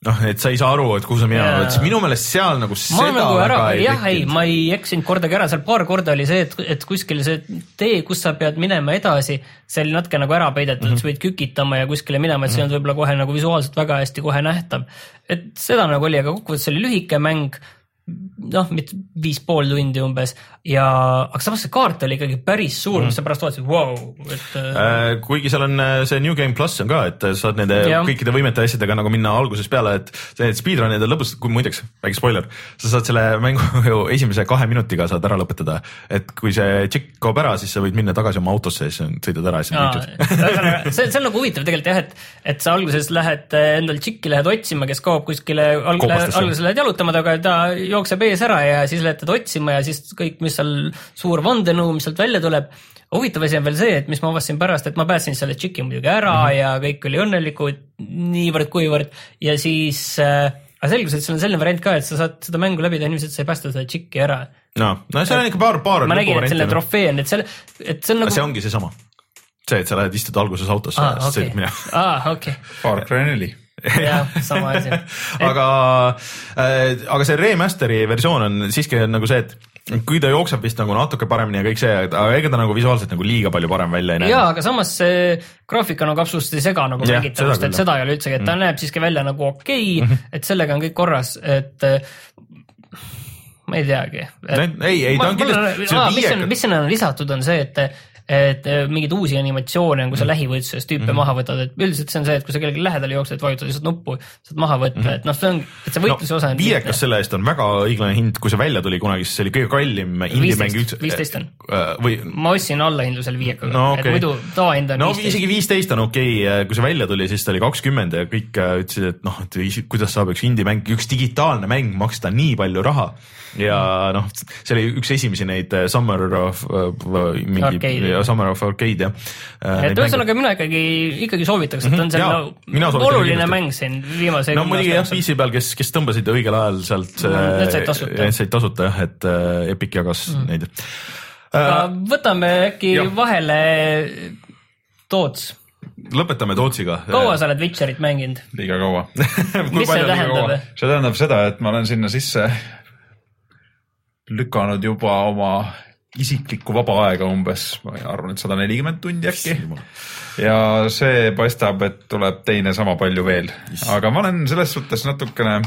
noh, et sa ei saa aru, et kuhu sa minema pead, siis minu meelest seal nagu ma seda nagu väga ära, ei jah, ei, ma ei eksinud kordagi ära, seal paar korda oli see, et, et kuskil see tee, kus sa pead minema edasi, see oli natuke nagu ära peidetud mm, -hmm. sa pidid kükitama ja kuskile minema, et see ei olnud võib-olla kohe nagu visuaalselt väga hästi kohe nähtav. et seda nagu oli, aga kokkuvõttes oli lühike mäng noh, mitte viis pool tundi umbes ja, aga samas see kaart oli ikkagi päris suur mm., mis sa pärast vaatasid, vau, et äh,. kuigi seal on äh, see New Game pluss on ka, et saad nende ja. kõikide võimete ja asjadega nagu minna algusest peale, et need speedrun'id on lõbus, kui muideks, väike spoiler, sa saad selle mängu ju esimese kahe minutiga saad ära lõpetada. et kui see tšikk kaob ära, siis sa võid minna tagasi oma autosse ja siis sõidad ära ja siis on tehtud. see, see on nagu huvitav tegelikult jah, et, et sa alguses lähed äh, endal tšikki lähed otsima, kes kaob kuskile, alguses lähed jalutama temaga, ta jookseb ees ära ja siis lähed teda otsima ja siis kõik, mis seal suur vandenõu, mis sealt välja tuleb. huvitav asi on veel see, et mis ma avastasin pärast, et ma päästsin selle tšiki muidugi ära mm -hmm. ja kõik oli õnnelikud niivõrd-kuivõrd ja siis äh, aga selgus, et seal on selline variant ka, et sa saad seda mängu läbida et sa ei päästa seda tšikki ära. no, no seal on ikka paar, paar. ma nägin, et selle trofee on, et seal, et see on nagu. see ongi seesama see, et sa lähed istud alguses autosse ah, ja okay. sõidad minema. aa, okei. Far Cry neli jah, sama asi aga äh,, aga see remaster'i versioon on siiski nagu see, et kui ta jookseb vist nagu natuke paremini ja kõik see, aga ega ta nagu visuaalselt nagu liiga palju parem välja ei näe. jaa, aga samas see graafika nagu absoluutselt ei sega nagu mängitavust, et seda ei ole üldsegi, et ta mm. näeb siiski välja nagu okei okay, mm, -hmm. et sellega on kõik korras, et ma ei teagi. ei, ei ta on kindlasti. mis sinna on lisatud, on see, et et äh, mingeid uusi animatsioone on, kui sa mm. lähivõitluses tüüpe mm -hmm. maha võtad, et üldiselt see on see, et kui sa kellelegi lähedale jooksed, vajutad lihtsalt nuppu, saad maha võtta mm, -hmm. et noh, see on, et see võitluse no, osa on. viiekas selle eest on väga õiglane hind, kui see välja tuli kunagi, siis see oli kõige kallim indie-mäng üldse. viisteist on äh,. või. ma ostsin allahindlusel viiekaga no,, okay. et muidu tavahind on no, viisteist. isegi viisteist on okei okay., kui see välja tuli, siis ta oli kakskümmend ja kõik äh, ütlesid, et noh, et kuidas saab üks indie-mäng, üks digitaalne mäng maksta nii palju raha ja noh, see oli üks esimesi neid äh, Summer of uh, mingi, Summer of Arcade jah. Äh, et ühesõnaga mina ikkagi, ikkagi soovitaks, et on selline oluline mäng siin viimase. no muidugi jah, PC peal, kes, kes tõmbasid õigel ajal sealt. Need said tasuta. Need said tasuta jah, et Epic jagas mm. neid. võtame äkki ja. vahele Toots lõpetame Tootsiga. kaua sa oled Witcherit mänginud? liiga kaua mis see tähendab? see tähendab seda, et ma olen sinna sisse lükanud juba oma isiklikku vaba aega umbes, ma arvan, et sada nelikümmend tundi äkki. ja see paistab, et tuleb teine sama palju veel, aga ma olen selles suhtes natukene.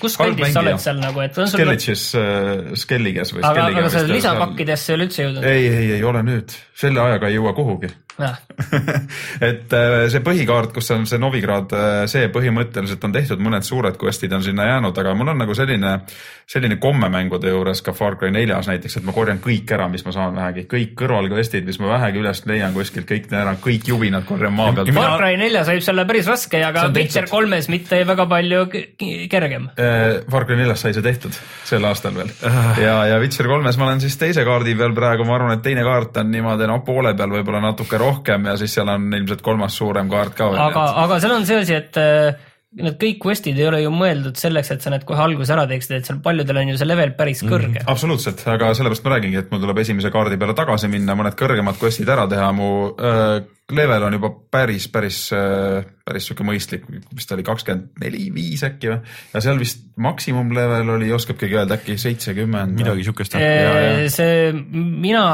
Kus kandis sa oled seal nagu, et on sul. Skelliges äh,, Skelliges või. aga, aga sa lisapakkidesse ei ole üldse jõudnud? ei, ei, ei ole nüüd, selle ajaga ei jõua kuhugi et äh, see põhikaart, kus on see Novigrad, äh, see põhimõtteliselt on tehtud, mõned suured quest'id on sinna jäänud, aga mul on nagu selline, selline komme mängude juures ka Far Cry neljas näiteks, et ma korjan kõik ära, mis ma saan vähegi, kõik kõrvalquest'id, mis ma vähegi üles leian kuskilt, kõik ära, kõik juvinad korjan maa pealt. Far Cry neljas võib olla päris raske, aga Witcher kolmes mitte väga palju kergem. Far Cry neljas sai see tehtud sel aastal veel ja, ja Witcher kolmes ma olen siis teise kaardi peal praegu, ma arvan, et teine kaart on niimoodi noh, poole peal võib-olla natuke rohkem rohkem ja siis seal on ilmselt kolmas suurem kaart ka. aga, aga seal on see asi, et äh, need kõik quest'id ei ole ju mõeldud selleks, et sa need kohe alguses ära teeksid, et seal paljudel on ju see level päris mhm. kõrge mm,. absoluutselt, aga sellepärast ma räägingi, et mul tuleb esimese kaardi peale tagasi minna, mõned kõrgemad quest'id ära teha, mu äh, level on juba päris, päris äh,, päris sihuke mõistlik, vist oli kakskümmend neli, viis äkki või. ja seal vist maksimum level oli, oskab keegi öelda, äkki seitsekümmend? midagi sihukest. see, mina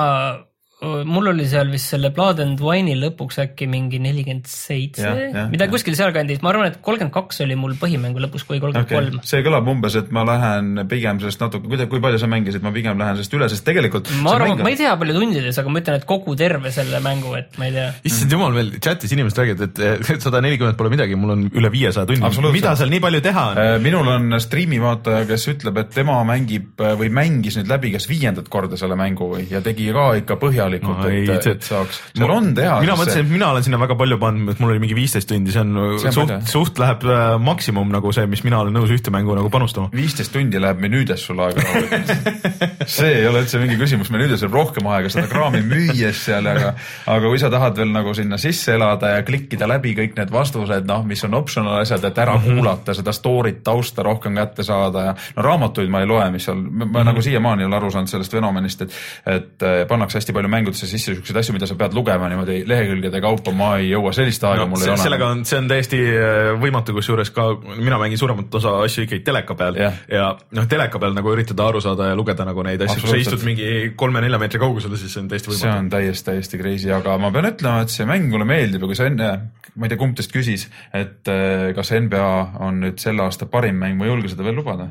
mul oli seal vist selle Blood and Wine'i lõpuks äkki mingi nelikümmend seitse midagi kuskil sealkandis, ma arvan, et kolmkümmend kaks oli mul põhimängu lõpus kui kolmkümmend okei kolm. see kõlab umbes, et ma lähen pigem sellest natuke, kuidas, kui palju sa mängisid, ma pigem lähen sellest üle, sest tegelikult ma arvan, ma ei tea palju tundides, aga ma ütlen, et kogu terve selle mängu, et ma ei tea. issand jumal, meil chatis inimesed räägivad, et sada nelikümmend pole midagi, mul on üle viiesaja tunni, Absoluutselt. mida seal nii palju teha on? Äh, minul on striimi vaataja, kes ütleb, et tema mängib äh, või mängis nüüd läbi kas viiendat korda selle mängu või ja tegi ka ikka põhjalikult No et, see- et saaks, seal on teha. mina mõtlesin, et mina olen sinna väga palju pannud, et mul oli mingi viisteist tundi, see on, See suht suht läheb äh, maksimum nagu see, mis mina olen nõus ühte mängu nagu panustama. viisteist tundi läheb menüüdes sul aega rahulikult. see ei ole üldse mingi küsimus, menüüdes läheb rohkem aega seda kraami müües seal, aga aga kui sa tahad veel nagu sinna sisse elada ja klikkida läbi kõik need vastused, noh, mis on optional asjad, et ära mm -hmm. kuulata seda story't, tausta rohkem kätte saada ja no raamatuid ma ei loe, mis seal, ma mm -hmm. nagu siiamaani ei ole aru saanud sellest fenomenist, et et äh, pannakse hästi palju mängudesse sisse siukseid asju, mida sa pead lugema niimoodi lehekülgede kaupa, ma ei jõua, sellist aega no, mul ei ole. sellega on, see on täiesti äh, võimatu, kusjuures ka mina mängin suuremat osa asju ikkagi teleka peal Jah. ja noh, teleka peal nagu üritada aru saada ja lugeda nagu neid asju, kui sa istud mingi kolme-nelja meetri kaugusel, siis see on täiesti see võimatu. on täiesti, täiesti crazy, aga ma pean ütlema, et see mäng mulle meeldib ja kui sa enne, ma ei tea, kumb teist küsis, et eh, kas NBA on nüüd selle aasta parim mäng, ma ei julge seda veel lubada.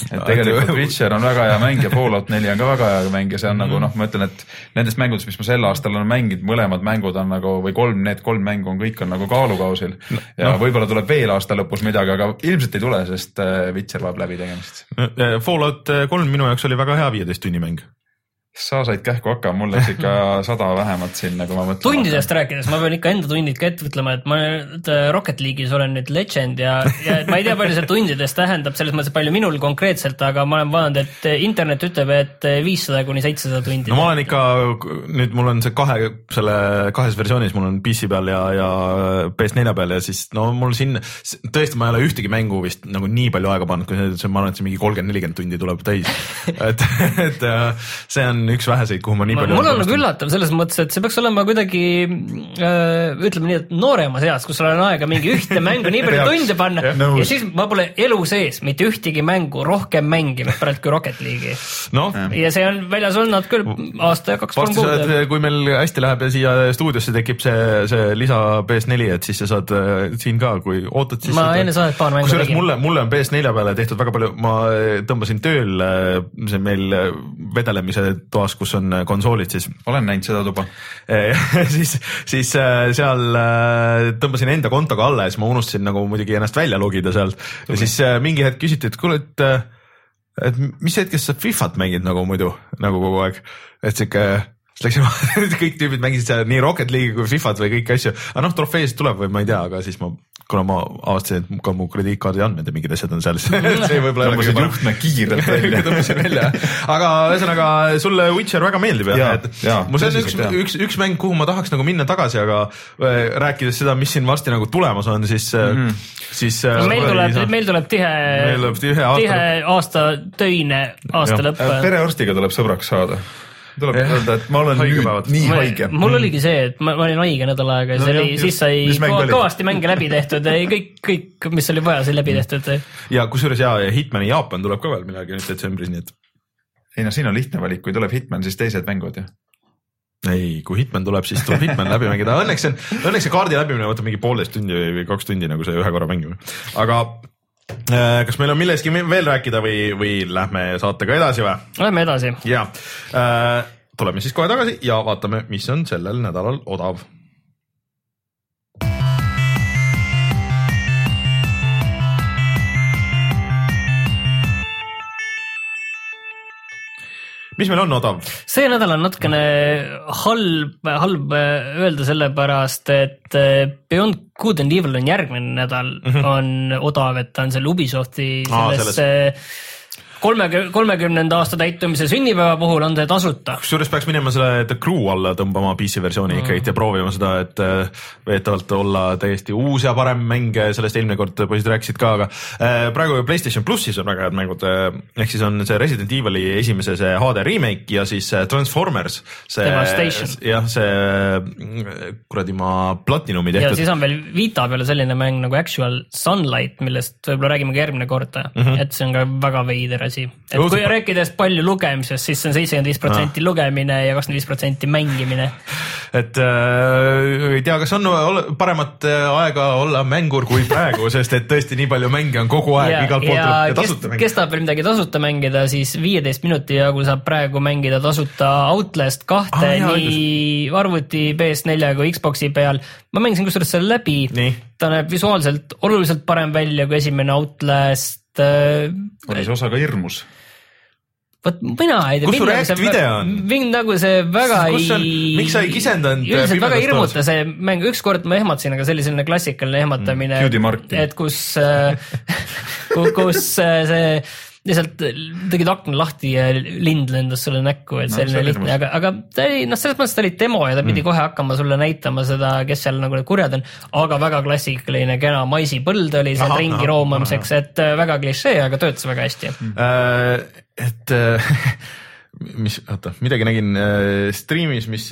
et tegelikult Witcher on väga hea mäng ja Fallout neli on ka väga hea mäng ja see on nagu noh, ma ütlen, et nendest mängudest, mis ma sel aastal olen mänginud, mõlemad mängud on nagu või kolm, need kolm mängu on kõik on nagu kaalukausil no, ja no. võib-olla tuleb veel aasta lõpus midagi, aga ilmselt ei tule, sest eh, Witcher vajab läbitegemist. Fallout kolm minu jaoks oli väga hea viieteist tunni mäng. Sa said kähku hakkama, mul läks ikka sada vähemalt sinna, kui ma mõtlen. tundidest rääkides, ma pean ikka enda tundid ka ette ütlema, et ma nüüd äh, Rocket League'is olen nüüd legend ja, ja et ma ei tea, palju see tundides tähendab, selles mõttes, palju minul konkreetselt, aga ma olen vaadanud, et äh, internet ütleb, et viissada kuni seitsesada tundi. no ma olen ikka, nüüd mul on see kahe, selle kahes versioonis, mul on PC peal ja, ja PS4 peal ja siis no mul siin tõesti, ma ei ole ühtegi mängu vist nagu nii palju aega pannud, kui see, ma arvan, et see mingi kolmkümmend, nelikümmend tundi tuleb täis. et, et äh, see on üks väheseid, kuhu ma nii palju. mul on nagu üllatav selles mõttes, et see peaks olema kuidagi äh, ütleme nii, et nooremas eas, kus sul on aega mingi ühte mängu nii palju tunde panna ja, ja siis ma pole elu sees mitte ühtegi mängu rohkem mänginud praegu kui Rocket League'i. noh, ja see on väljas olnud küll aasta ja kaks-kolm kuud. kui meil hästi läheb ja siia stuudiosse tekib see, see lisa PS4, et siis sa saad äh, siin ka, kui ootad, siis. Ma enne saadet paar mängu tegin. mulle, mulle on PS4 peale tehtud väga palju, ma äh, tõmbasin tööl, see meil äh, vedelemise toas, kus on äh, konsoolid, siis. Olen näinud seda tuba. siis, siis äh, seal äh, tõmbasin enda kontoga alla ja siis ma unustasin nagu muidugi ennast välja logida sealt. Ja siis äh, mingi hetk küsiti, et kuule, et äh, et mis hetkest sa Fifat mängid nagu muidu nagu kogu aeg, et sihuke siis läksime, kõik tüübid mängisid seal nii Rocket League'i kui Fifat või kõiki asju, aga noh, trofeesid tuleb või ma ei tea, aga siis ma, kuna ma avastasin, et ka mu krediitkaardi andmed ja mingid asjad on seal, siis see võib-olla ei ole tõmbasid kõige juhtme kiirelt välja. tõmbasin välja, aga ühesõnaga sulle Witcher väga meeldib jah Jaa, et jaa, mul see on üks üks, üks mäng, kuhu ma tahaks nagu minna tagasi, aga äh, rääkides seda, mis siin varsti nagu tulemas on, siis mm, -hmm. siis äh, meil tuleb, meil tuleb tihe, tihe aasta tihe aasta töine aasta lõpp. perearstiga tuleb sõbraks saada. Tuleb Jah. öelda, et ma olen nüüd nii haige. mul oligi see, et ma, ma olin haige nädal aega ja No see oli, siis sai kõvasti mänge läbi tehtud, kõik, kõik, mis oli vaja, sai läbi tehtud. ja kusjuures ja, ja Hitmani Jaapan tuleb ka veel millalgi nüüd detsembris, nii et ei no siin on lihtne valik, kui tuleb Hitman, siis teised mängud ju. ei, kui Hitman tuleb, siis tuleb Hitman läbi mängida, õnneks see on, õnneks see kaardi läbimine võtab mingi poolteist tundi või kaks tundi nagu see ühe korra mängimine, aga kas meil on millestki veel rääkida või, või lähme saatega edasi või? Lähme edasi. ja äh, tuleme siis kohe tagasi ja vaatame, mis on sellel nädalal odav. Mis meil on odav? see nädal on natukene halb, halb öelda sellepärast, et eh, Beyond Good and Evil on järgmine nädal mm, -hmm. on odav, et ta on selle Ubisofti Aa, selles eh, kolmekümne, kolmekümnenda aasta täitumise sünnipäeva puhul on see tasuta. kusjuures peaks minema selle The Crew alla tõmbama PC versiooni mm. ikkagi ja proovima seda, et äh, veetavalt olla täiesti uus ja parem mäng, sellest eelmine kord poisid rääkisid ka, aga äh, praegu Playstation plussis on väga head mängud, ehk siis on see Resident Evil'i esimese see HD remake ja siis Transformers. Devastation. jah, see äh, kuradi ma Platinumi ja tehtud siis on veel Vita peal selline mäng nagu Actual Sunlight, millest võib-olla räägime ka järgmine kord mm, -hmm. et see on ka väga veider asi. et Õudselt kui rääkides palju lugemisest, siis see on seitsekümmend viis protsenti lugemine ja kakskümmend viis protsenti mängimine. et äh, ei tea, kas on paremat äh, aega olla mängur kui praegu, sest et tõesti nii palju mänge on kogu aeg ja, igalt poolt ja ja tasuta mängida. kes tahab veel midagi tasuta mängida, siis viieteist minuti jagu saab praegu mängida tasuta Outlast kahte Ah, jaa, ah, nii arvuti PS4 kui Xbox'i peal. ma mängisin kusjuures selle läbi ta näeb visuaalselt oluliselt parem välja kui esimene Outlast. Oli see osa ka hirmus? vot mina ei tea. Kus su React video on? mind nagu see väga Kus on- ei. miks sa ei kisendanud, äh, üldiselt väga ei hirmuta see mäng, ükskord ma ehmatasin, aga see oli selline klassikaline ehmatamine Mm, et kus, kus äh, see lihtsalt tegid akna lahti ja lind lendas sulle näkku, et No, selline oli lihtne, aga, aga ta oli noh, selles mõttes ta oli demo ja ta pidi kohe hakkama sulle näitama seda, kes seal nagu need kurjad on, aga väga klassikaline kena maisipõld oli seal Ahah, ringi ahah, roomamiseks, et äh, väga klišee, aga töötas väga hästi. Äh, et äh, mis, oota, midagi nägin äh, striimis, mis,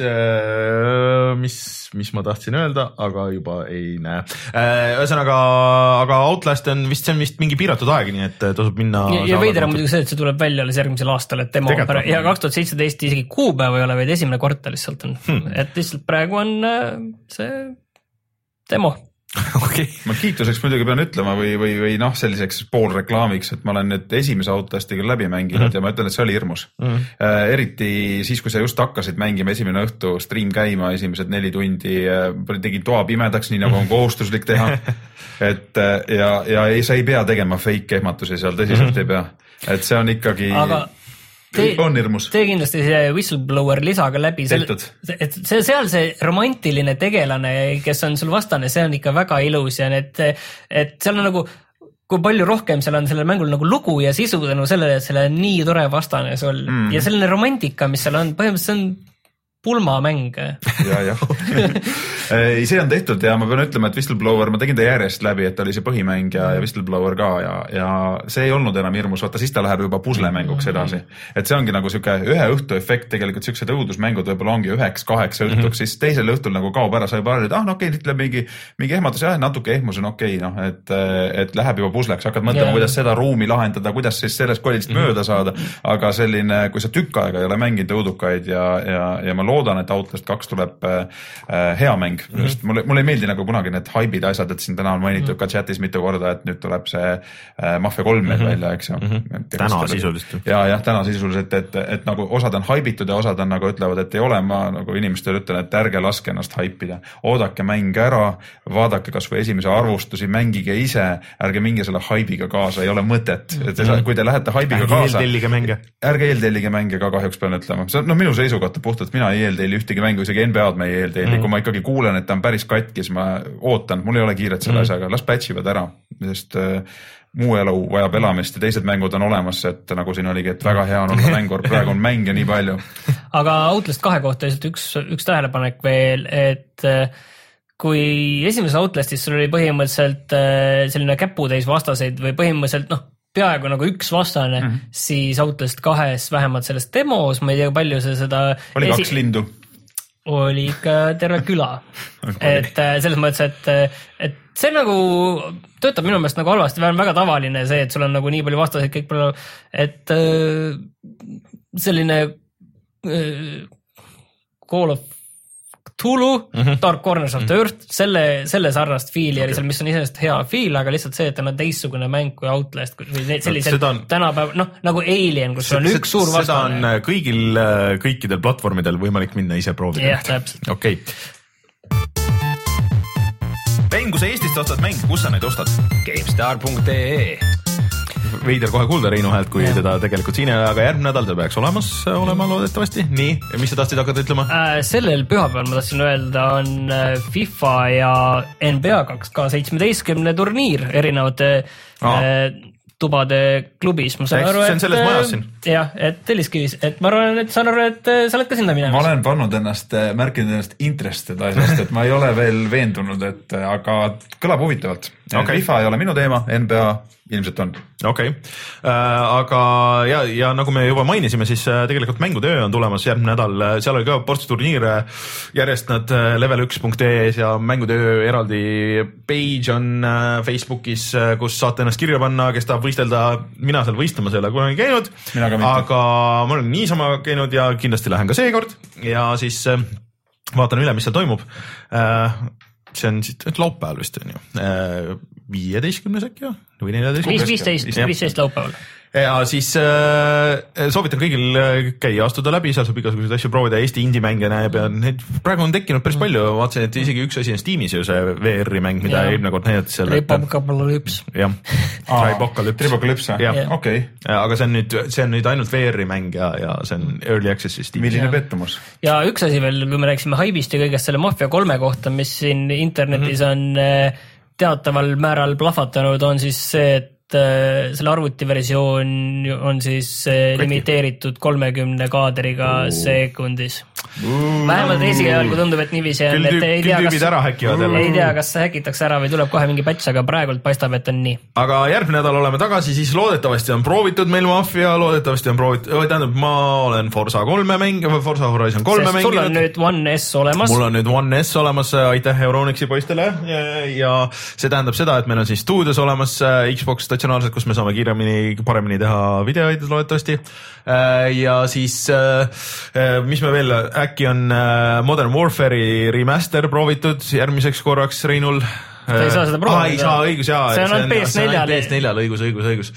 mis, mis ma tahtsin öelda, aga juba ei näe. ühesõnaga, aga Outlast on vist, see on vist mingi piiratud aeg, nii et äh, tasub minna. ja, ja veider on muidugi see, et see tuleb välja alles järgmisel aastal, et demo praegu ja kaks tuhat seitseteist isegi kuupäeva ei ole, vaid esimene kvartal lihtsalt on hmm., et lihtsalt praegu on äh, see demo. okei, ma kiituseks muidugi pean ütlema või, või, või noh, selliseks poolreklaamiks, et ma olen nüüd esimese Outlasti küll läbi mänginud mm -hmm. ja ma ütlen, et see oli hirmus mm. -hmm. Eriti siis, kui sa just hakkasid mängima esimene õhtu, stream käima, esimesed neli tundi äh, tegin toa pimedaks, nii nagu on kohustuslik teha. et äh, ja, ja ei, sa ei pea tegema fake ehmatusi seal, tõsiselt mm -hmm. ei pea, et see on ikkagi, aga tee, on hirmus. tee kindlasti see whistleblower lisaga läbi, et see seal see romantiline tegelane, kes on sul vastane, see on ikka väga ilus ja need, et seal on nagu kui palju rohkem seal on sellel mängul nagu lugu ja sisu tänu sellele, et seal on nii tore vastane sul mm. ja selline romantika, mis seal on, põhimõtteliselt see on pulmamäng ja, jah. ei, see on tehtud ja ma pean ütlema, et Whistleblower, ma tegin ta järjest läbi, et ta oli see põhimäng ja, ja Whistleblower ka ja, ja see ei olnud enam hirmus, vaata siis ta läheb juba puslemänguks edasi. et see ongi nagu sihuke ühe õhtu efekt, tegelikult siuksed õudusmängud võib-olla ongi üheks-kaheks õhtuks mm, -hmm. siis teisel õhtul nagu kaob ära, sa juba arvad, et ah no okei okay,, nüüd tuleb mingi, mingi ehmatus, jah natuke ehmus on okei okay,, noh et, et läheb juba pusleks, hakkad mõtlema yeah., kuidas seda ruumi lahendada, kuidas siis sellest kollist mm -hmm. mööda saada. aga selline, kui sa tükk aega ei ole mänginud õudukaid ja, ja, ja ma loodan, et Outlast kaks tuleb äh, äh, hea mäng mm, -hmm. sest mulle, mulle ei meeldi nagu kunagi need haibid asjad, et siin täna on mainitud mm -hmm. ka chatis mitu korda, et nüüd tuleb see äh, Mafia kolm meil mm -hmm. välja, eks ju mm. -hmm. Täna sisuliselt. ja, jah, täna sisuliselt, et, et nagu osad on haibitud ja osad on nagu ütlevad, et ei ole, ma nagu inimestele ütlen, et ärge laske ennast haipida. oodake mäng ära, vaadake kasvõi esimese arvustusi, mängige ise, ärge minge selle haibiga kaasa, ei ole mõtet, et te, kui te lähete haibiga ärge kaasa. eeltellige mänge. ärge eeltellige mänge ka kahjuks pean ütlema, see on noh, minu seisukoht puhtalt, mina ei eeltelli ühtegi mängu, isegi NBA-d ma ei eeltelli mm, -hmm. kui ma ikkagi kuulen, et ta on päris katki, siis ma ootan, mul ei ole kiiret selle mm -hmm. asjaga, las patch ivad ära, sest äh, muu elu vajab elamist ja teised mängud on olemas, et nagu siin oligi, et väga hea on olla mängur, praegu on mänge nii palju. aga Outlast kahe kohta lihtsalt üks, üks tähelepanek veel, et äh, kui esimeses Outlastis sul oli põhimõtteliselt äh, selline käputäis vastaseid või põhimõtteliselt noh, peaaegu nagu üks vastane mm, -hmm. siis Outlast kahes vähemalt selles demos, ma ei tea, palju see seda oli kaks lindu. oli ikka terve küla. et äh, selles mõttes, et, et see nagu töötab minu meelest nagu halvasti, väga tavaline see, et sul on nagu nii palju vastaseid, kõik palju, et äh, selline äh, Call of Cthulhu mm, -hmm. Dark Corners of the Earth, selle, selle sarnast fiili oli seal, mis on iseenesest hea fiil, aga lihtsalt see, et on teistsugune mäng kui Outlast või sellised seda on- tänapäev, noh nagu Alien, kus sul on üks suur seda on vastane. äh, kõigil, kõikidel platvormidel võimalik minna ise proovida. jah, täpselt. okei okay.. Rein, kui sa Eestist ostad mänge, kus sa neid ostad? GameStar.ee veider kohe kuulda Reinu häält, kui teda tegelikult siin ei ole, aga järgmine nädal ta peaks olemas olema loodetavasti. nii, mis sa tahtsid hakata ütlema? Äh, sellel pühapäeval ma tahtsin öelda, on äh, FIFA ja NBA kaks K seitsmeteistkümne turniir erinevate Aa. äh, tubade klubis, ma saan Ehk aru, see on et selles majas siin? jah, et Telliskivis, et ma arvan, et saan aru, et äh, sa oled ka sinna ma minemas. olen pannud ennast, märkinud ennast interested asjast, et ma ei ole veel veendunud, et aga kõlab huvitavalt Okei. FIFA ei ole minu teema, NBA ilmselt on. okei okay., aga ja, ja nagu me juba mainisime, siis äh, tegelikult mängutöö on tulemas järgmine nädal, seal oli ka ports turniire järjest nad äh, level1.ee-s ja mängutöö eraldi page on äh, Facebookis, kus saate ennast kirja panna, kes tahab võistelda. mina seal võistlemas ei ole kunagi käinud, aga ma olen niisama käinud ja kindlasti lähen ka seekord ja siis äh, vaatan üle, mis seal toimub. See on siit laupäeval vist on ju, viieteistkümnes äkki või? neljateistkümnes? viis, viisteist, viisteist laupäeval. ja siis äh, soovitan kõigil äh, käia, astuda läbi, seal saab igasuguseid asju proovida, Eesti indie-mänge näeb ja neid praegu on tekkinud päris palju, vaatasin, et isegi üks asi on Steamis ju see VR-i mäng, mida eelmine kord näidati seal. Republics. jah, Tribocalypse. Tribocalypse või okei, aga see on nüüd, see on nüüd ainult VR-i mäng ja, ja see on early access'is Steamis. milline pettumus. ja üks asi veel, kui me rääkisime haibist ja kõigest selle Mafia kolme kohta, mis siin internetis Mhm. on äh, teataval määral plahvatanud, on siis see, et selle arvutiversioon ju on siis äh, limiteeritud kolmekümne kaadriga sekundis. vähemalt esialgu tundub, et niiviisi on, et ei tea, kas, ei tea, kas see häkitakse ära või tuleb kohe mingi patch, aga praegult paistab, et on nii. aga järgmine nädal oleme tagasi, siis loodetavasti on proovitud meil Mafia, loodetavasti on proovitud, tähendab, ma olen Forsa kolme mäng, Forsa Horizon kolme sest sul on mänginud. nüüd One S olemas. mul on nüüd One S olemas, aitäh Euronixi poistele ja, ja see tähendab seda, et meil on siis stuudios olemas äh, Xbox statsionaarselt, kus me saame kiiremini, paremini teha videoid loodetavasti. ja siis, mis me veel, äkki on äh, Modern Warfare'i remaster proovitud järgmiseks korraks Reinul. Ta ei saa seda proovida. ei saa, õigus jaa. See on ainult PS4-l. PS4-l, õigus, õigus, õigus.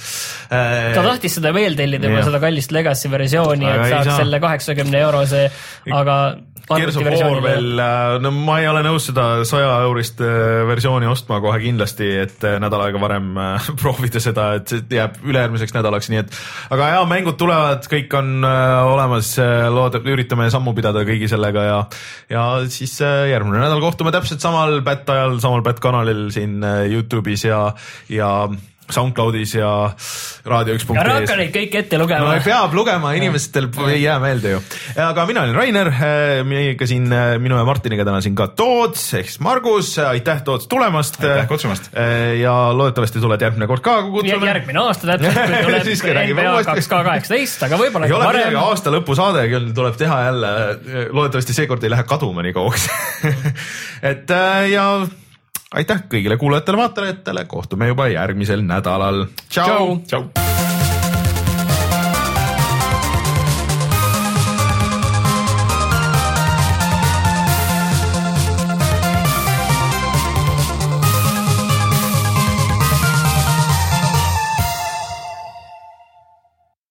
ta tahtis seda veel tellida juba seda kallist Legacy versiooni, et saaks saa. selle kaheksakümne eurose, aga Gears of War veel, no ma ei ole nõus seda saja eurist äh, versiooni ostma kohe kindlasti, et äh, nädal aega varem äh, proovida seda, et see jääb ülejärgmiseks nädalaks, nii et aga ja mängud tulevad, kõik on äh, olemas, loodab, üritame sammu pidada kõigi sellega ja ja siis äh, järgmine nädal kohtume täpselt samal Bat ajal, samal Bat kanalil siin äh, Youtube'is ja, ja SoundCloudis ja raadio üks punkt ära hakka neid kõiki ette lugema no peab lugema, inimestel ei jää meelde ju. aga mina olen Rainer, meiega siin äh, minu ja Martiniga täna siin ka Toots ehk siis Margus, aitäh Toots tulemast. Aitäh kutsumast. ja loodetavasti tuled järgmine kord ka, kui kutsume. järgmine aasta täpselt, kui tuleb NBA kaks K kaheksateist, aga võib-olla ei ole midagi, aasta lõpusaade küll tuleb teha jälle, loodetavasti seekord ei lähe kaduma nii kauaks. et äh, ja aitäh kõigile kuulajatele-vaatajatele, kohtume juba järgmisel nädalal. tšau, Tšau.